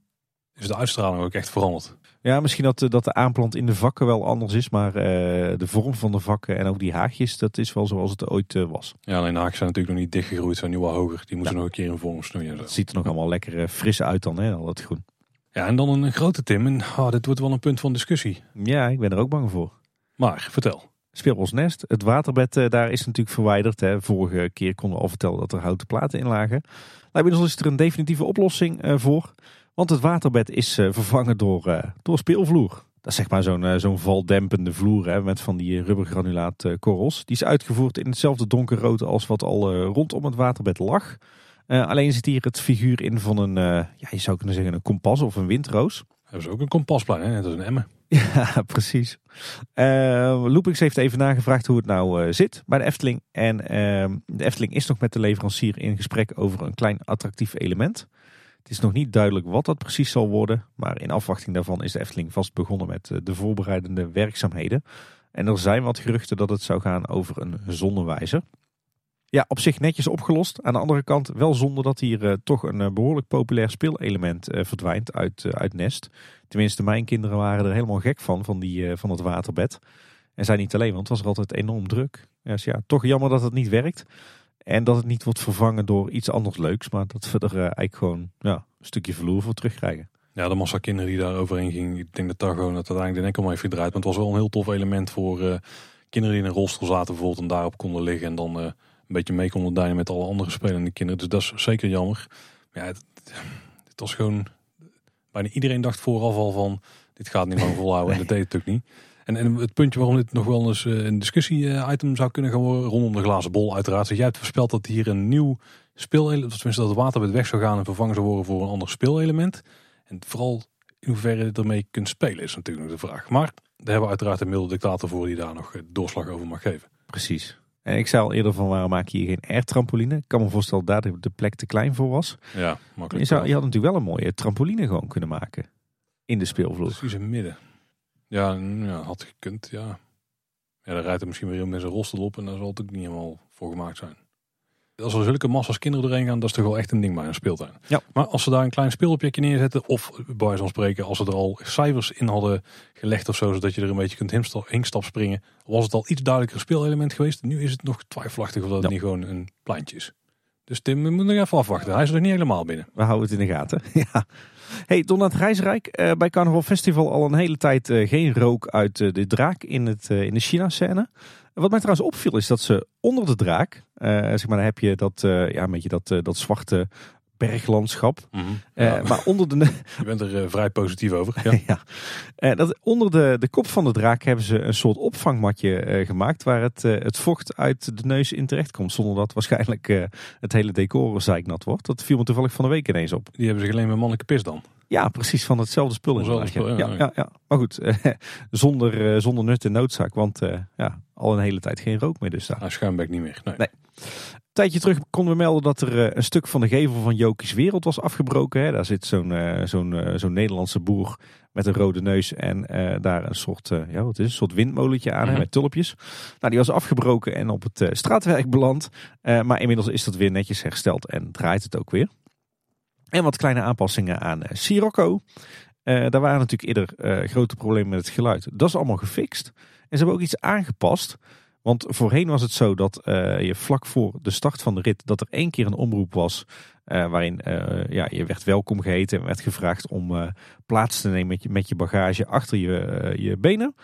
Speaker 1: is de uitstraling ook echt veranderd.
Speaker 2: Ja, misschien dat, dat de aanplant in de vakken wel anders is, maar de vorm van de vakken en ook die haagjes, dat is wel zoals het ooit was.
Speaker 1: Ja, alleen de haagjes zijn natuurlijk nog niet dichtgegroeid, zijn nu wel hoger. Die moeten nog een keer in vorm snoeien.
Speaker 2: Het ziet er nog allemaal lekker fris uit dan, hè, al dat groen.
Speaker 1: Ja, en dan een grote Tim. En oh, dit wordt wel een punt van discussie.
Speaker 2: Ja, ik ben er ook bang voor.
Speaker 1: Maar, vertel.
Speaker 2: Speelbosnest. Het waterbed eh, daar is natuurlijk verwijderd. Hè. Vorige keer konden we al vertellen dat er houten platen in lagen. Nou, inmiddels is er een definitieve oplossing uh, voor. Want het waterbed is uh, vervangen door, door speelvloer. Dat is zeg maar zo'n zo'n valdempende vloer hè, met van die rubbergranulaat korrels. Die is uitgevoerd in hetzelfde donkerrood als wat al rondom het waterbed lag. alleen zit hier het figuur in van een, ja, je zou kunnen zeggen een kompas of een windroos.
Speaker 1: Hebben ze ook een kompasplein, hè? Dat is een emmer.
Speaker 2: Ja, precies. Uh, heeft even nagevraagd hoe het nou uh, zit bij de Efteling. En uh, de Efteling is nog met de leverancier in gesprek over een klein attractief element. Het is nog niet duidelijk wat dat precies zal worden. Maar in afwachting daarvan is de Efteling vast begonnen met eh, de voorbereidende werkzaamheden. En er zijn wat geruchten dat het zou gaan over een zonnewijzer. Ja, op zich netjes opgelost. Aan de andere kant wel zonder dat hier uh, toch een uh, behoorlijk populair speelelement uh, verdwijnt uit, uit Nest. Tenminste, mijn kinderen waren er helemaal gek van, van, die, van het waterbed. En zij niet alleen, want het was er altijd enorm druk. Dus ja, toch jammer dat het niet werkt. En dat het niet wordt vervangen door iets anders leuks. Maar dat we er eigenlijk gewoon ja, een stukje vloer voor terugkrijgen.
Speaker 1: Ja, de massa kinderen die daar overheen gingen. Ik denk dat daar gewoon dat uiteindelijk de enkel heeft gedraaid. Maar het was wel een heel tof element voor kinderen die in een rolstoel zaten bijvoorbeeld. En daarop konden liggen en dan beetje mee konden dijnen met alle andere spelende kinderen. Dus dat is zeker jammer. Maar ja, het, het, was gewoon... Bijna iedereen dacht vooraf al van... Dit gaat niet lang volhouden. En dat deed het ook niet. En, en het puntje waarom dit nog wel eens eh, een discussie-item zou kunnen gaan worden... rondom de glazen bol uiteraard. Dus jij hebt voorspeld dat hier een nieuw speelelement... tenminste dat het water weg zou gaan en vervangen zou worden voor een ander speelelement. En vooral in hoeverre je ermee kunt spelen is natuurlijk nog de vraag. Maar daar hebben we uiteraard een middel dictator voor die daar nog doorslag over mag geven.
Speaker 2: Precies. En ik zei al eerder van waarom maak je hier geen air-trampoline? Ik kan me voorstellen dat daar de plek te klein voor was.
Speaker 1: Ja, makkelijk.
Speaker 2: Je, zou, je had natuurlijk wel een mooie trampoline gewoon kunnen maken. In de speelvloer.
Speaker 1: Precies in midden. Ja, ja, had gekund, ja. Ja, daar rijdt er misschien weer met zijn rostel op en daar zal het ook niet helemaal voor gemaakt zijn als er zulke massa's kinderen doorheen gaan, dat is toch wel echt een ding bij een speeltuin.
Speaker 2: Ja.
Speaker 1: Maar als ze daar een klein speelobjectje neerzetten, of bij van spreken, als ze er al cijfers in hadden gelegd of zo, zodat je er een beetje kunt heenstap springen, was het al iets duidelijker speelelement geweest. Nu is het nog twijfelachtig of dat het niet gewoon een pleintje is. Dus Tim, we moeten nog even afwachten. Hij is er niet helemaal binnen.
Speaker 2: We houden het in de gaten. ja. Hey, Donald Reisrijk, uh, bij Carnaval Festival al een hele tijd uh, geen rook uit uh, de draak in, het, in de China-scène. Wat mij trouwens opviel is dat ze onder de draak, uh, zeg maar, dan heb je dat, uh, ja, een beetje dat, uh, dat zwarte berglandschap. Mm -hmm. Maar onder de.
Speaker 1: Je bent er vrij positief over. Ja.
Speaker 2: ja. dat, onder de, de kop van de draak hebben ze een soort opvangmatje gemaakt. waar het, het vocht uit de neus in terecht komt. Zonder dat waarschijnlijk het hele decor zeiknat wordt. Dat viel me toevallig van de week ineens op.
Speaker 1: Die hebben ze alleen met mannelijke pis dan.
Speaker 2: Ja, precies van hetzelfde spul.
Speaker 1: Hetzelfde spul ja,
Speaker 2: ja, ja, Maar goed, zonder, zonder nut en noodzaak. Want ja, al een hele tijd geen rook meer dus daar.
Speaker 1: Nou, Schuimbek niet meer. Nee.
Speaker 2: nee. Een tijdje terug konden we melden dat er eh, een stuk van de gevel van Jokies Wereld was afgebroken. Hè. Daar zit zo'n uh, zo'n uh, zo'n Nederlandse boer met een rode neus en daar een soort, ja, wat is, een soort windmolentje aan mm met tulpjes. Nou, die was afgebroken en op het straatwerk beland. maar inmiddels is dat weer netjes hersteld en draait het ook weer. En wat kleine aanpassingen aan Sirocco. Daar waren natuurlijk eerder grote problemen met het geluid. Dat is allemaal gefixt. En ze hebben ook iets aangepast. Want voorheen was het zo dat uh, je vlak voor de start van de rit dat er één keer een omroep was uh, waarin uh, ja, je werd welkom geheten en werd gevraagd om plaats te nemen met je, met je bagage achter je, je benen.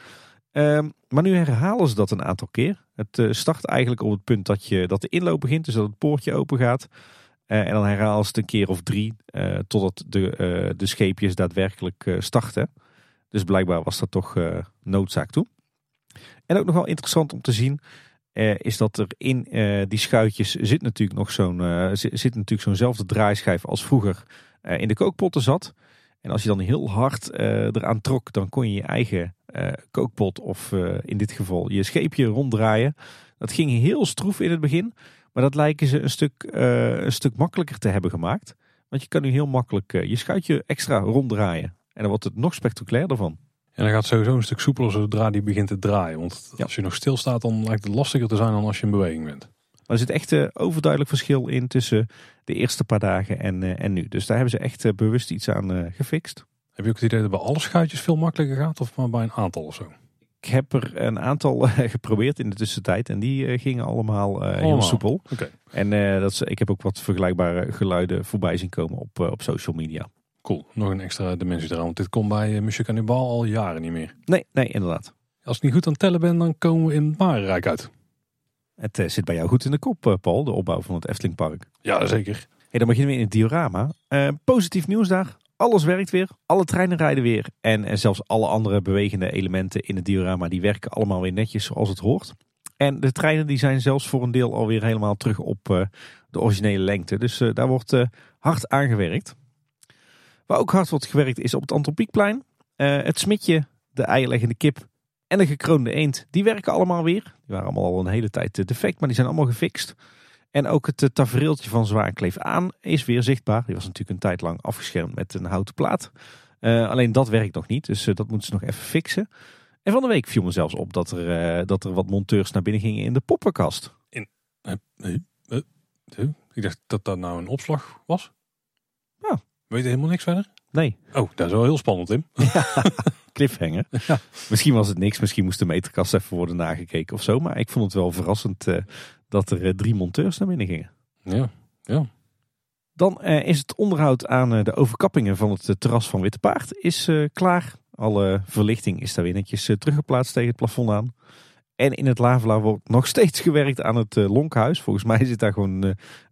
Speaker 2: Ehm, maar nu herhalen ze dat een aantal keer. Het start eigenlijk op het punt dat, je, dat de inloop begint, dus dat het poortje open gaat. En dan herhalen ze het een keer of drie totdat de, de scheepjes daadwerkelijk starten. Dus blijkbaar was dat toch noodzaak toe. En ook nog wel interessant om te zien is dat er in die schuitjes zit natuurlijk nog zo'n zit, natuurlijk zo'nzelfde draaischijf als vroeger in de kookpotten zat. En als je dan heel hard eraan trok, dan kon je je eigen kookpot of in dit geval je scheepje ronddraaien. Dat ging heel stroef in het begin, maar dat lijken ze een stuk, een stuk makkelijker te hebben gemaakt. Want je kan nu heel makkelijk je schuitje extra ronddraaien. En dan wordt het nog spectaculairder van.
Speaker 1: En dan gaat sowieso een stuk soepeler zodra die begint te draaien. Want als je nog stilstaat, dan lijkt het lastiger te zijn dan als je in beweging bent.
Speaker 2: Maar er zit echt een eh, overduidelijk verschil in tussen de eerste paar dagen en, uh, en nu. Dus daar hebben ze echt uh, bewust iets aan gefixt.
Speaker 1: Heb je ook het idee dat bij alle schuitjes veel makkelijker gaat of maar bij een aantal of zo?
Speaker 2: Ik heb er een aantal eh, geprobeerd in de tussentijd en die eh, gingen allemaal, eh, heel
Speaker 1: Allemaal.
Speaker 2: soepel.
Speaker 1: Oké.
Speaker 2: En dat is, ik heb ook wat vergelijkbare geluiden voorbij zien komen op, op social media.
Speaker 1: Cool, nog een extra dimensie eraan. Want dit komt bij uh, Monsieur Cannibal al jaren niet meer.
Speaker 2: Nee, nee, inderdaad.
Speaker 1: Als ik niet goed aan het tellen ben, dan komen we in het Marenrijk uit.
Speaker 2: Het zit bij jou goed in de kop, Paul, de opbouw van het Eftelingpark.
Speaker 1: Ja, zeker.
Speaker 2: Hey, dan beginnen we in het diorama. Positief nieuws daar. Alles werkt weer. Alle treinen rijden weer. En, en zelfs alle andere bewegende elementen in het diorama die werken allemaal weer netjes zoals het hoort. En de treinen die zijn zelfs voor een deel alweer helemaal terug op eh, de originele lengte. Dus eh, daar wordt eh, hard aan gewerkt. Waar ook hard wordt gewerkt is op het Antropiekplein. Het smitje, de eierleggende kip en de gekroonde eend, die werken allemaal weer. Die waren allemaal al een hele tijd defect, maar die zijn allemaal gefixt. En ook het eh, tafereeltje van Zwaankleef aan is weer zichtbaar. Die was natuurlijk een tijd lang afgeschermd met een houten plaat. Eh, alleen dat werkt nog niet, dus eh, dat moeten ze nog even fixen. En van de week viel me zelfs op dat er, dat er wat monteurs naar binnen gingen in de poppenkast.
Speaker 1: Eh, ik dacht dat dat nou een opslag was.
Speaker 2: Ja.
Speaker 1: Weet je helemaal niks verder?
Speaker 2: Nee,
Speaker 1: Oh, dat is wel heel spannend, Tim.
Speaker 2: cliffhanger.
Speaker 1: Ja.
Speaker 2: Misschien was het niks, misschien moest de meterkast even worden nagekeken of zo. Maar ik vond het wel verrassend dat er eh, drie monteurs naar binnen gingen.
Speaker 1: Ja, ja.
Speaker 2: Dan eh, is het onderhoud aan eh, de overkappingen van het terras van Witte Paard is klaar. Alle verlichting is daar weer netjes teruggeplaatst tegen het plafond aan. En in het Lavela wordt nog steeds gewerkt aan het Lonkhuis. Volgens mij zit daar gewoon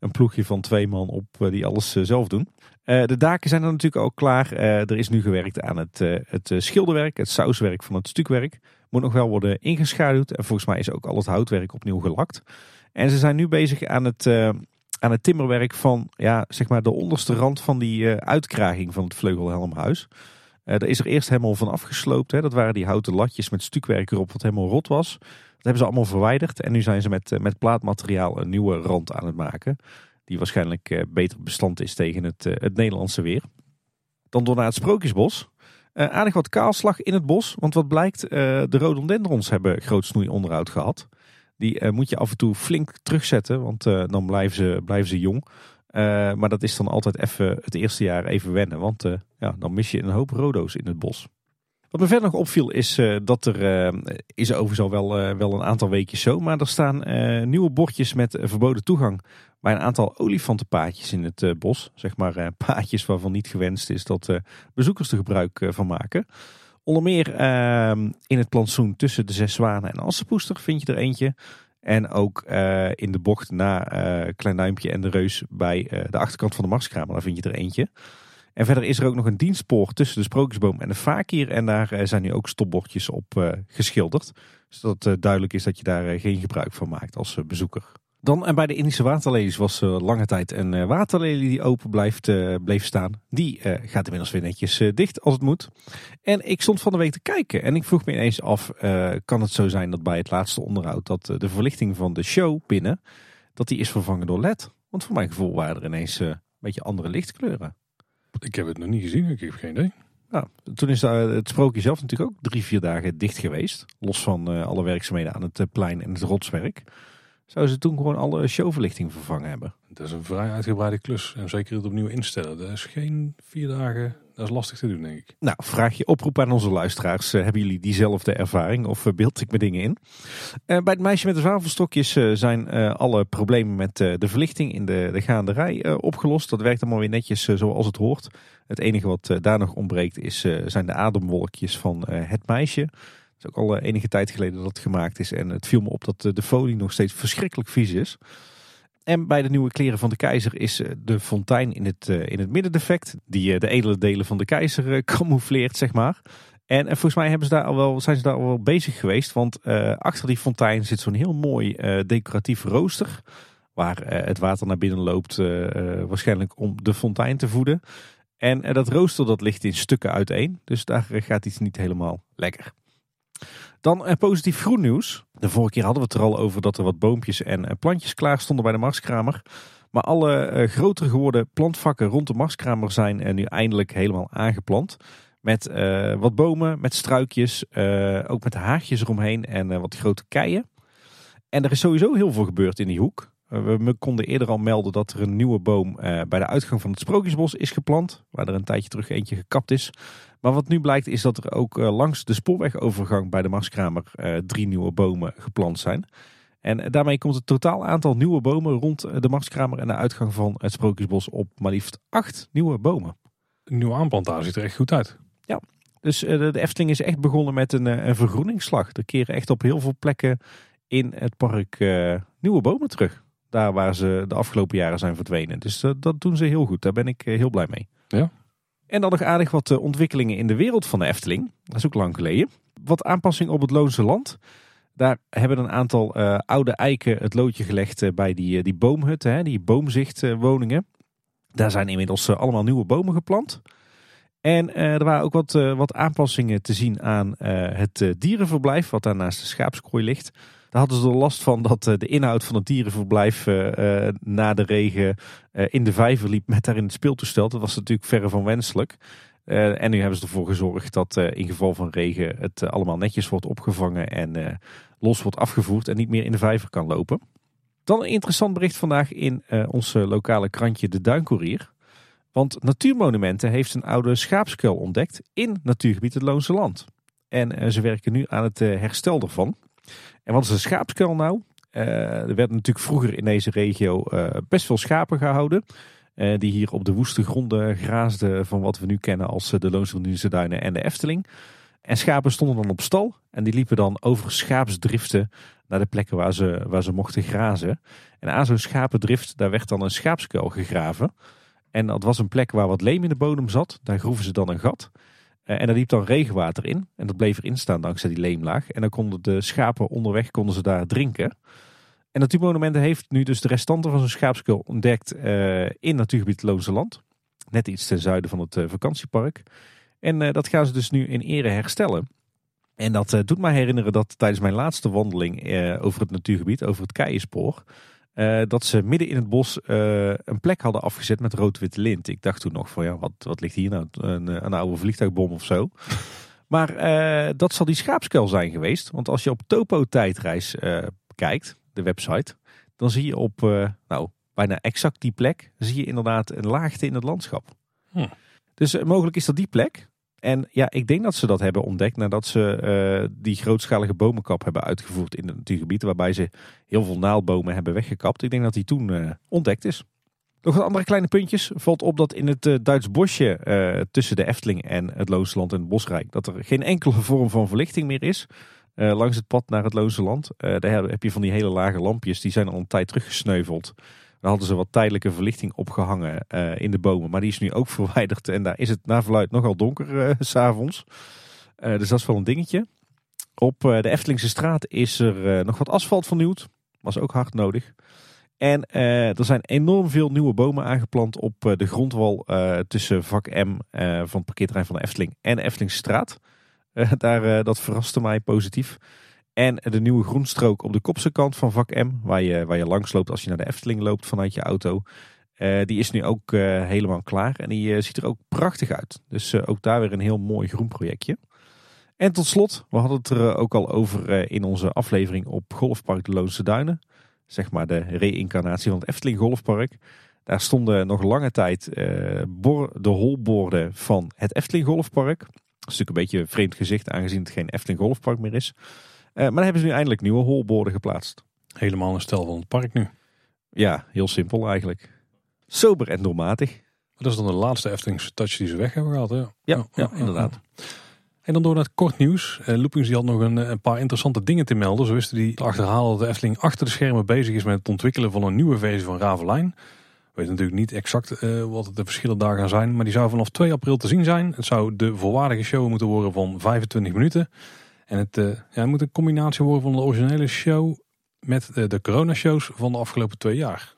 Speaker 2: een ploegje van twee man op die alles zelf doen. De daken zijn er natuurlijk ook klaar. Er is nu gewerkt aan het, het schilderwerk, het sauswerk van het stukwerk. Moet nog wel worden ingeschaduwd. En volgens mij is ook al het houtwerk opnieuw gelakt. En ze zijn nu bezig aan het, eh, aan het timmerwerk van ja, zeg maar de onderste rand van die eh, uitkraging van het vleugelhelmhuis. Eh daar is er eerst helemaal van afgesloopt. Hè. Dat waren die houten latjes met stukwerk erop wat helemaal rot was. Dat hebben ze allemaal verwijderd. En nu zijn ze met, met plaatmateriaal een nieuwe rand aan het maken. Die waarschijnlijk beter bestand is tegen het, het Nederlandse weer. Dan door naar het Sprookjesbos. Aardig wat kaalslag in het bos. Want wat blijkt, de rhododendrons hebben groot snoeionderhoud gehad. Die eh, moet je af en toe flink terugzetten, want eh, dan blijven ze, blijven ze jong. Eh, maar dat is dan altijd even het eerste jaar even wennen, want ja, dan mis je een hoop rodo's in het bos. Wat me verder nog opviel is dat er, is overigens al wel, wel een aantal weekjes zo, maar er staan nieuwe bordjes met verboden toegang bij een aantal olifantenpaadjes in het bos. Zeg maar paadjes waarvan niet gewenst is dat bezoekers er gebruik van maken. Onder meer ehm, in het plantsoen tussen de Zes Zwanen en Assenpoester vind je er eentje. En ook eh, in de bocht na eh, Klein Duimpje en de Reus bij eh, de achterkant van de Marskramer, daar vind je er eentje. En verder is er ook nog een dienstspoor tussen de Sprookjesboom en de Vakier. En daar zijn nu ook stopbordjes op geschilderd. Zodat uh, duidelijk is dat je daar uh, geen gebruik van maakt als uh, bezoeker. Dan en bij de Indische waterlelies was uh, lange tijd een uh, waterlelie die open blijft, uh, bleef staan. Die gaat inmiddels weer netjes dicht als het moet. En ik stond van de week te kijken en ik vroeg me ineens af, kan het zo zijn dat bij het laatste onderhoud dat de verlichting van de show binnen, dat die is vervangen door LED? Want voor mijn gevoel waren er ineens een beetje andere lichtkleuren.
Speaker 1: Ik heb het nog niet gezien, ik heb geen idee.
Speaker 2: Nou, toen is het sprookje zelf natuurlijk ook drie, vier dagen dicht geweest. Los van alle werkzaamheden aan het plein en het rotswerk. Zouden ze toen gewoon alle showverlichting vervangen hebben?
Speaker 1: Dat is een vrij uitgebreide klus. En zeker het opnieuw instellen. Dat is geen vier dagen. Dat is lastig te doen, denk ik.
Speaker 2: Nou, vraag je oproep aan onze luisteraars. Uh, hebben jullie diezelfde ervaring of uh, beeld ik me dingen in? Uh, bij het meisje met de zwavelstokjes zijn alle problemen met de verlichting in de, de gaanderij opgelost. Dat werkt allemaal weer netjes zoals het hoort. Het enige wat daar nog ontbreekt is, zijn de ademwolkjes van het meisje. Is ook al enige tijd geleden dat het gemaakt is. En het viel me op dat de folie nog steeds verschrikkelijk vies is. En bij de nieuwe kleren van de keizer is de fontein in het, in het midden defect. Die de edele delen van de keizer camoufleert, zeg maar. En, en volgens mij hebben ze daar al wel, zijn ze daar al wel bezig geweest. Want achter die fontein zit zo'n heel mooi decoratief rooster. Waar het water naar binnen loopt, waarschijnlijk om de fontein te voeden. En dat rooster dat ligt in stukken uiteen. Dus daar gaat iets niet helemaal lekker. Dan uh, positief groen nieuws. De vorige keer hadden we het er al over dat er wat boompjes en uh, plantjes klaar stonden bij de Marskramer. Maar alle uh, groter geworden plantvakken rond de Marskramer zijn nu eindelijk helemaal aangeplant. Met wat bomen, met struikjes, ook met haagjes eromheen en wat grote keien. En er is sowieso heel veel gebeurd in die hoek. we konden eerder al melden dat er een nieuwe boom bij de uitgang van het Sprookjesbos is geplant. Waar er een tijdje terug eentje gekapt is. Maar wat nu blijkt is dat er ook langs de spoorwegovergang bij de Marskramer drie nieuwe bomen geplant zijn. En daarmee komt het totaal aantal nieuwe bomen rond de Marskramer en de uitgang van het Sprookjesbos op maar liefst acht nieuwe bomen.
Speaker 1: Een nieuwe aanplantage ziet er echt goed uit.
Speaker 2: Ja, dus de Efteling is echt begonnen met een, een vergroeningsslag. Er keren echt op heel veel plekken in het park nieuwe bomen terug. Daar waar ze de afgelopen jaren zijn verdwenen. Dus dat doen ze heel goed. Daar ben ik heel blij mee.
Speaker 1: Ja.
Speaker 2: En dan nog aardig wat ontwikkelingen in de wereld van de Efteling. Dat is ook lang geleden. Wat aanpassing op het Loonse Land. Daar hebben een aantal uh, oude eiken het loodje gelegd uh, bij die, die boomhutten, hè, die boomzichtwoningen. Daar zijn inmiddels allemaal nieuwe bomen geplant. En er waren ook wat, wat aanpassingen te zien aan het dierenverblijf, wat daar naast de schaapskooi ligt. Daar hadden ze er last van dat de inhoud van het dierenverblijf na de regen in de vijver liep met daarin het speeltoestel. Dat was natuurlijk verre van wenselijk. En nu hebben ze ervoor gezorgd dat in geval van regen het allemaal netjes wordt opgevangen en los wordt afgevoerd en niet meer in de vijver kan lopen. Dan een interessant bericht vandaag in ons lokale krantje De Duinkoerier. Want Natuurmonumenten heeft een oude schaapskuil ontdekt in natuurgebied het Loonse Land. En ze werken nu aan het herstel ervan. En wat is een schaapskuil nou? er werden natuurlijk vroeger in deze regio best veel schapen gehouden. Eh, die hier op de woeste gronden graasden van wat we nu kennen als eh, de Loonsse Duinen en de Efteling. En schapen stonden dan op stal en die liepen dan over schaapsdriften naar de plekken waar ze, waar ze mochten grazen. En aan zo'n schapendrift, daar werd dan een schaapskuil gegraven. En dat was een plek waar wat leem in de bodem zat. Daar groeven ze dan een gat. Eh, en daar liep dan regenwater in. En dat bleef erin staan dankzij die leemlaag. En dan konden de schapen onderweg konden ze daar drinken. En Natuurmonumenten heeft nu dus de restanten van zijn schaapskul ontdekt uh, in natuurgebied Loonse Land. Net iets ten zuiden van het uh, vakantiepark. En dat gaan ze dus nu in ere herstellen. En dat doet mij herinneren dat tijdens mijn laatste wandeling over het natuurgebied, over het Keienspoor, dat ze midden in het bos een plek hadden afgezet met rood-witte lint. Ik dacht toen nog van ja, wat, wat ligt hier nou? Een, een oude vliegtuigbom of zo. Maar dat zal die schaapskuil zijn geweest. Want als je op topo-tijdreis kijkt, de website, dan zie je op nou, bijna exact die plek, zie je inderdaad een laagte in het landschap. Hm. Dus mogelijk is dat die plek. En ja, ik denk dat ze dat hebben ontdekt nadat ze uh, die grootschalige bomenkap hebben uitgevoerd in het natuurgebied, waarbij ze heel veel naaldbomen hebben weggekapt. Ik denk dat die toen ontdekt is. Nog wat andere kleine puntjes. Valt op dat in het Duits bosje tussen de Efteling en het Loosland en het Bosrijk, dat er geen enkele vorm van verlichting meer is. Langs het pad naar het Loonse Land. Uh, daar heb je van die hele lage lampjes. Die zijn al een tijd teruggesneuveld. Daar hadden ze wat tijdelijke verlichting opgehangen uh, in de bomen. Maar die is nu ook verwijderd. En daar is het naar verluid nogal donker s s'avonds. dus dat is wel een dingetje. Op de Eftelingse straat is er nog wat asfalt vernieuwd. Was ook hard nodig. En er zijn enorm veel nieuwe bomen aangeplant op de grondwal tussen vak M van het parkeerterrein van de Efteling en Eftelingse straat. Eh, daar, eh, dat verraste mij positief. En de nieuwe groenstrook op de kopse kant van vak M, waar je, waar je langs loopt als je naar de Efteling loopt vanuit je auto. Uh, die is nu ook uh, helemaal klaar en die uh, ziet er ook prachtig uit. Dus ook daar weer een heel mooi groen projectje. En tot slot, we hadden het er ook al over in onze aflevering op Golfpark de Loonse Duinen. Zeg maar de reïncarnatie van het Efteling Golfpark. Daar stonden nog lange tijd de holborden van het Efteling Golfpark is natuurlijk een beetje een vreemd gezicht aangezien het geen Efteling Golfpark meer is. Uh, maar dan hebben ze nu eindelijk nieuwe holborden geplaatst.
Speaker 1: Helemaal een stel van het park nu.
Speaker 2: Ja, heel simpel eigenlijk. Sober en doelmatig.
Speaker 1: Dat is dan de laatste Eftelingse touch die ze weg hebben gehad. Hè?
Speaker 2: Ja, ja, ja inderdaad.
Speaker 1: En dan door naar het kort nieuws. Uh, Loopings die had nog een, een, paar interessante dingen te melden. Zo wisten die achterhalen dat de Efteling achter de schermen bezig is met het ontwikkelen van een nieuwe versie van Ravelijn weet natuurlijk niet exact uh, wat de verschillen daar gaan zijn. Maar die zou vanaf 2 april te zien zijn. Het zou de volwaardige show moeten worden van 25 minuten. En het, uh, ja, moet een combinatie worden van de originele show met uh, de corona-shows van de afgelopen twee jaar.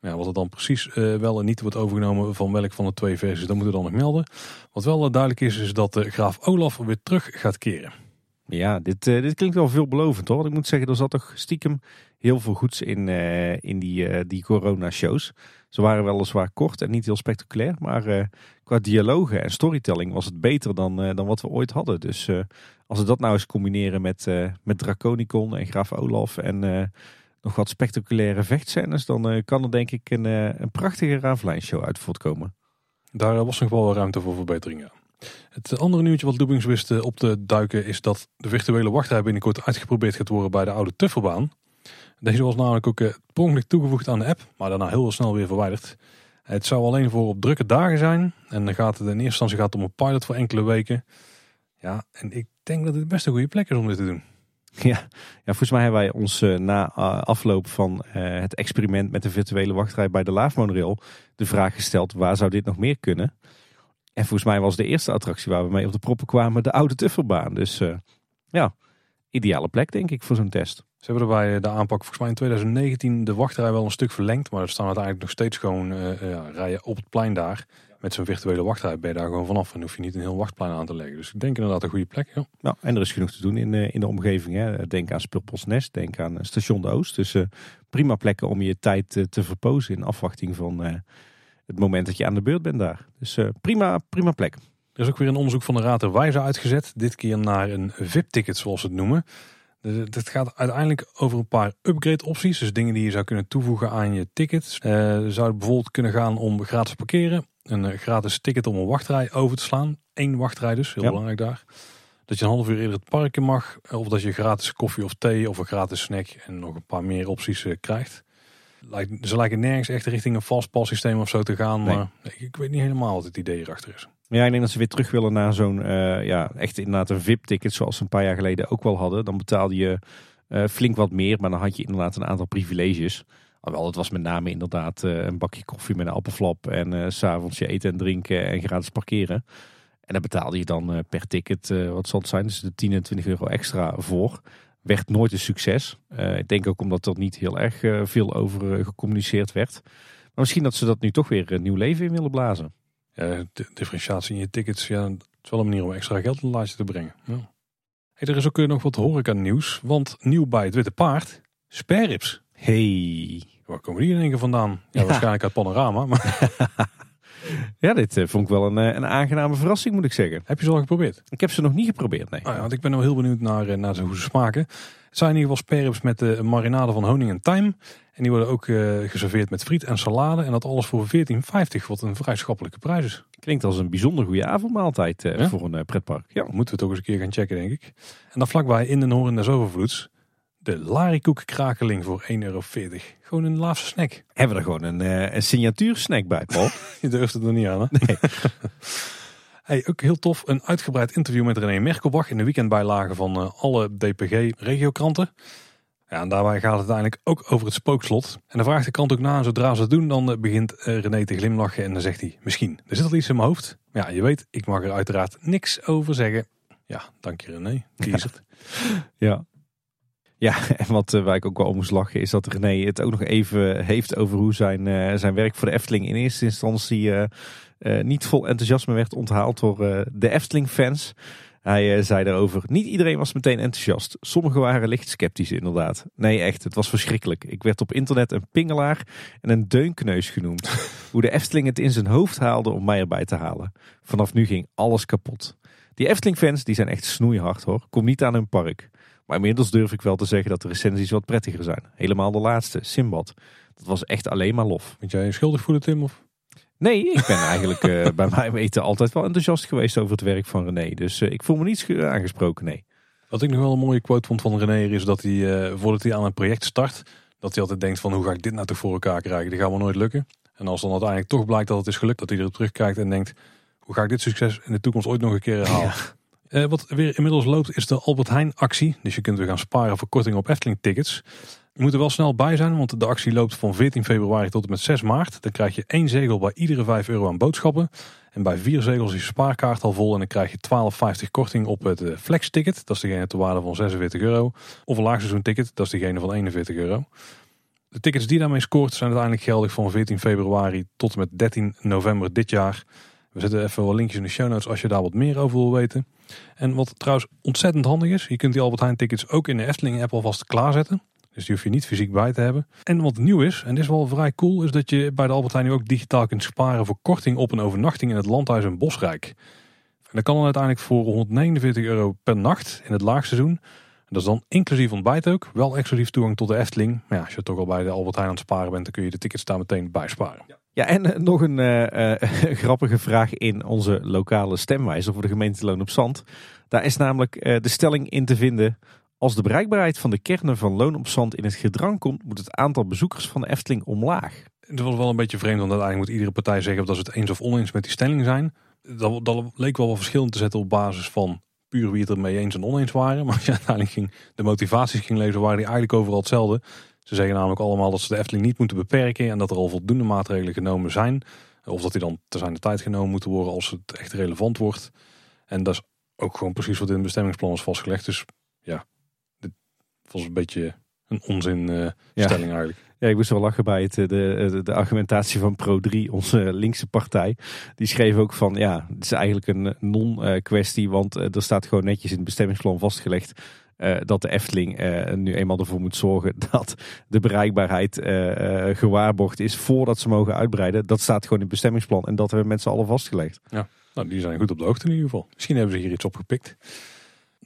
Speaker 1: Ja, wat er dan precies wel en niet wordt overgenomen van welk van de twee versies, dat moeten we dan nog melden. Wat wel duidelijk is, is dat graaf Olaf weer terug gaat keren.
Speaker 2: Ja, dit, dit klinkt wel veelbelovend hoor. Ik moet zeggen, er zat toch stiekem heel veel goeds in, in die, die corona-shows. Ze waren weliswaar kort en niet heel spectaculair, maar uh, qua dialogen en storytelling was het beter dan, dan wat we ooit hadden. Dus als we dat nou eens combineren met, met Draconicon en Graaf Olaf en nog wat spectaculaire vechtscènes, dan kan er denk ik een, een prachtige Ravelijn-show uit voortkomen.
Speaker 1: Daar was nog wel ruimte voor verbeteringen. Het andere nieuwtje wat Loopings wist eh, op te duiken is dat de virtuele wachtrij binnenkort uitgeprobeerd gaat worden bij de oude Tuffelbaan. Deze was namelijk ook uh, per ongeluk toegevoegd aan de app, maar daarna heel snel weer verwijderd. Het zou alleen voor op drukke dagen zijn en dan gaat het in eerste instantie gaat om een pilot voor enkele weken. Ja, en ik denk dat het best een goede plek is om dit te doen.
Speaker 2: Ja, ja volgens mij hebben wij ons uh, na uh, afloop van het experiment met de virtuele wachtrij bij de Laaf Monorail de vraag gesteld waar zou dit nog meer kunnen? En volgens mij was de eerste attractie waar we mee op de proppen kwamen de oude Tufferbaan. Dus ja, ideale plek denk ik voor zo'n test.
Speaker 1: Ze hebben er bij de aanpak volgens mij in 2019 de wachtrij wel een stuk verlengd. Maar er staan uiteindelijk nog steeds gewoon ja, rijen op het plein daar met zo'n virtuele wachtrij ben je daar gewoon vanaf. En hoef je niet een heel wachtplein aan te leggen. Dus ik denk inderdaad een goede plek. Ja.
Speaker 2: Nou, en er is genoeg te doen in, de, in de omgeving. Hè. Denk aan Nest, denk aan Station de Oost. Dus uh, prima plekken om je tijd uh, te verpozen in afwachting van uh, het moment dat je aan de beurt bent daar. Dus prima, prima plek.
Speaker 1: Er is ook weer een onderzoek van de Raad der Wijze uitgezet. Dit keer naar een VIP-ticket zoals ze het noemen. Het gaat uiteindelijk over een paar upgrade opties. Dus dingen die je zou kunnen toevoegen aan je ticket. Uh, zou bijvoorbeeld kunnen gaan om gratis parkeren een eh, gratis ticket om een wachtrij over te slaan. Eén wachtrij dus, heel belangrijk daar. Dat je een half uur eerder het park in mag. Of dat je gratis koffie of thee of een gratis snack en nog een paar meer opties uh, krijgt. Ze lijken nergens echt richting een fastpass systeem of zo te gaan. Nee. Maar ik weet niet helemaal wat het idee erachter is.
Speaker 2: Ja, ik denk dat ze weer terug willen naar zo'n, uh, ja, echt inderdaad een VIP-ticket zoals ze een paar jaar geleden ook wel hadden. Dan betaalde je uh, flink wat meer, maar dan had je inderdaad een aantal privileges. Alhoewel, het was met name inderdaad uh, een bakje koffie met een appelflap en uh, s'avonds je eten en drinken en gratis parkeren. En daar betaalde je dan per ticket, wat zal het zijn, dus de 10 en 20 euro extra voor. Werd nooit een succes. ik denk ook omdat er niet heel erg veel over gecommuniceerd werd. Maar misschien dat ze dat nu toch weer een nieuw leven in willen blazen.
Speaker 1: Ja, de differentiatie in je tickets, ja, het is wel een manier om extra geld in de lijst te brengen. Ja. Hey, er is ook nog wat horeca nieuws, want nieuw bij het Witte Paard, spareribs.
Speaker 2: Hey.
Speaker 1: Waar komen die in één keer vandaan? Ja, waarschijnlijk uit Panorama. Maar...
Speaker 2: ja, dit uh, vond ik wel een, uh, een aangename verrassing, moet ik zeggen.
Speaker 1: Heb je ze al geprobeerd?
Speaker 2: Ik heb ze nog niet geprobeerd, nee.
Speaker 1: Ah, ja, want ik ben wel heel benieuwd naar, uh, naar hoe ze smaken. Het zijn in ieder geval sperrips met de marinade van honing en thyme. En die worden ook geserveerd met friet en salade. En dat alles voor 14,50, wat een vrij schappelijke prijs is.
Speaker 2: Klinkt als een bijzonder goede avondmaaltijd ja? voor een pretpark.
Speaker 1: Ja, moeten we toch eens een keer gaan checken, denk ik. En dan vlakbij in de Horen des Overvloeds de larikoek krakeling voor 1,40 euro. Gewoon een laatste snack.
Speaker 2: Hebben we er gewoon een, uh, een signatuursnack bij, Paul?
Speaker 1: Je durft het er niet aan, hè? Nee. hey, ook heel tof, een uitgebreid interview met René Merkelbach in de weekendbijlage van uh, alle DPG-regiokranten. Ja, en daarbij gaat het uiteindelijk ook over het spookslot. En dan vraagt de krant ook na, en zodra ze het doen, dan uh, begint René te glimlachen en dan zegt hij, misschien, er zit al iets in mijn hoofd. Maar ja, je weet, ik mag er uiteraard niks over zeggen. Ja, dank je René. Teaser.
Speaker 2: ja. Ja, en wat uh, waar ik ook wel om moest lachen is dat René het ook nog even heeft over hoe zijn, uh, zijn werk voor de Efteling in eerste instantie uh, niet vol enthousiasme werd onthaald door de Efteling-fans. Hij zei daarover, niet iedereen was meteen enthousiast. Sommigen waren licht sceptisch inderdaad. Nee echt, het was verschrikkelijk. Ik werd op internet een pingelaar en een deunkneus genoemd. hoe de Efteling het in zijn hoofd haalde om mij erbij te halen. Vanaf nu ging alles kapot. Die Efteling-fans die zijn echt snoeihard hoor. Kom niet aan hun park. Maar inmiddels durf ik wel te zeggen dat de recensies wat prettiger zijn. Helemaal de laatste, Simbad. Dat was echt alleen maar lof.
Speaker 1: Moet jij je schuldig voelen, Tim? Of?
Speaker 2: Nee, ik ben eigenlijk uh, bij mij weten altijd wel enthousiast geweest over het werk van René. Dus uh, ik voel me niet aangesproken, nee.
Speaker 1: Wat ik nog wel een mooie quote vond van René is dat hij, uh, voordat hij aan een project start, dat hij altijd denkt van hoe ga ik dit nou toch voor elkaar krijgen? Die gaat me nooit lukken. En als dan uiteindelijk toch blijkt dat het is gelukt, dat hij erop terugkijkt en denkt, hoe ga ik dit succes in de toekomst ooit nog een keer herhalen? Uh, wat weer inmiddels loopt is de Albert Heijn actie. Dus je kunt weer gaan sparen voor korting op Efteling tickets. Je moet er wel snel bij zijn, want de actie loopt van 14 februari tot en met 6 maart. Dan krijg je één zegel bij iedere 5 euro aan boodschappen. En bij vier zegels is je spaarkaart al vol en dan krijg je 12,50 korting op het eh, flex ticket. Dat is degene te waarde van 46 euro. Of een laagseizoen ticket, dat is degene van 41 euro. De tickets die daarmee scoort zijn uiteindelijk geldig van 14 februari tot en met 13 november dit jaar. We zetten even wel linkjes in de show notes als je daar wat meer over wil weten. En wat trouwens ontzettend handig is, je kunt die Albert Heijn tickets ook in de Efteling app alvast klaarzetten. Dus die hoef je niet fysiek bij te hebben. En wat nieuw is, en dit is wel vrij cool, is dat je bij de Albert Heijn nu ook digitaal kunt sparen voor korting op een overnachting in het landhuis in Bosrijk. En dat kan dan uiteindelijk voor 149 euro per nacht in het laagseizoen. Dat is dan inclusief ontbijt ook. Wel exclusief toegang tot de Efteling. Maar ja, als je toch al bij de Albert Heijn aan het sparen bent, dan kun je de tickets daar meteen bij sparen.
Speaker 2: Ja, en eh, nog een eh, eh, grappige vraag in onze lokale stemwijzer voor de gemeente Loon op Zand. Daar is namelijk de stelling in te vinden. Als de bereikbaarheid van de kernen van Loon op Zand in het gedrang komt, moet het aantal bezoekers van de Efteling omlaag.
Speaker 1: Het was wel een beetje vreemd, want uiteindelijk moet iedere partij zeggen dat ze het eens of oneens met die stelling zijn. Dat, dat leek wel wat verschil te zetten op basis van puur wie het er mee eens en oneens waren. Maar als je uiteindelijk ging, de motivaties ging lezen, waren die eigenlijk overal hetzelfde. Ze zeggen namelijk allemaal dat ze de Efteling niet moeten beperken en dat er al voldoende maatregelen genomen zijn. Of dat die dan te zijn de tijd genomen moeten worden als het echt relevant wordt. En dat is ook gewoon precies wat in het bestemmingsplan is vastgelegd. Dus ja, dit was een beetje een onzin eh,
Speaker 2: Ja.
Speaker 1: eigenlijk.
Speaker 2: Ja, ik moest wel lachen bij het, eh, de, de, de argumentatie van Pro3, onze linkse partij. Die schreef ook van, ja, het is eigenlijk een non-kwestie, want eh, er staat gewoon netjes in het bestemmingsplan vastgelegd eh, dat de Efteling eh, nu eenmaal ervoor moet zorgen dat de bereikbaarheid eh, eh, gewaarborgd is voordat ze mogen uitbreiden. Dat staat gewoon in het bestemmingsplan en dat hebben we met z'n allen vastgelegd.
Speaker 1: Nou, die zijn goed op de hoogte in ieder geval. Misschien hebben ze hier iets opgepikt.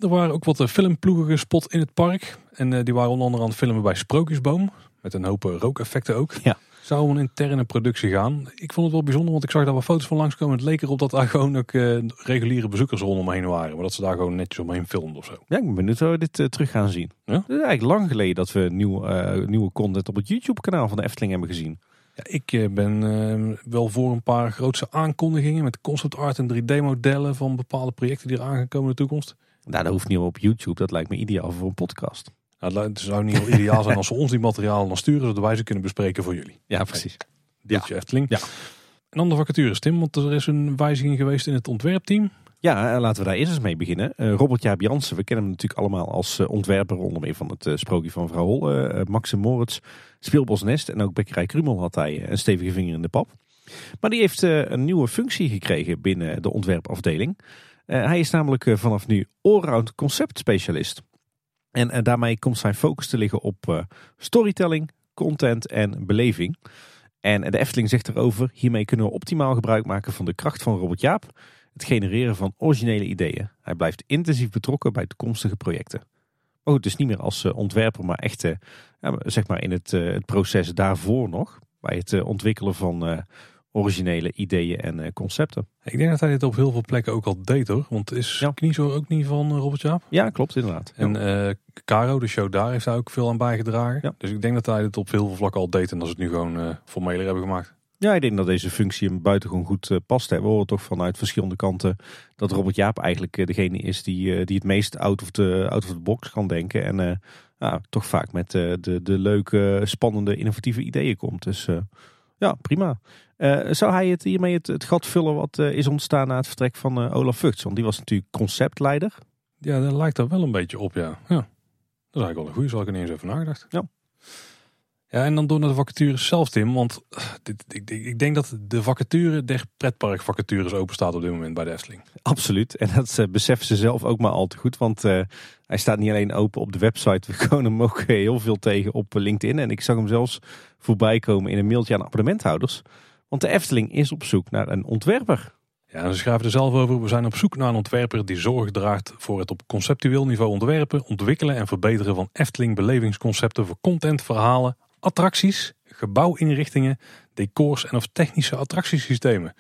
Speaker 1: Er waren ook wat filmploegen gespot in het park. En eh, die waren onder andere aan het filmen bij Sprookjesboom. Met een hoop rookeffecten ook.
Speaker 2: Ja.
Speaker 1: Zou om een interne productie gaan. Ik vond het wel bijzonder, want ik zag daar wat foto's van langskomen. Het leek erop dat daar gewoon ook eh, reguliere bezoekers rondomheen waren. Maar dat ze daar gewoon netjes omheen filmden of zo.
Speaker 2: Ja, ik ben benieuwd hoe we dit eh, terug gaan zien.
Speaker 1: Ja?
Speaker 2: Het is eigenlijk lang geleden dat we nieuw, eh, nieuwe content op het YouTube kanaal van de Efteling hebben gezien.
Speaker 1: Ja, ik ben eh, wel voor een paar grootse aankondigingen met concept art en 3D-modellen van bepaalde projecten die er aan gaan komen in de toekomst.
Speaker 2: Nou, dat hoeft niet op YouTube. Dat lijkt me ideaal voor een podcast.
Speaker 1: Nou, het zou niet heel ideaal zijn als ze ons die materialen dan sturen, zodat wij ze kunnen bespreken voor jullie.
Speaker 2: Ja, precies.
Speaker 1: Deeltje Efteling.
Speaker 2: Ja.
Speaker 1: En dan de vacatures, Tim, want er is een wijziging geweest in het ontwerpteam.
Speaker 2: Ja, eh, laten we daar eerst eens mee beginnen. Eh, Robert Jaap Jansen, we kennen hem natuurlijk allemaal als eh, ontwerper onder meer van het sprookje van vrouw Hol. eh, Max en Moritz, Speelbos Nest en ook Bekkerij Krumel had hij een stevige vinger in de pap. Maar die heeft een nieuwe functie gekregen binnen de ontwerpafdeling. Hij is namelijk vanaf nu allround concept specialist. En eh, daarmee komt zijn focus te liggen op eh, storytelling, content en beleving. En de Efteling zegt erover, hiermee kunnen we optimaal gebruik maken van de kracht van Robert Jaap het genereren van originele ideeën. Hij blijft intensief betrokken bij toekomstige projecten. Maar goed, dus niet meer als eh, ontwerper, maar echt zeg maar in het, het proces daarvoor nog. Bij het ontwikkelen van originele ideeën en eh, concepten.
Speaker 1: Ik denk dat hij dit op heel veel plekken ook al deed hoor. Want is
Speaker 2: Ja.
Speaker 1: Kniezo ook niet van eh, Robert Jaap?
Speaker 2: Ja, klopt inderdaad.
Speaker 1: En eh Caro, de show daar, heeft hij ook veel aan bijgedragen.
Speaker 2: Ja.
Speaker 1: Dus ik denk dat hij dit op heel veel vlakken al deed. En dat ze het nu gewoon eh formeler hebben gemaakt.
Speaker 2: Ja, ik denk dat deze functie hem buitengewoon goed past. Hè. We horen toch vanuit verschillende kanten dat Robert Jaap eigenlijk degene is die, die het meest out of, the, out of the box kan denken. En toch vaak met de, de leuke, spannende, innovatieve ideeën komt. Dus ja, prima. Eh, zou hij het hiermee het, het gat vullen wat eh, is ontstaan na het vertrek van eh, Olaf Vugts? Want die was natuurlijk conceptleider.
Speaker 1: Ja, dat lijkt er wel een beetje op, ja. ja. Dat is eigenlijk wel een goede, zal ik er niet eens over nagedacht.
Speaker 2: Ja.
Speaker 1: Ja, en dan door naar de vacatures zelf, Tim. Want dit, ik, ik, denk dat de vacature der pretparkvacatures open staat op dit moment bij de Efteling.
Speaker 2: Absoluut. En dat beseffen ze zelf ook maar al te goed. Want hij staat niet alleen open op de website. We komen hem ook heel veel tegen op LinkedIn. En ik zag hem zelfs voorbij komen in een mailtje aan abonnementhouders. Want de Efteling is op zoek naar een ontwerper.
Speaker 1: Ja, ze schrijven er zelf over. We zijn op zoek naar een ontwerper die zorg draagt voor het op conceptueel niveau ontwerpen, ontwikkelen en verbeteren van Efteling belevingsconcepten voor content, verhalen, attracties, gebouwinrichtingen, decors en of technische attractiesystemen.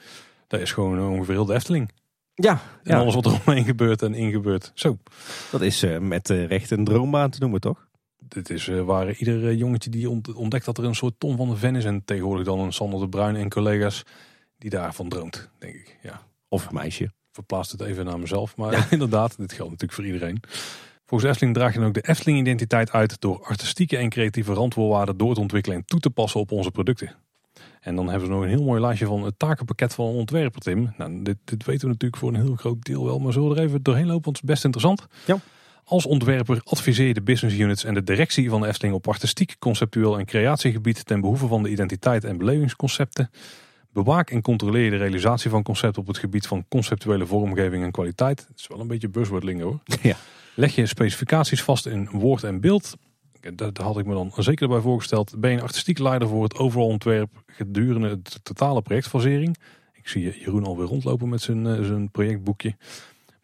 Speaker 1: Dat is gewoon ongeveer heel de Efteling.
Speaker 2: Ja,
Speaker 1: En alles wat er omheen gebeurt en ingebeurt. Zo,
Speaker 2: dat is eh, met eh, recht een droombaan te noemen, toch?
Speaker 1: Dit is eh, waar ieder eh, jongetje die ont- ontdekt dat er een soort Tom van de Ven is. En tegenwoordig dan een Sander de Bruin en collega's die daarvan droomt, denk ik. Ja.
Speaker 2: Of een meisje.
Speaker 1: verplaatst het even naar mezelf. Maar inderdaad, dit geldt natuurlijk voor iedereen. Volgens Efteling draag je dan ook de Efteling-identiteit uit door artistieke en creatieve randvoorwaarden door te ontwikkelen en toe te passen op onze producten. En dan hebben ze nog een heel mooi lijstje van het takenpakket van een ontwerper, Tim. Nou, dit, dit weten we natuurlijk voor een heel groot deel wel, maar zullen we er even doorheen lopen, want het is best interessant.
Speaker 2: Ja.
Speaker 1: Als ontwerper adviseer je de business units en de directie van de Efteling op artistiek, conceptueel en creatiegebied ten behoeve van de identiteit en belevingsconcepten. Bewaak en controleer je de realisatie van concepten op het gebied van conceptuele vormgeving en kwaliteit. Het is wel een beetje buzzword lingo hoor.
Speaker 2: Ja.
Speaker 1: Leg je specificaties vast in woord en beeld. Dat had ik me dan zeker erbij voorgesteld. Ben je een artistiek leider voor het overal ontwerp gedurende het totale projectfasering. Ik zie Jeroen alweer rondlopen met zijn, eh, zijn projectboekje.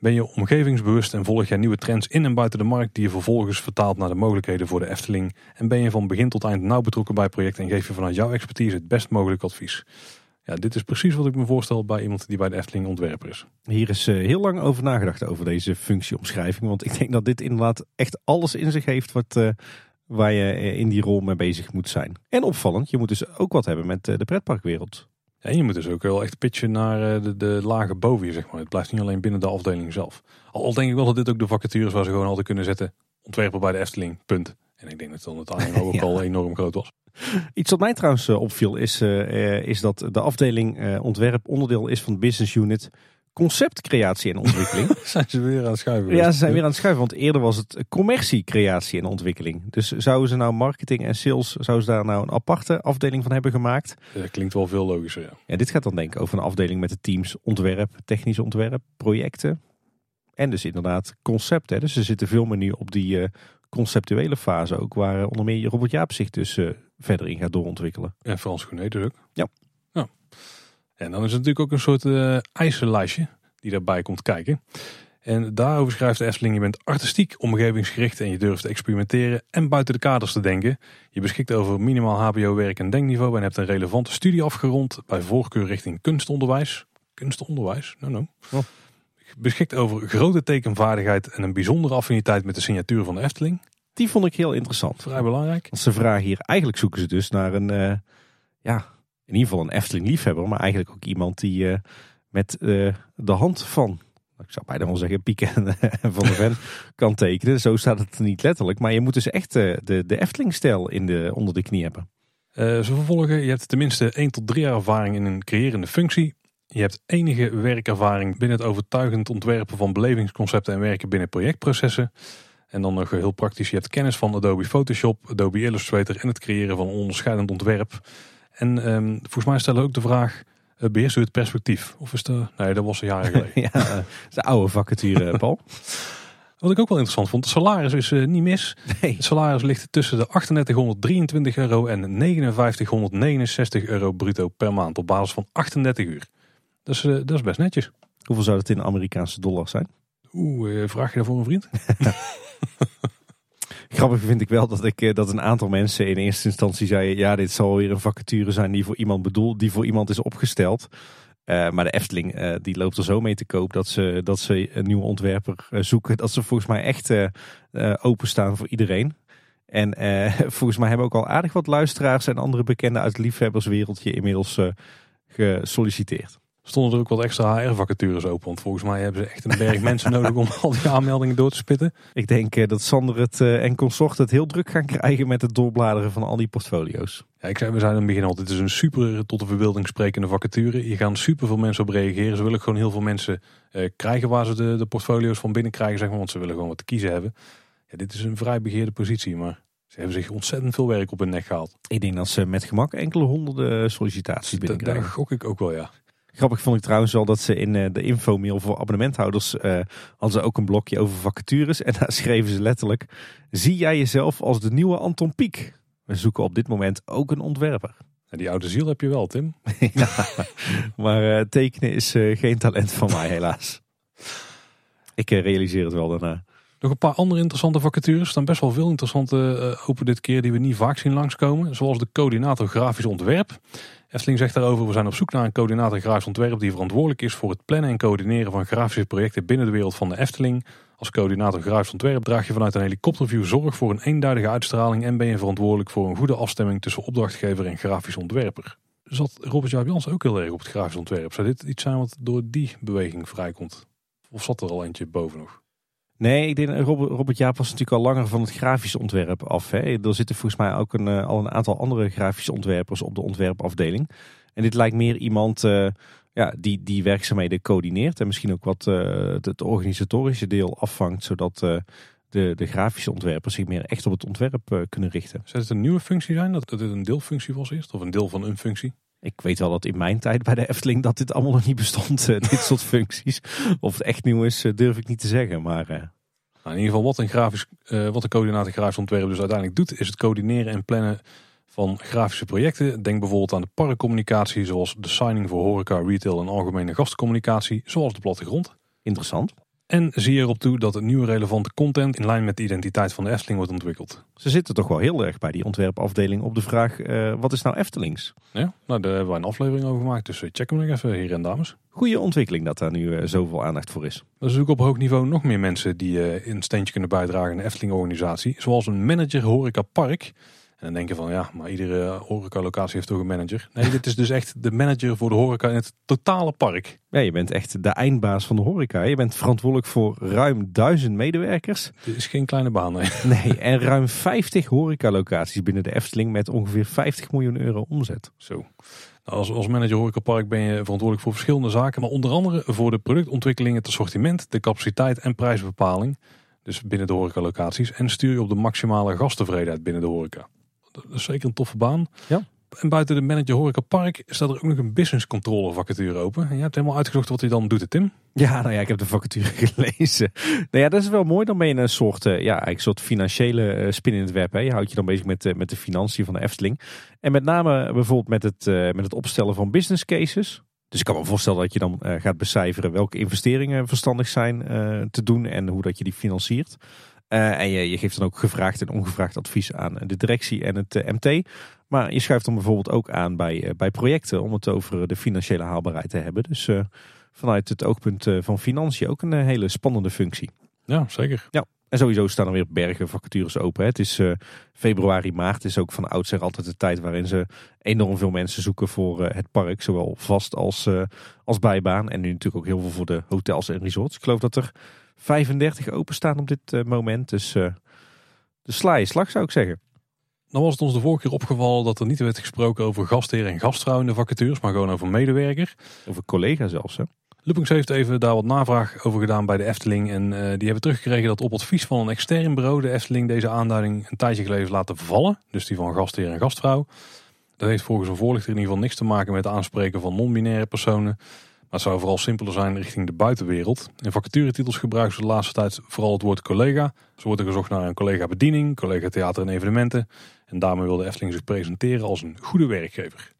Speaker 1: Ben je omgevingsbewust en volg jij nieuwe trends in en buiten de markt die je vervolgens vertaalt naar de mogelijkheden voor de Efteling? En ben je van begin tot eind nauw betrokken bij projecten en geef je vanuit jouw expertise het best mogelijke advies? Ja, dit is precies wat ik me voorstel bij iemand die bij de Efteling ontwerper is.
Speaker 2: Hier is uh, heel lang over nagedacht over deze functieomschrijving. Want ik denk dat dit inderdaad echt alles in zich heeft wat, uh, waar je eh, in die rol mee bezig moet zijn. En opvallend, je moet dus ook wat hebben met de pretparkwereld.
Speaker 1: En je moet dus ook wel echt pitchen naar de, de lagen boven je, zeg maar. Het blijft niet alleen binnen de afdeling zelf. Al denk ik wel dat dit ook de vacatures waar ze gewoon altijd kunnen zetten. Ontwerper bij de Efteling, punt. En ik denk dat dan het ook al enorm groot was.
Speaker 2: Iets wat mij trouwens opviel is, uh, is dat de afdeling uh, ontwerp onderdeel is van de business unit conceptcreatie en ontwikkeling.
Speaker 1: zijn ze weer aan het schuiven?
Speaker 2: Ja, ze zijn weer aan het schuiven. Want eerder was het commercie, creatie en ontwikkeling. Dus zouden ze nou marketing en sales, zouden ze daar nou een aparte afdeling van hebben gemaakt?
Speaker 1: Dat klinkt wel veel logischer, ja.
Speaker 2: ja dit gaat dan denk ik over een afdeling met de teams ontwerp, technisch ontwerp, projecten. En dus inderdaad concept. Hè. Dus ze zitten veel meer nu op die uh, conceptuele fase ook. Waar onder meer Robert Jaap zich dus uh, verder in gaat doorontwikkelen.
Speaker 1: En Frans Goenet dus ook.
Speaker 2: Ja.
Speaker 1: En dan is het natuurlijk ook een soort uh, eisenlijstje die daarbij komt kijken. En daarover schrijft de Efteling, je bent artistiek, omgevingsgericht en je durft te experimenteren en buiten de kaders te denken. Je beschikt over minimaal hbo-werk en denkniveau en hebt een relevante studie afgerond bij voorkeur richting kunstonderwijs. Kunstonderwijs? No, no. Oh. Beschikt over grote tekenvaardigheid en een bijzondere affiniteit met de signatuur van de Efteling.
Speaker 2: Die vond ik heel interessant.
Speaker 1: Vrij belangrijk.
Speaker 2: Ze vragen hier, eigenlijk zoeken ze dus naar een, uh, ja, in ieder geval een Efteling liefhebber, maar eigenlijk ook iemand die uh, met uh, de hand van, ik zou bijna wel zeggen, Pieken en Van de Ven kan tekenen. Zo staat het niet letterlijk, maar je moet dus echt de, de Efteling-stijl in de, onder de knie hebben.
Speaker 1: ze vervolgen, je hebt tenminste 1 tot 3 jaar ervaring in een creërende functie. Je hebt enige werkervaring binnen het overtuigend ontwerpen van belevingsconcepten en werken binnen projectprocessen. En dan nog heel praktisch, je hebt kennis van Adobe Photoshop, Adobe Illustrator en het creëren van een onderscheidend ontwerp. En um, volgens mij stellen ook de vraag, uh, beheerst u het perspectief? Of is de, nee, dat was een jaar geleden.
Speaker 2: ja, dat is de oude vacature, Paul.
Speaker 1: Wat ik ook wel interessant vond, het salaris is uh, niet mis.
Speaker 2: Nee.
Speaker 1: Het salaris ligt tussen de 3823 euro en 5969 euro bruto per maand op basis van 38 uur. Dus uh, dat is best netjes.
Speaker 2: Hoeveel zou dat in Amerikaanse dollars zijn?
Speaker 1: Oeh, vraag je daar voor een vriend?
Speaker 2: Grappig vind ik wel dat, ik, dat een aantal mensen in eerste instantie zeiden... ja, dit zal weer een vacature zijn die voor iemand bedoeld, die voor iemand is opgesteld. Uh, maar de Efteling uh, die loopt er zo mee te koop dat ze, dat ze een nieuwe ontwerper zoeken. Dat ze volgens mij echt openstaan voor iedereen. En volgens mij hebben ook al aardig wat luisteraars en andere bekenden uit het liefhebberswereldje inmiddels gesolliciteerd
Speaker 1: stonden er ook wat extra HR-vacatures open. Want volgens mij hebben ze echt een berg mensen nodig om al die aanmeldingen door te spitten.
Speaker 2: Ik denk uh, dat Sander het, uh, en consort het heel druk gaan krijgen met het doorbladeren van al die portfolio's.
Speaker 1: Ja, ik zei, we zijn in het begin altijd, het is een super tot de verbeelding sprekende vacature. Hier gaan super veel mensen op reageren. Ze willen gewoon heel veel mensen uh, krijgen waar ze de, de portfolio's van binnen krijgen, zeg maar. Want ze willen gewoon wat te kiezen hebben. Ja, dit is een vrij begeerde positie, maar... Ze hebben zich ontzettend veel werk op hun nek gehaald.
Speaker 2: Ik denk dat ze met gemak enkele honderden sollicitaties binnenkrijgen.
Speaker 1: Dat gok ik ook wel, ja.
Speaker 2: Grappig vond ik trouwens wel dat ze in uh, de infomail voor abonnementhouders uh, hadden ze ook een blokje over vacatures. En daar schreven ze letterlijk, zie jij jezelf als de nieuwe Anton Pieck? We zoeken op dit moment ook een ontwerper.
Speaker 1: En die oude ziel heb je wel, Tim.
Speaker 2: ja, maar uh, tekenen is geen talent van mij helaas. Ik realiseer het wel daarna.
Speaker 1: Nog een paar andere interessante vacatures. Er staan best wel veel interessante open dit keer die we niet vaak zien langskomen. Zoals de coördinator grafisch ontwerp. Efteling zegt daarover, we zijn op zoek naar een coördinator grafisch ontwerp die verantwoordelijk is voor het plannen en coördineren van grafische projecten binnen de wereld van de Efteling. Als coördinator grafisch ontwerp draag je vanuit een helikopterview zorg voor een eenduidige uitstraling en ben je verantwoordelijk voor een goede afstemming tussen opdrachtgever en grafisch ontwerper. Zat Robert Jaap Jans ook heel erg op het grafisch ontwerp? Zou dit iets zijn wat door die beweging vrijkomt? Of zat er al eentje boven nog?
Speaker 2: Nee, ik denk Robert, Robert Jaap was natuurlijk al langer van het grafische ontwerp af. Hè. Er zitten volgens mij ook een, al een aantal andere grafische ontwerpers op de ontwerpafdeling. En dit lijkt meer iemand uh, ja, die, die werkzaamheden coördineert en misschien ook wat uh, het organisatorische deel afvangt, zodat de, de grafische ontwerpers zich meer echt op het ontwerp kunnen richten.
Speaker 1: Zou het een nieuwe functie zijn, dat het een deelfunctie was eerst, of een deel van een functie?
Speaker 2: Ik weet wel dat in mijn tijd bij de Efteling dat dit allemaal nog niet bestond, dit soort functies. Of het echt nieuw is, durf ik niet te zeggen. Maar, uh... nou,
Speaker 1: in ieder geval wat een, grafisch, uh, wat een coördinator grafisch ontwerp dus uiteindelijk doet, is het coördineren en plannen van grafische projecten. Denk bijvoorbeeld aan de parkcommunicatie, zoals de signing voor horeca, retail en algemene gastcommunicatie, zoals de plattegrond.
Speaker 2: Interessant.
Speaker 1: En zie je erop toe dat er nieuwe relevante content in lijn met de identiteit van de Efteling wordt ontwikkeld.
Speaker 2: Ze zitten toch wel heel erg bij die ontwerpafdeling op de vraag, eh, wat is nou Eftelings?
Speaker 1: Ja, nou daar hebben wij een aflevering over gemaakt, dus eh, check hem nog even, heren en dames.
Speaker 2: Goede ontwikkeling dat daar nu eh, zoveel aandacht voor is.
Speaker 1: Er natuurlijk op hoog niveau nog meer mensen die een steentje kunnen bijdragen aan de Efteling-organisatie. Zoals een manager horeca park. En dan denk je van ja, maar iedere horecalocatie heeft toch een manager. Nee, dit is dus echt de manager voor de horeca in het totale park.
Speaker 2: Ja, je bent echt de eindbaas van de horeca. Je bent verantwoordelijk voor ruim duizend medewerkers.
Speaker 1: Dit is geen kleine baan, nee.
Speaker 2: Nee, en ruim 50 horecalocaties binnen de Efteling met ongeveer 50 miljoen euro omzet.
Speaker 1: Zo. Nou, als, als manager horecapark ben je verantwoordelijk voor verschillende zaken. Maar onder andere voor de productontwikkeling, het assortiment, de capaciteit en prijsbepaling. Dus binnen de horecalocaties. En stuur je op de maximale gasttevredenheid binnen de horeca. Dat is zeker een toffe baan.
Speaker 2: Ja.
Speaker 1: En buiten de manager horecapark staat er ook nog een business controller vacature open. En je hebt helemaal uitgezocht wat hij dan doet, hè, Tim.
Speaker 2: Ja, nou ja, ik heb de vacature gelezen. Nou ja, dat is wel mooi. Dan ben je een soort, eh, ja, eigenlijk een soort financiële eh, spin in het web. Hè. Je houdt je dan bezig met, eh, met de financiën van de Efteling. En met name bijvoorbeeld met het, met het opstellen van business cases. Dus ik kan me voorstellen dat je dan gaat becijferen welke investeringen verstandig zijn te doen en hoe dat je die financiert. Eh, en je, je geeft dan ook gevraagd en ongevraagd advies aan de directie en het eh, MT. Maar je schuift dan bijvoorbeeld ook aan bij, eh, bij projecten om het over de financiële haalbaarheid te hebben. Dus vanuit het oogpunt van financiën ook een hele spannende functie.
Speaker 1: Ja, zeker.
Speaker 2: En sowieso staan er weer bergen vacatures open. hè. Het is februari, maart. is ook van oudsher altijd de tijd waarin ze enorm veel mensen zoeken voor het park. Zowel vast als, als bijbaan. En nu natuurlijk ook heel veel voor de hotels en resorts. Ik geloof dat er 35 openstaan op dit eh, moment. Dus eh, de sla slag zou ik zeggen.
Speaker 1: Dan was het ons de vorige keer opgevallen dat er niet werd gesproken over gastheer en gastvrouw in de vacatures, maar gewoon over medewerker.
Speaker 2: Over collega zelfs. Hè?
Speaker 1: Loopings heeft even daar wat navraag over gedaan bij de Efteling. En eh, die hebben teruggekregen dat op advies van een extern bureau de Efteling deze aanduiding een tijdje geleden heeft laten vervallen. Dus die van gastheer en gastvrouw. Dat heeft volgens een voorlichter in ieder geval niks te maken met het aanspreken van non-binaire personen. Maar het zou vooral simpeler zijn richting de buitenwereld. In vacaturetitels gebruiken ze de laatste tijd vooral het woord collega. Zo wordt er gezocht naar een collega bediening, collega theater en evenementen. En daarmee wil de Efteling zich presenteren als een goede werkgever.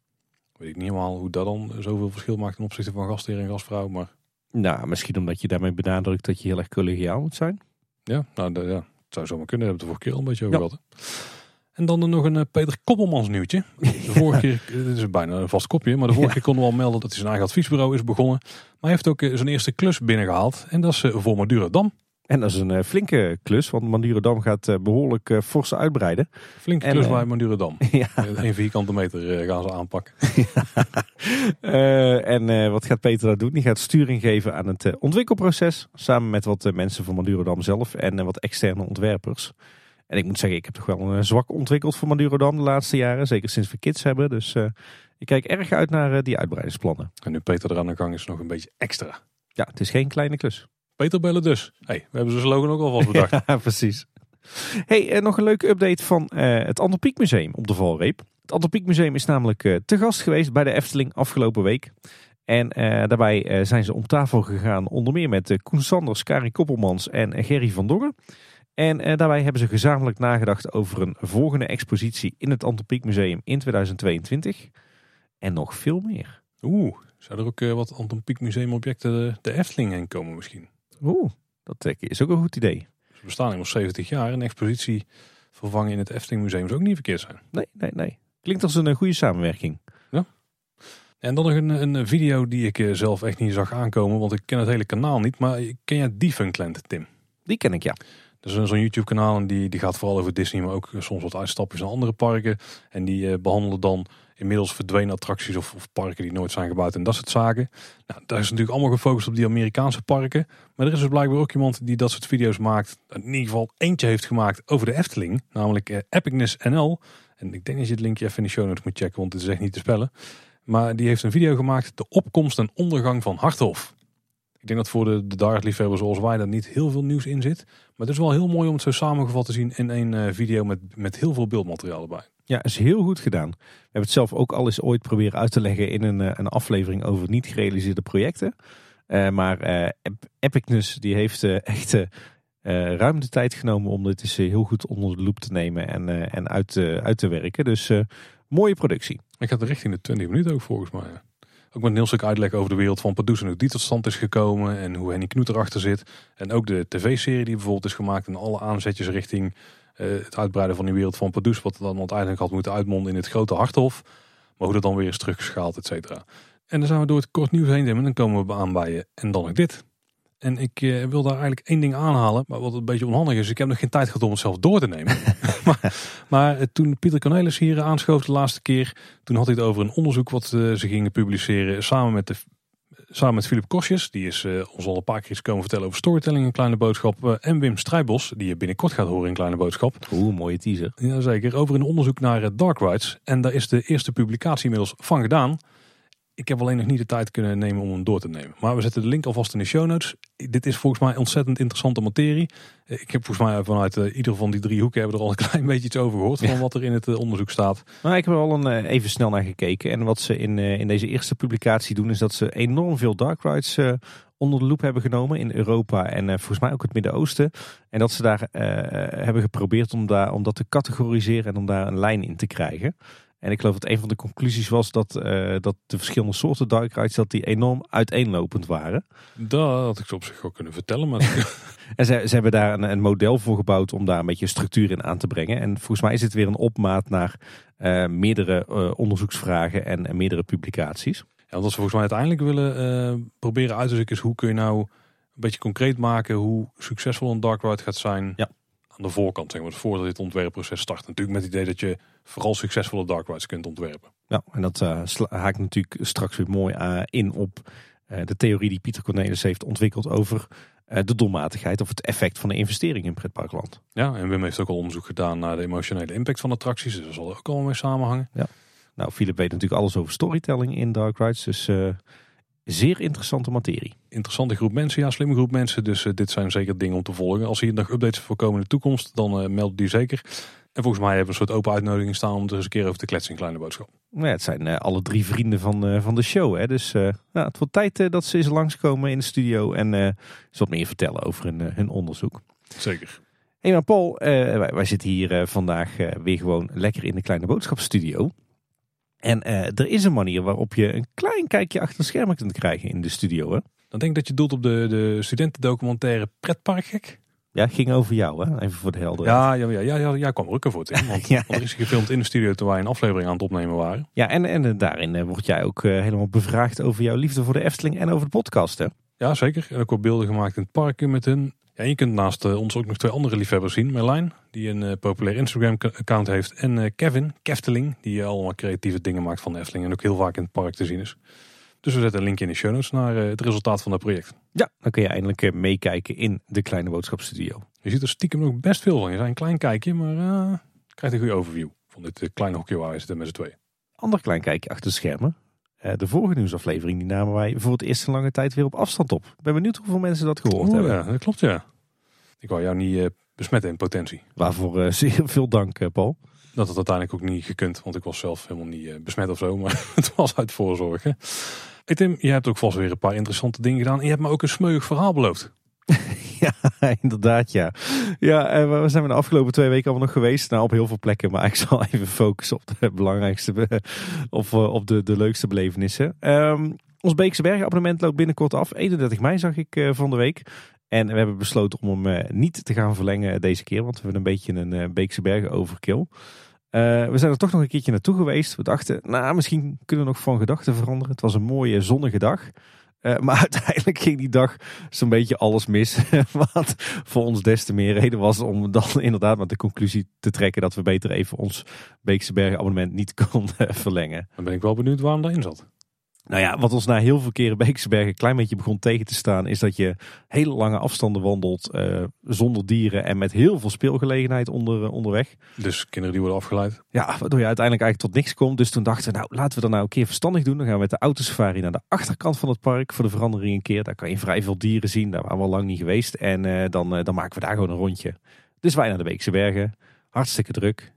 Speaker 1: Weet ik niet helemaal hoe dat dan zoveel verschil maakt ten opzichte van gastheer en gastvrouw. Maar
Speaker 2: Nou, misschien omdat je daarmee benadrukt dat je heel erg collegiaal moet zijn.
Speaker 1: ja, nou, de- ja het zou zomaar kunnen. Daar hebben we het vorige keer al een beetje over
Speaker 2: Ja.
Speaker 1: gehad. hè. En dan er nog een eh, Peter Koppelmans nieuwtje. De vorige keer, eh, dit is bijna een vast kopje, maar de vorige keer konden we al melden dat hij zijn eigen adviesbureau is begonnen. Maar hij heeft ook eh, zijn eerste klus binnengehaald. En dat is voor Madurodam.
Speaker 2: En dat is een flinke klus, want Madurodam gaat eh, behoorlijk eh, fors uitbreiden.
Speaker 1: Flinke
Speaker 2: En,
Speaker 1: klus bij Madurodam.
Speaker 2: ja.
Speaker 1: Een vierkante meter gaan ze aanpakken.
Speaker 2: En wat gaat Peter daar doen? Die gaat sturing geven aan het ontwikkelproces. Samen met wat mensen van Madurodam zelf en wat externe ontwerpers. En ik moet zeggen, ik heb toch wel een eh, zwak ontwikkeld voor Madurodam de laatste jaren. Zeker sinds we kids hebben. Dus eh, ik kijk erg uit naar eh, die uitbreidingsplannen.
Speaker 1: En nu Peter er aan de gang is, nog een beetje extra.
Speaker 2: Ja, het is geen kleine klus.
Speaker 1: Peter bellen dus. Hey, we hebben zijn slogan ook alvast bedacht.
Speaker 2: Ja, precies. Hey, nog een leuke update van het Antropiek Museum op de Valreep. Het Antropiek Museum is namelijk te gast geweest bij de Efteling afgelopen week. En daarbij zijn ze om tafel gegaan onder meer met Koen Sanders, Kari Koppelmans en Gerry van Dongen. En eh, daarbij hebben ze gezamenlijk nagedacht over een volgende expositie in het Antropiek Museum in 2022. En nog veel meer.
Speaker 1: Oeh, zou er ook eh, wat Anton Pieck Museum objecten de, de Efteling heen komen misschien?
Speaker 2: Oeh, dat eh, is ook een goed idee.
Speaker 1: Ze bestaan inmiddels 70 jaar. Een expositie vervangen in het Efteling Museum zou ook niet verkeerd zijn.
Speaker 2: Nee, nee, nee. Klinkt als een eh, goede samenwerking.
Speaker 1: En dan nog een, een video die ik eh, zelf echt niet zag aankomen, want ik ken het hele kanaal niet. Maar ken jij Defunctland, Tim?
Speaker 2: Die ken ik ja.
Speaker 1: Een- zo'n YouTube kanaal en die, die gaat vooral over Disney, maar ook soms wat uitstapjes naar andere parken. En die eh, behandelen dan inmiddels verdwenen attracties of, of parken die nooit zijn gebouwd en dat soort zaken. Nou, daar is natuurlijk allemaal gefocust op die Amerikaanse parken. Maar er is dus blijkbaar ook iemand die dat soort video's maakt. In ieder geval eentje heeft gemaakt over de Efteling, namelijk eh, Epicness NL. En ik denk dat je het linkje even in de show notes moet checken, want het is echt niet te spellen. Maar die heeft een video gemaakt, de opkomst en ondergang van Harthof. Ik denk dat voor de, de zoals wij daar niet heel veel nieuws in zit. Maar het is wel heel mooi om het zo samengevat te zien in één eh, video met, met heel veel beeldmateriaal erbij.
Speaker 2: Ja, is heel goed gedaan. We hebben het zelf ook al eens ooit proberen uit te leggen in een, eh, een aflevering over niet gerealiseerde projecten. Eh, maar Ep- Epicness die heeft echt ruim de tijd genomen om dit eens heel goed onder de loep te nemen en, en uit, te- uit te werken. Dus mooie productie.
Speaker 1: Ik ga er richting de 20 minuten ook volgens mij. Ook met een heel stuk uitleg over de wereld van Pardoes en hoe die tot stand is gekomen. En hoe Henny Knoet erachter zit. En ook de tv-serie die bijvoorbeeld is gemaakt. En alle aanzetjes richting uh, het uitbreiden van die wereld van Pardoes. Wat dan uiteindelijk had moeten uitmonden in het grote Harthof. Maar hoe dat dan weer is teruggeschaald, et cetera. En dan zijn we door het kort nieuws heen en dan komen we aan bij je. En dan nog dit. En ik uh, wil daar eigenlijk één ding aanhalen, maar wat een beetje onhandig is. Ik heb nog geen tijd gehad om het zelf door te nemen. maar, maar uh, toen Pieter Cornelis hier aanschoof de laatste keer, toen had hij het over een onderzoek wat uh, ze gingen publiceren samen met de samen met Philip Kosjes, die is ons al een paar keer eens komen vertellen over storytelling in Kleine Boodschap. en Wim Strijbos, die je binnenkort gaat horen in Kleine Boodschap.
Speaker 2: Oeh, mooie teaser.
Speaker 1: Jazeker, over een onderzoek naar dark rights. En daar is de eerste publicatie inmiddels van gedaan. Ik heb alleen nog niet de tijd kunnen nemen om hem door te nemen. Maar we zetten de link alvast in de show notes. Dit is volgens mij ontzettend interessante materie. Eh, ik heb volgens mij vanuit uh, ieder van die drie hoeken hebben er al een klein beetje iets over gehoord. Van wat er in het uh, onderzoek staat.
Speaker 2: Nou, ik heb er al een, even snel naar gekeken. En wat ze in, in deze eerste publicatie doen is dat ze enorm veel dark rights onder de loep hebben genomen in Europa en volgens mij ook het Midden-Oosten. En dat ze daar hebben geprobeerd om, daar, om dat te categoriseren en om daar een lijn in te krijgen. En ik geloof dat een van de conclusies was dat, uh, dat de verschillende soorten dark rides dat die enorm uiteenlopend waren.
Speaker 1: Dat had ik ze op zich ook kunnen vertellen. Maar...
Speaker 2: en ze, ze hebben daar een, een, model voor gebouwd om daar een beetje structuur in aan te brengen. En volgens mij is het weer een opmaat naar uh, meerdere uh, onderzoeksvragen en, en, meerdere publicaties.
Speaker 1: Ja, wat ze volgens mij uiteindelijk willen proberen uit te zoeken is hoe kun je nou een beetje concreet maken hoe succesvol een dark ride gaat zijn.
Speaker 2: Ja
Speaker 1: aan de voorkant, zeg maar, voordat dit ontwerpproces start. Natuurlijk met het idee dat je vooral succesvolle dark rides kunt ontwerpen.
Speaker 2: Ja, en dat uh, haakt natuurlijk straks weer mooi uh, in op uh, de theorie die Pieter Cornelis heeft ontwikkeld over de doelmatigheid of het effect van de investering in pretparkland.
Speaker 1: Ja, en Wim heeft ook al onderzoek gedaan naar de emotionele impact van attracties, dus dat zal er ook allemaal mee samenhangen.
Speaker 2: Ja. Nou, Philip weet natuurlijk alles over storytelling in dark rides, dus Zeer interessante materie.
Speaker 1: Interessante groep mensen, ja, slimme groep mensen. Dus uh, dit zijn zeker dingen om te volgen. Als hier nog updates voorkomen in de toekomst, dan uh, meld die zeker. En volgens mij hebben we een soort open uitnodiging staan om er eens een keer over te kletsen in Kleine Boodschap.
Speaker 2: Nou ja, het zijn uh, alle drie vrienden van, van de show. Hè? Dus nou, het wordt tijd dat ze eens langskomen in de studio en eens wat meer vertellen over hun, hun onderzoek.
Speaker 1: Zeker.
Speaker 2: Hey, maar Paul, wij, wij, zitten hier vandaag weer gewoon lekker in de Kleine Boodschapstudio. En er is een manier waarop je een klein kijkje achter de schermen kunt krijgen in de studio. Hè?
Speaker 1: Dan denk ik dat je doelt op de, de studentendocumentaire Pretparkgek.
Speaker 2: Ja, ging over jou, hè? even voor de helder.
Speaker 1: Ja, ja, ja, ja, ja, kwam er ook voor in. Want, ja. er is gefilmd in de studio terwijl wij een aflevering aan het opnemen waren.
Speaker 2: Ja, en, en daarin uh, word jij ook uh, helemaal bevraagd over jouw liefde voor de Efteling en over de podcast. Hè?
Speaker 1: Ja, zeker. En ook wat beelden gemaakt in het park met hun. Ja, je kunt naast uh, ons ook nog twee andere liefhebbers zien. Merlijn, die een uh, populair Instagram-account heeft. En Kevin, Kefteling, die allemaal creatieve dingen maakt van de Efteling. En ook heel vaak in het park te zien is. Dus we zetten een link in de show notes naar het resultaat van dat project.
Speaker 2: Ja, dan kun je eindelijk meekijken in de Kleine Boodschapstudio.
Speaker 1: Je ziet er stiekem nog best veel van. Je zijn een klein kijkje, maar uh, krijgt een goede overview van dit kleine hokje waar we zitten met z'n tweeën.
Speaker 2: Ander klein kijkje achter de schermen. de vorige nieuwsaflevering die namen wij voor het eerst een lange tijd weer op afstand op. Ik ben benieuwd hoeveel mensen dat gehoord hebben.
Speaker 1: Ja, dat klopt ja. Ik wou jou niet uh, besmetten in potentie.
Speaker 2: Waarvoor zeer veel dank, Paul.
Speaker 1: Dat had uiteindelijk ook niet gekund, want ik was zelf helemaal niet besmet of zo. Maar het was uit voorzorg. Hè. Tim, je hebt ook vast weer een paar interessante dingen gedaan. En je hebt me ook een smeuig verhaal beloofd.
Speaker 2: ja, inderdaad ja. Ja, we zijn de afgelopen twee weken allemaal nog geweest. Nou, op heel veel plekken. Maar ik zal even focussen op de belangrijkste, of op de, de leukste belevenissen. Um, ons Beekse Bergen abonnement loopt binnenkort af. 31 mei zag ik van de week. En we hebben besloten om hem uh, niet te gaan verlengen deze keer. Want we hebben een beetje een uh, Beekse Bergen overkill. we zijn er toch nog een keertje naartoe geweest. We dachten, nou misschien kunnen we nog van gedachten veranderen. Het was een mooie zonnige dag. maar uiteindelijk ging die dag zo'n beetje alles mis. Wat voor ons des te meer reden was om dan inderdaad met de conclusie te trekken dat we beter even ons Beekse Bergen abonnement niet konden verlengen.
Speaker 1: Dan ben ik wel benieuwd waarom daarin zat.
Speaker 2: Nou ja, wat ons na heel veel keren Beeksbergen een klein beetje begon tegen te staan, is dat je hele lange afstanden wandelt uh, zonder dieren en met heel veel speelgelegenheid onder, uh, onderweg.
Speaker 1: Dus kinderen die worden afgeleid.
Speaker 2: Ja, waardoor je uiteindelijk eigenlijk tot niks komt. Dus toen dachten we, nou laten we dat nou een keer verstandig doen. Dan gaan we met de autosafari naar de achterkant van het park voor de verandering een keer. Daar kan je vrij veel dieren zien, daar waren we al lang niet geweest. En uh, dan, dan maken we daar gewoon een rondje. Dus wij naar de Beekse Bergen, hartstikke druk.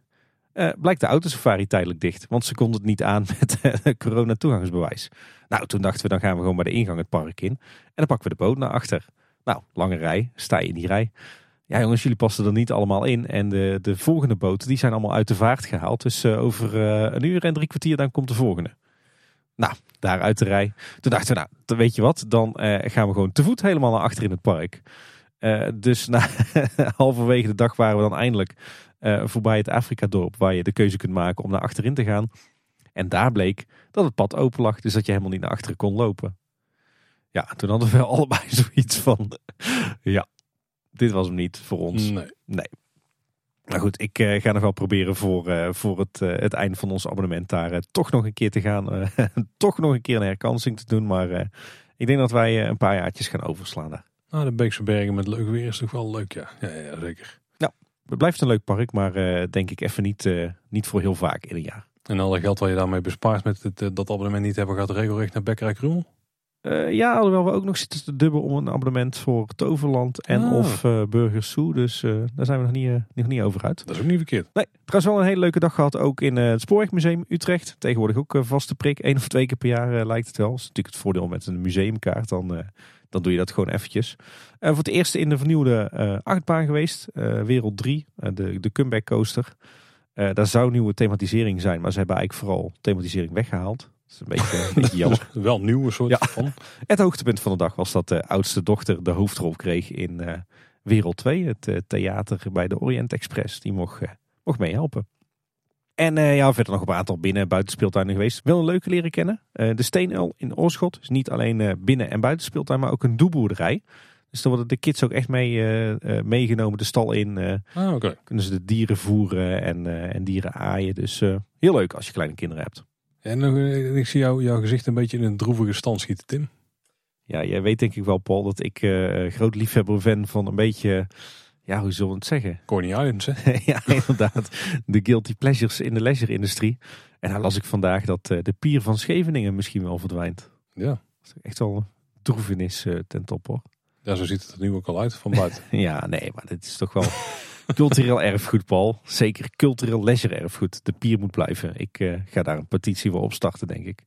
Speaker 2: Uh, blijkt de autosafari tijdelijk dicht. Want ze konden het niet aan met uh, corona toegangsbewijs. Nou, toen dachten we dan gaan we gewoon bij de ingang het park in. En dan pakken we de boot naar achter. Nou, lange rij. Sta je in die rij. Ja jongens, jullie passen er niet allemaal in. En de, de volgende boten die zijn allemaal uit de vaart gehaald. Dus uh, over een uur en drie kwartier dan komt de volgende. Nou, daar uit de rij. Toen dachten we, nou, dan weet je wat, dan eh, gaan we gewoon te voet helemaal naar achter in het park. Eh, dus na halverwege de dag waren we dan eindelijk eh, voorbij het Afrika-dorp, waar je de keuze kunt maken om naar achterin te gaan. En daar bleek dat het pad open lag, dus dat je helemaal niet naar achteren kon lopen. Ja, toen hadden we allebei zoiets van, ja, dit was hem niet voor ons.
Speaker 1: Nee.
Speaker 2: Nee. Maar goed, ik eh, ga nog wel proberen voor, eh, voor het, het einde van ons abonnement daar toch nog een keer te gaan. toch nog een keer een herkansing te doen. Maar ik denk dat wij een paar jaartjes gaan overslaan daar.
Speaker 1: Nou, de Beekse Bergen met leuk weer is toch wel leuk, ja. Ja, ja zeker.
Speaker 2: Het blijft een leuk park, maar eh, denk ik even niet, eh, niet voor heel vaak in een jaar.
Speaker 1: En alle geld wat je daarmee bespaart met het, eh, dat abonnement niet hebben, gaat regelrecht naar Bekkerij Krul.
Speaker 2: Eh, ja, alhoewel we ook nog zitten te dubben om een abonnement voor Toverland en
Speaker 1: Ah.
Speaker 2: of eh Burgers Zoo. Dus daar zijn we nog niet, nog niet over uit.
Speaker 1: Dat is ook niet verkeerd.
Speaker 2: Nee, trouwens wel een hele leuke dag gehad ook in het Spoorwegmuseum Utrecht. Tegenwoordig ook vaste prik. Eén of twee keer per jaar lijkt het wel. Dat is natuurlijk het voordeel met een museumkaart. Dan, dan doe je dat gewoon eventjes. En voor het eerst in de vernieuwde eh, achtbaan geweest. eh, Wereld 3, eh, de, de comeback coaster. Daar zou nieuwe thematisering zijn. Maar ze hebben eigenlijk vooral thematisering weggehaald. Dat is een beetje, een beetje jammer.
Speaker 1: Wel een nieuwe soort
Speaker 2: Ja.
Speaker 1: van.
Speaker 2: Het hoogtepunt van de dag was dat de oudste dochter de hoofdrol kreeg in Wereld 2. Het theater bij de Orient Express. Die mocht, mocht meehelpen. En eh, ja, verder nog een aantal binnen- en buitenspeeltuinen geweest. Wel een leuke leren kennen. Eh, de Steenuil in Oorschot. is niet alleen eh, binnen- en buitenspeeltuin, maar ook een doeboerderij. Dus dan worden de kids ook echt mee, meegenomen de stal in.
Speaker 1: Ah, oké.
Speaker 2: kunnen ze de dieren voeren en, en dieren aaien. Dus heel leuk als je kleine kinderen hebt.
Speaker 1: En nog, ik zie jou, jouw gezicht een beetje in een droevige stand schieten, Tim.
Speaker 2: Ja, jij weet denk ik wel, Paul, dat ik groot liefhebber ben van een beetje, ja, hoe zullen we het zeggen?
Speaker 1: Corny Islands, hè?
Speaker 2: ja, inderdaad, de guilty pleasures in de leisure-industrie. En daar las ik vandaag dat eh, de pier van Scheveningen misschien wel verdwijnt.
Speaker 1: Ja.
Speaker 2: Dat is echt wel een droevenis eh, ten top, hoor.
Speaker 1: ja, zo ziet het er nu ook al uit van buiten.
Speaker 2: Ja, nee, maar dit is toch wel cultureel erfgoed, Paul. Zeker cultureel leisure-erfgoed. De pier moet blijven. Ik eh, ga daar een petitie voor opstarten, denk ik.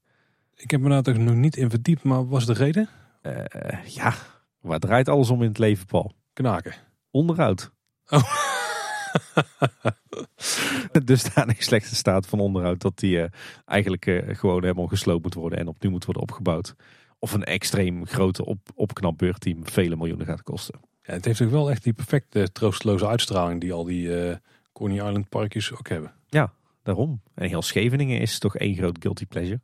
Speaker 1: ik heb me daar toch nog niet in verdiept, maar was de reden?
Speaker 2: Ja, waar draait alles om in het leven, Paul?
Speaker 1: Knaken.
Speaker 2: Onderhoud.
Speaker 1: Oh.
Speaker 2: Dusdanig slechte staat van onderhoud dat die eh, eigenlijk eh, gewoon helemaal gesloopt moet worden en opnieuw moet worden opgebouwd. Of een extreem grote op opknapbeurt die vele miljoenen gaat kosten.
Speaker 1: Ja, het heeft ook wel echt die perfecte troosteloze uitstraling die al die eh Coney Island parkjes ook hebben.
Speaker 2: Daarom. En heel Scheveningen is toch één groot guilty pleasure.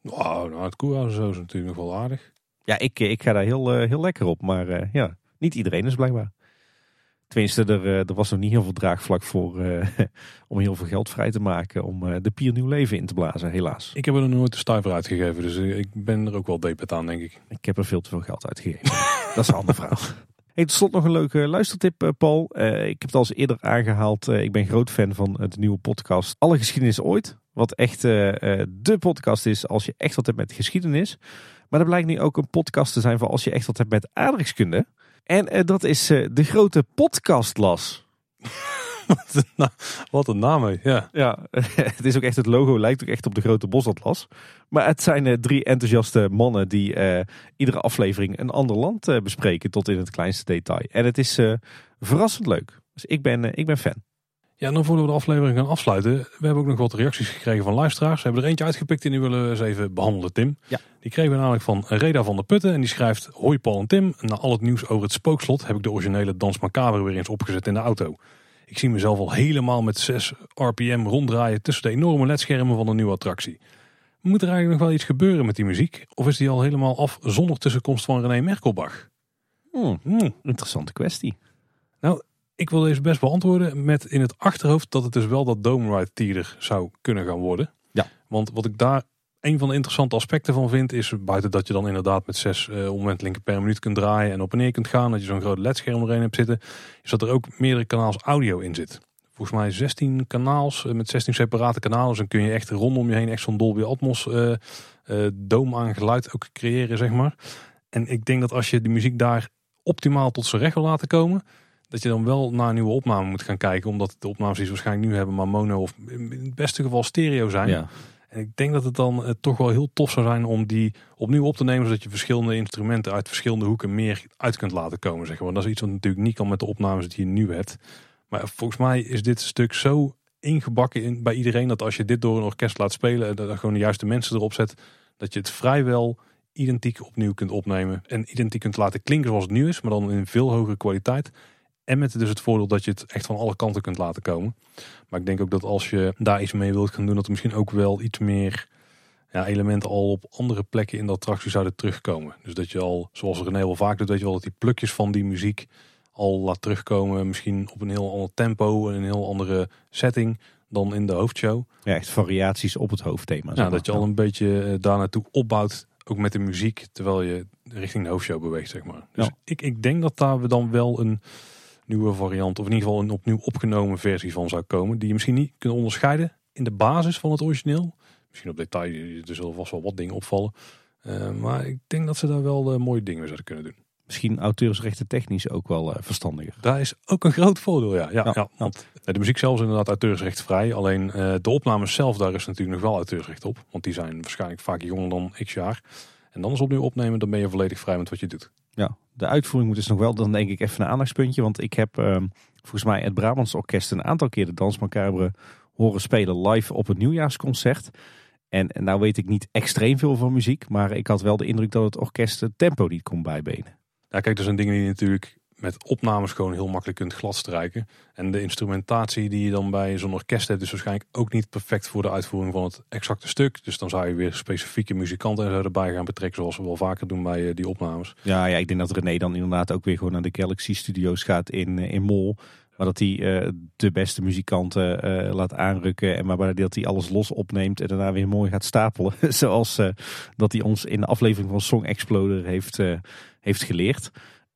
Speaker 1: Wow, nou het koerhuis zo is natuurlijk nog wel aardig.
Speaker 2: Ja, ik, ik ga daar heel, heel lekker op. Maar ja, niet iedereen is blijkbaar. Tenminste, er, eh, er was nog niet heel veel draagvlak voor eh, om heel veel geld vrij te maken. Om eh, de pier nieuw leven in te blazen, helaas.
Speaker 1: Ik heb er nog nooit de stuiver uitgegeven, dus ik ben er ook wel depet aan, denk ik.
Speaker 2: Ik heb er veel te veel geld uitgegeven. dat is een andere verhaal. Hey, tot slot nog een leuke luistertip, Paul. Ik heb het al eens eerder aangehaald. Eh, ik ben groot fan van de nieuwe podcast Alle Geschiedenis Ooit. Wat echt de podcast is als je echt wat hebt met geschiedenis. Maar dat blijkt nu ook een podcast te zijn voor als je echt wat hebt met aardrijkskunde. En eh, dat is eh, de grote podcastlas.
Speaker 1: Wat een naam, hè. ja.
Speaker 2: Ja, het is ook echt het logo lijkt ook echt op de grote bosatlas. Maar het zijn eh, drie enthousiaste mannen die iedere aflevering een ander land bespreken tot in het kleinste detail. En het is verrassend leuk. Dus ik ben, ik ben fan.
Speaker 1: Ja, en dan voordat we de aflevering gaan afsluiten, we hebben ook nog wat reacties gekregen van luisteraars. We hebben er eentje uitgepikt en die willen we eens even behandelen, Tim.
Speaker 2: Ja.
Speaker 1: Die kregen we namelijk van Reda van der Putten en die schrijft... Hoi Paul en Tim, na al het nieuws over het spookslot heb ik de originele Dans Macabre weer eens opgezet in de auto. Ik zie mezelf al helemaal met 6 rpm ronddraaien tussen de enorme ledschermen van de nieuwe attractie. Moet er eigenlijk nog wel iets gebeuren met die muziek? Of is die al helemaal af zonder tussenkomst van René Merkelbach?
Speaker 2: Hmm,
Speaker 1: Hmm.
Speaker 2: interessante kwestie.
Speaker 1: Ik wil deze best beantwoorden met in het achterhoofd dat het dus wel dat Dome Ride Theater zou kunnen gaan worden.
Speaker 2: Ja.
Speaker 1: Want wat ik daar een van de interessante aspecten van vind is buiten dat je dan inderdaad met zes uh, omwentelingen per minuut kunt draaien en op en neer kunt gaan, dat je zo'n groot ledscherm erin hebt zitten, is dat er ook meerdere kanaals audio in zit. Volgens mij 16 kanaals uh, met 16 separate kanalen. Dus dan kun je echt rondom je heen echt zo'n Dolby Atmos uh, doom aan geluid ook creëren, zeg maar. En ik denk dat als je die muziek daar optimaal tot zijn recht wil laten komen, dat je dan wel naar een nieuwe opname moet gaan kijken. Omdat de opnames die ze waarschijnlijk nu hebben, maar mono of in het beste geval stereo zijn.
Speaker 2: Ja.
Speaker 1: En ik denk dat het dan uh, toch wel heel tof zou zijn om die opnieuw op te nemen. Zodat je verschillende instrumenten uit verschillende hoeken meer uit kunt laten komen. Zeg maar. Dat is iets wat natuurlijk niet kan met de opnames die je nu hebt. Maar volgens mij is dit stuk zo ingebakken in, bij iedereen. Dat als je dit door een orkest laat spelen. Dat er gewoon de juiste mensen erop zet. Dat je het vrijwel identiek opnieuw kunt opnemen. En identiek kunt laten klinken zoals het nu is, maar dan in veel hogere kwaliteit. En met dus het voordeel dat je het echt van alle kanten kunt laten komen. Maar ik denk ook dat als je daar iets mee wilt gaan doen, dat er misschien ook wel iets meer ja, elementen al op andere plekken in de attractie zouden terugkomen. Dus dat je al, zoals René wel vaak doet, weet je wel, dat die plukjes van die muziek al laat terugkomen. Misschien op een heel ander tempo en een heel andere setting dan in de hoofdshow.
Speaker 2: Ja, echt variaties op het hoofdthema.
Speaker 1: Ja, dat je al een beetje eh, daar naartoe opbouwt, ook met de muziek, terwijl je richting de hoofdshow beweegt, zeg maar. Dus
Speaker 2: Ja.
Speaker 1: ik, ik denk dat daar we dan wel een nieuwe variant, of in ieder geval een opnieuw opgenomen versie van zou komen, die je misschien niet kunt onderscheiden in de basis van het origineel. Misschien op detail, er zullen vast wel wat dingen opvallen. Eh, maar ik denk dat ze daar wel eh, mooie dingen mee zouden kunnen doen.
Speaker 2: Misschien auteursrechten technisch ook wel eh, verstandiger.
Speaker 1: Daar is ook een groot voordeel, ja. ja,
Speaker 2: Ja,
Speaker 1: ja, want de muziek zelf is inderdaad auteursrechtvrij. Alleen de opnames zelf, daar is natuurlijk nog wel auteursrecht op. Want die zijn waarschijnlijk vaak jonger dan x jaar. En dan is opnieuw opnemen, dan ben je volledig vrij met wat je doet.
Speaker 2: Ja, de uitvoering moet dus nog wel, dan denk ik even een aandachtspuntje. Want ik heb ehm, volgens mij het Brabants Orkest een aantal keer de Dans Macabre horen spelen live op het nieuwjaarsconcert. En, en nou weet ik niet extreem veel van muziek, maar ik had wel de indruk dat het orkest het tempo niet kon bijbenen.
Speaker 1: Ja, kijk, er zijn dingen die natuurlijk met opnames gewoon heel makkelijk kunt gladstrijken. En de instrumentatie die je dan bij zo'n orkest hebt, is waarschijnlijk ook niet perfect voor de uitvoering van het exacte stuk. Dus dan zou je weer specifieke muzikanten erbij gaan betrekken, zoals we wel vaker doen bij eh, die opnames.
Speaker 2: Ja, ja, ik denk dat René dan inderdaad ook weer gewoon naar de Galaxy Studios gaat in, eh, in Mol. Maar dat hij eh, de beste muzikanten laat aanrukken. En waarbij dat hij alles los opneemt en daarna weer mooi gaat stapelen. Zoals dat hij ons in de aflevering van Song Exploder heeft, heeft geleerd.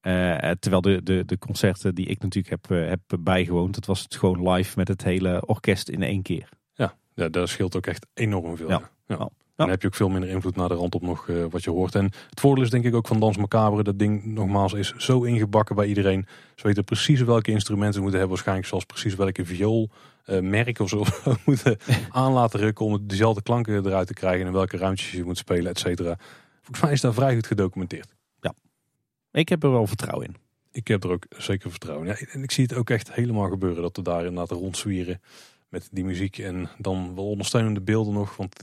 Speaker 2: Eh, terwijl de, de, de concerten die ik natuurlijk heb, eh, heb bijgewoond, dat was het gewoon live met het hele orkest in één keer.
Speaker 1: Ja, ja daar scheelt ook echt enorm veel.
Speaker 2: Ja.
Speaker 1: Ja. Ja.
Speaker 2: Ja.
Speaker 1: Dan heb je ook veel minder invloed naar de rand op nog eh, wat je hoort. En het voordeel is denk ik ook van Dans Macabre. Dat ding nogmaals is zo ingebakken bij iedereen. Ze weten precies welke instrumenten ze moeten hebben. Waarschijnlijk zelfs precies welke viool eh, merk of zo moeten aan laten rukken. Om dezelfde klanken eruit te krijgen. En welke ruimtes je moet spelen, et cetera. Volgens mij is daar vrij goed gedocumenteerd.
Speaker 2: Ik heb er wel vertrouwen in.
Speaker 1: Ik heb er ook zeker vertrouwen in. Ja, en ik zie het ook echt helemaal gebeuren. Dat we daar inderdaad rondzwieren met die muziek. En dan wel ondersteunende beelden nog. Want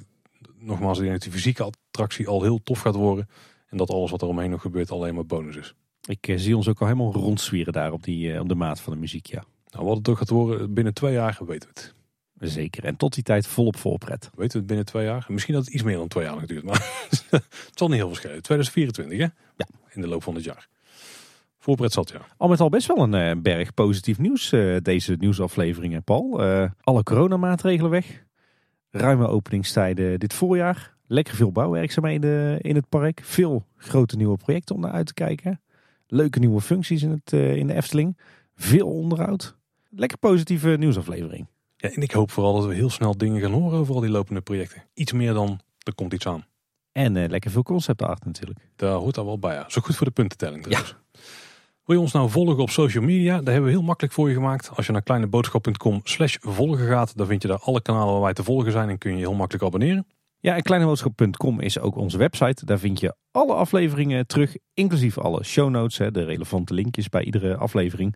Speaker 1: nogmaals, ik denk dat die fysieke attractie al heel tof gaat worden. En dat alles wat er omheen nog gebeurt alleen maar bonus is.
Speaker 2: Ik eh, zie ons ook al helemaal rondzwieren daar op, die, eh, op de maat van de muziek, ja.
Speaker 1: Nou, wat het ook gaat worden, binnen twee jaar weten we het.
Speaker 2: Zeker. En tot die tijd volop voorpret.
Speaker 1: Weten we het binnen twee jaar? Misschien dat het iets meer dan twee jaar nog duurt. Maar het zal niet heel veel schelen. 2024 hè?
Speaker 2: Ja.
Speaker 1: In de loop van het jaar. Voorpret zat ja.
Speaker 2: Al met al best wel een eh, berg positief nieuws, eh, deze nieuwsafleveringen, Paul. Eh, alle coronamaatregelen weg. Ruime openingstijden dit voorjaar. Lekker veel bouwwerkzaamheden in het park. Veel grote nieuwe projecten om naar uit te kijken. Leuke nieuwe functies in, het, in de Efteling. Veel onderhoud. Lekker positieve nieuwsaflevering.
Speaker 1: Ja. En ik hoop vooral dat we heel snel dingen gaan horen over al die lopende projecten. Iets meer dan er komt iets aan.
Speaker 2: En eh, lekker veel concept art natuurlijk.
Speaker 1: Daar hoort daar wel bij. Ja. Zo goed voor de puntentelling. trouwens. Wil je ons nou volgen op social media? Daar hebben we heel makkelijk voor je gemaakt. Als je naar kleineboodschap.com slash volgen gaat, dan vind je daar alle kanalen waar wij te volgen zijn en kun je je heel makkelijk abonneren.
Speaker 2: Ja, en kleineboodschap.com is ook onze website. Daar vind je alle afleveringen terug, inclusief alle show notes, hè, de relevante linkjes bij iedere aflevering.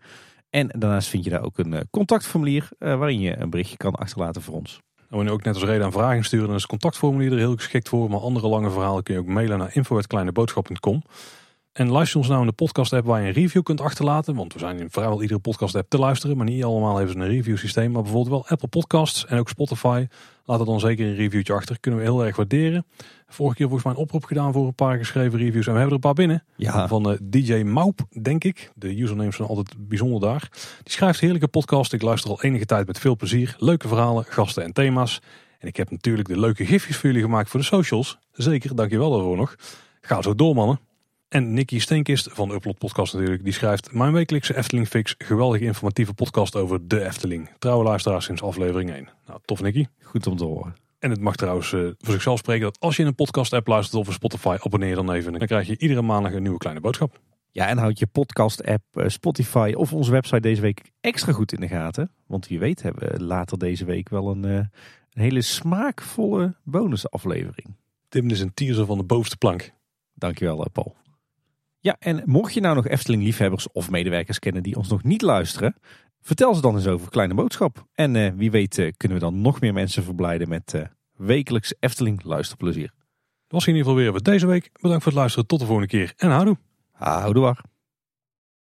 Speaker 2: En daarnaast vind je daar ook een eh, contactformulier eh, waarin je een berichtje kan achterlaten voor ons.
Speaker 1: En wanneer ook net als reden aan vragen sturen, dan is het contactformulier er heel geschikt voor. Maar andere lange verhalen kun je ook mailen naar info.kleineboodschap.com. En luister ons nou in de podcast app waar je een review kunt achterlaten. Want we zijn in vrijwel iedere podcast app te luisteren. Maar niet allemaal hebben ze een review systeem. Maar bijvoorbeeld wel Apple Podcasts en ook Spotify. Laat er dan zeker een reviewtje achter. Kunnen we heel erg waarderen. Vorige keer volgens mij een oproep gedaan voor een paar geschreven reviews. En we hebben er een paar binnen.
Speaker 2: Ja,
Speaker 1: Van eh, DJ Maup, denk ik. De usernames zijn altijd bijzonder daar. Die schrijft heerlijke podcast. Ik luister al enige tijd met veel plezier. Leuke verhalen, gasten en thema's. En ik heb natuurlijk de leuke gifjes voor jullie gemaakt voor de socials. Zeker, dankjewel daarvoor nog. Ga zo door, mannen. En Nicky Steenkist van de Upload Podcast natuurlijk. Die schrijft mijn wekelijkse Efteling Fix. Geweldige informatieve podcast over de Efteling. Trouwe luisteraar sinds aflevering 1. Nou, tof Nicky.
Speaker 2: goed om te horen.
Speaker 1: En het mag trouwens eh, voor zichzelf spreken dat als je in een podcast app luistert of een Spotify, abonneer dan even. Dan krijg je iedere maandag een nieuwe kleine boodschap.
Speaker 2: Ja, en houd je podcast-app, eh, Spotify of onze website deze week extra goed in de gaten. Want wie weet hebben we later deze week wel een, eh, een hele smaakvolle bonusaflevering.
Speaker 1: Tim is een teaser van de bovenste plank.
Speaker 2: Dankjewel, Paul. Ja, en mocht je nou nog Efteling-liefhebbers of medewerkers kennen die ons nog niet luisteren, vertel ze dan eens over Kleine Boodschap. En eh, wie weet eh, kunnen we dan nog meer mensen verblijden met eh, wekelijks Efteling luisterplezier.
Speaker 1: Dat was in ieder geval weer voor deze week. Bedankt voor het luisteren. Tot de volgende keer. En houdoe.
Speaker 2: Houdoe waar.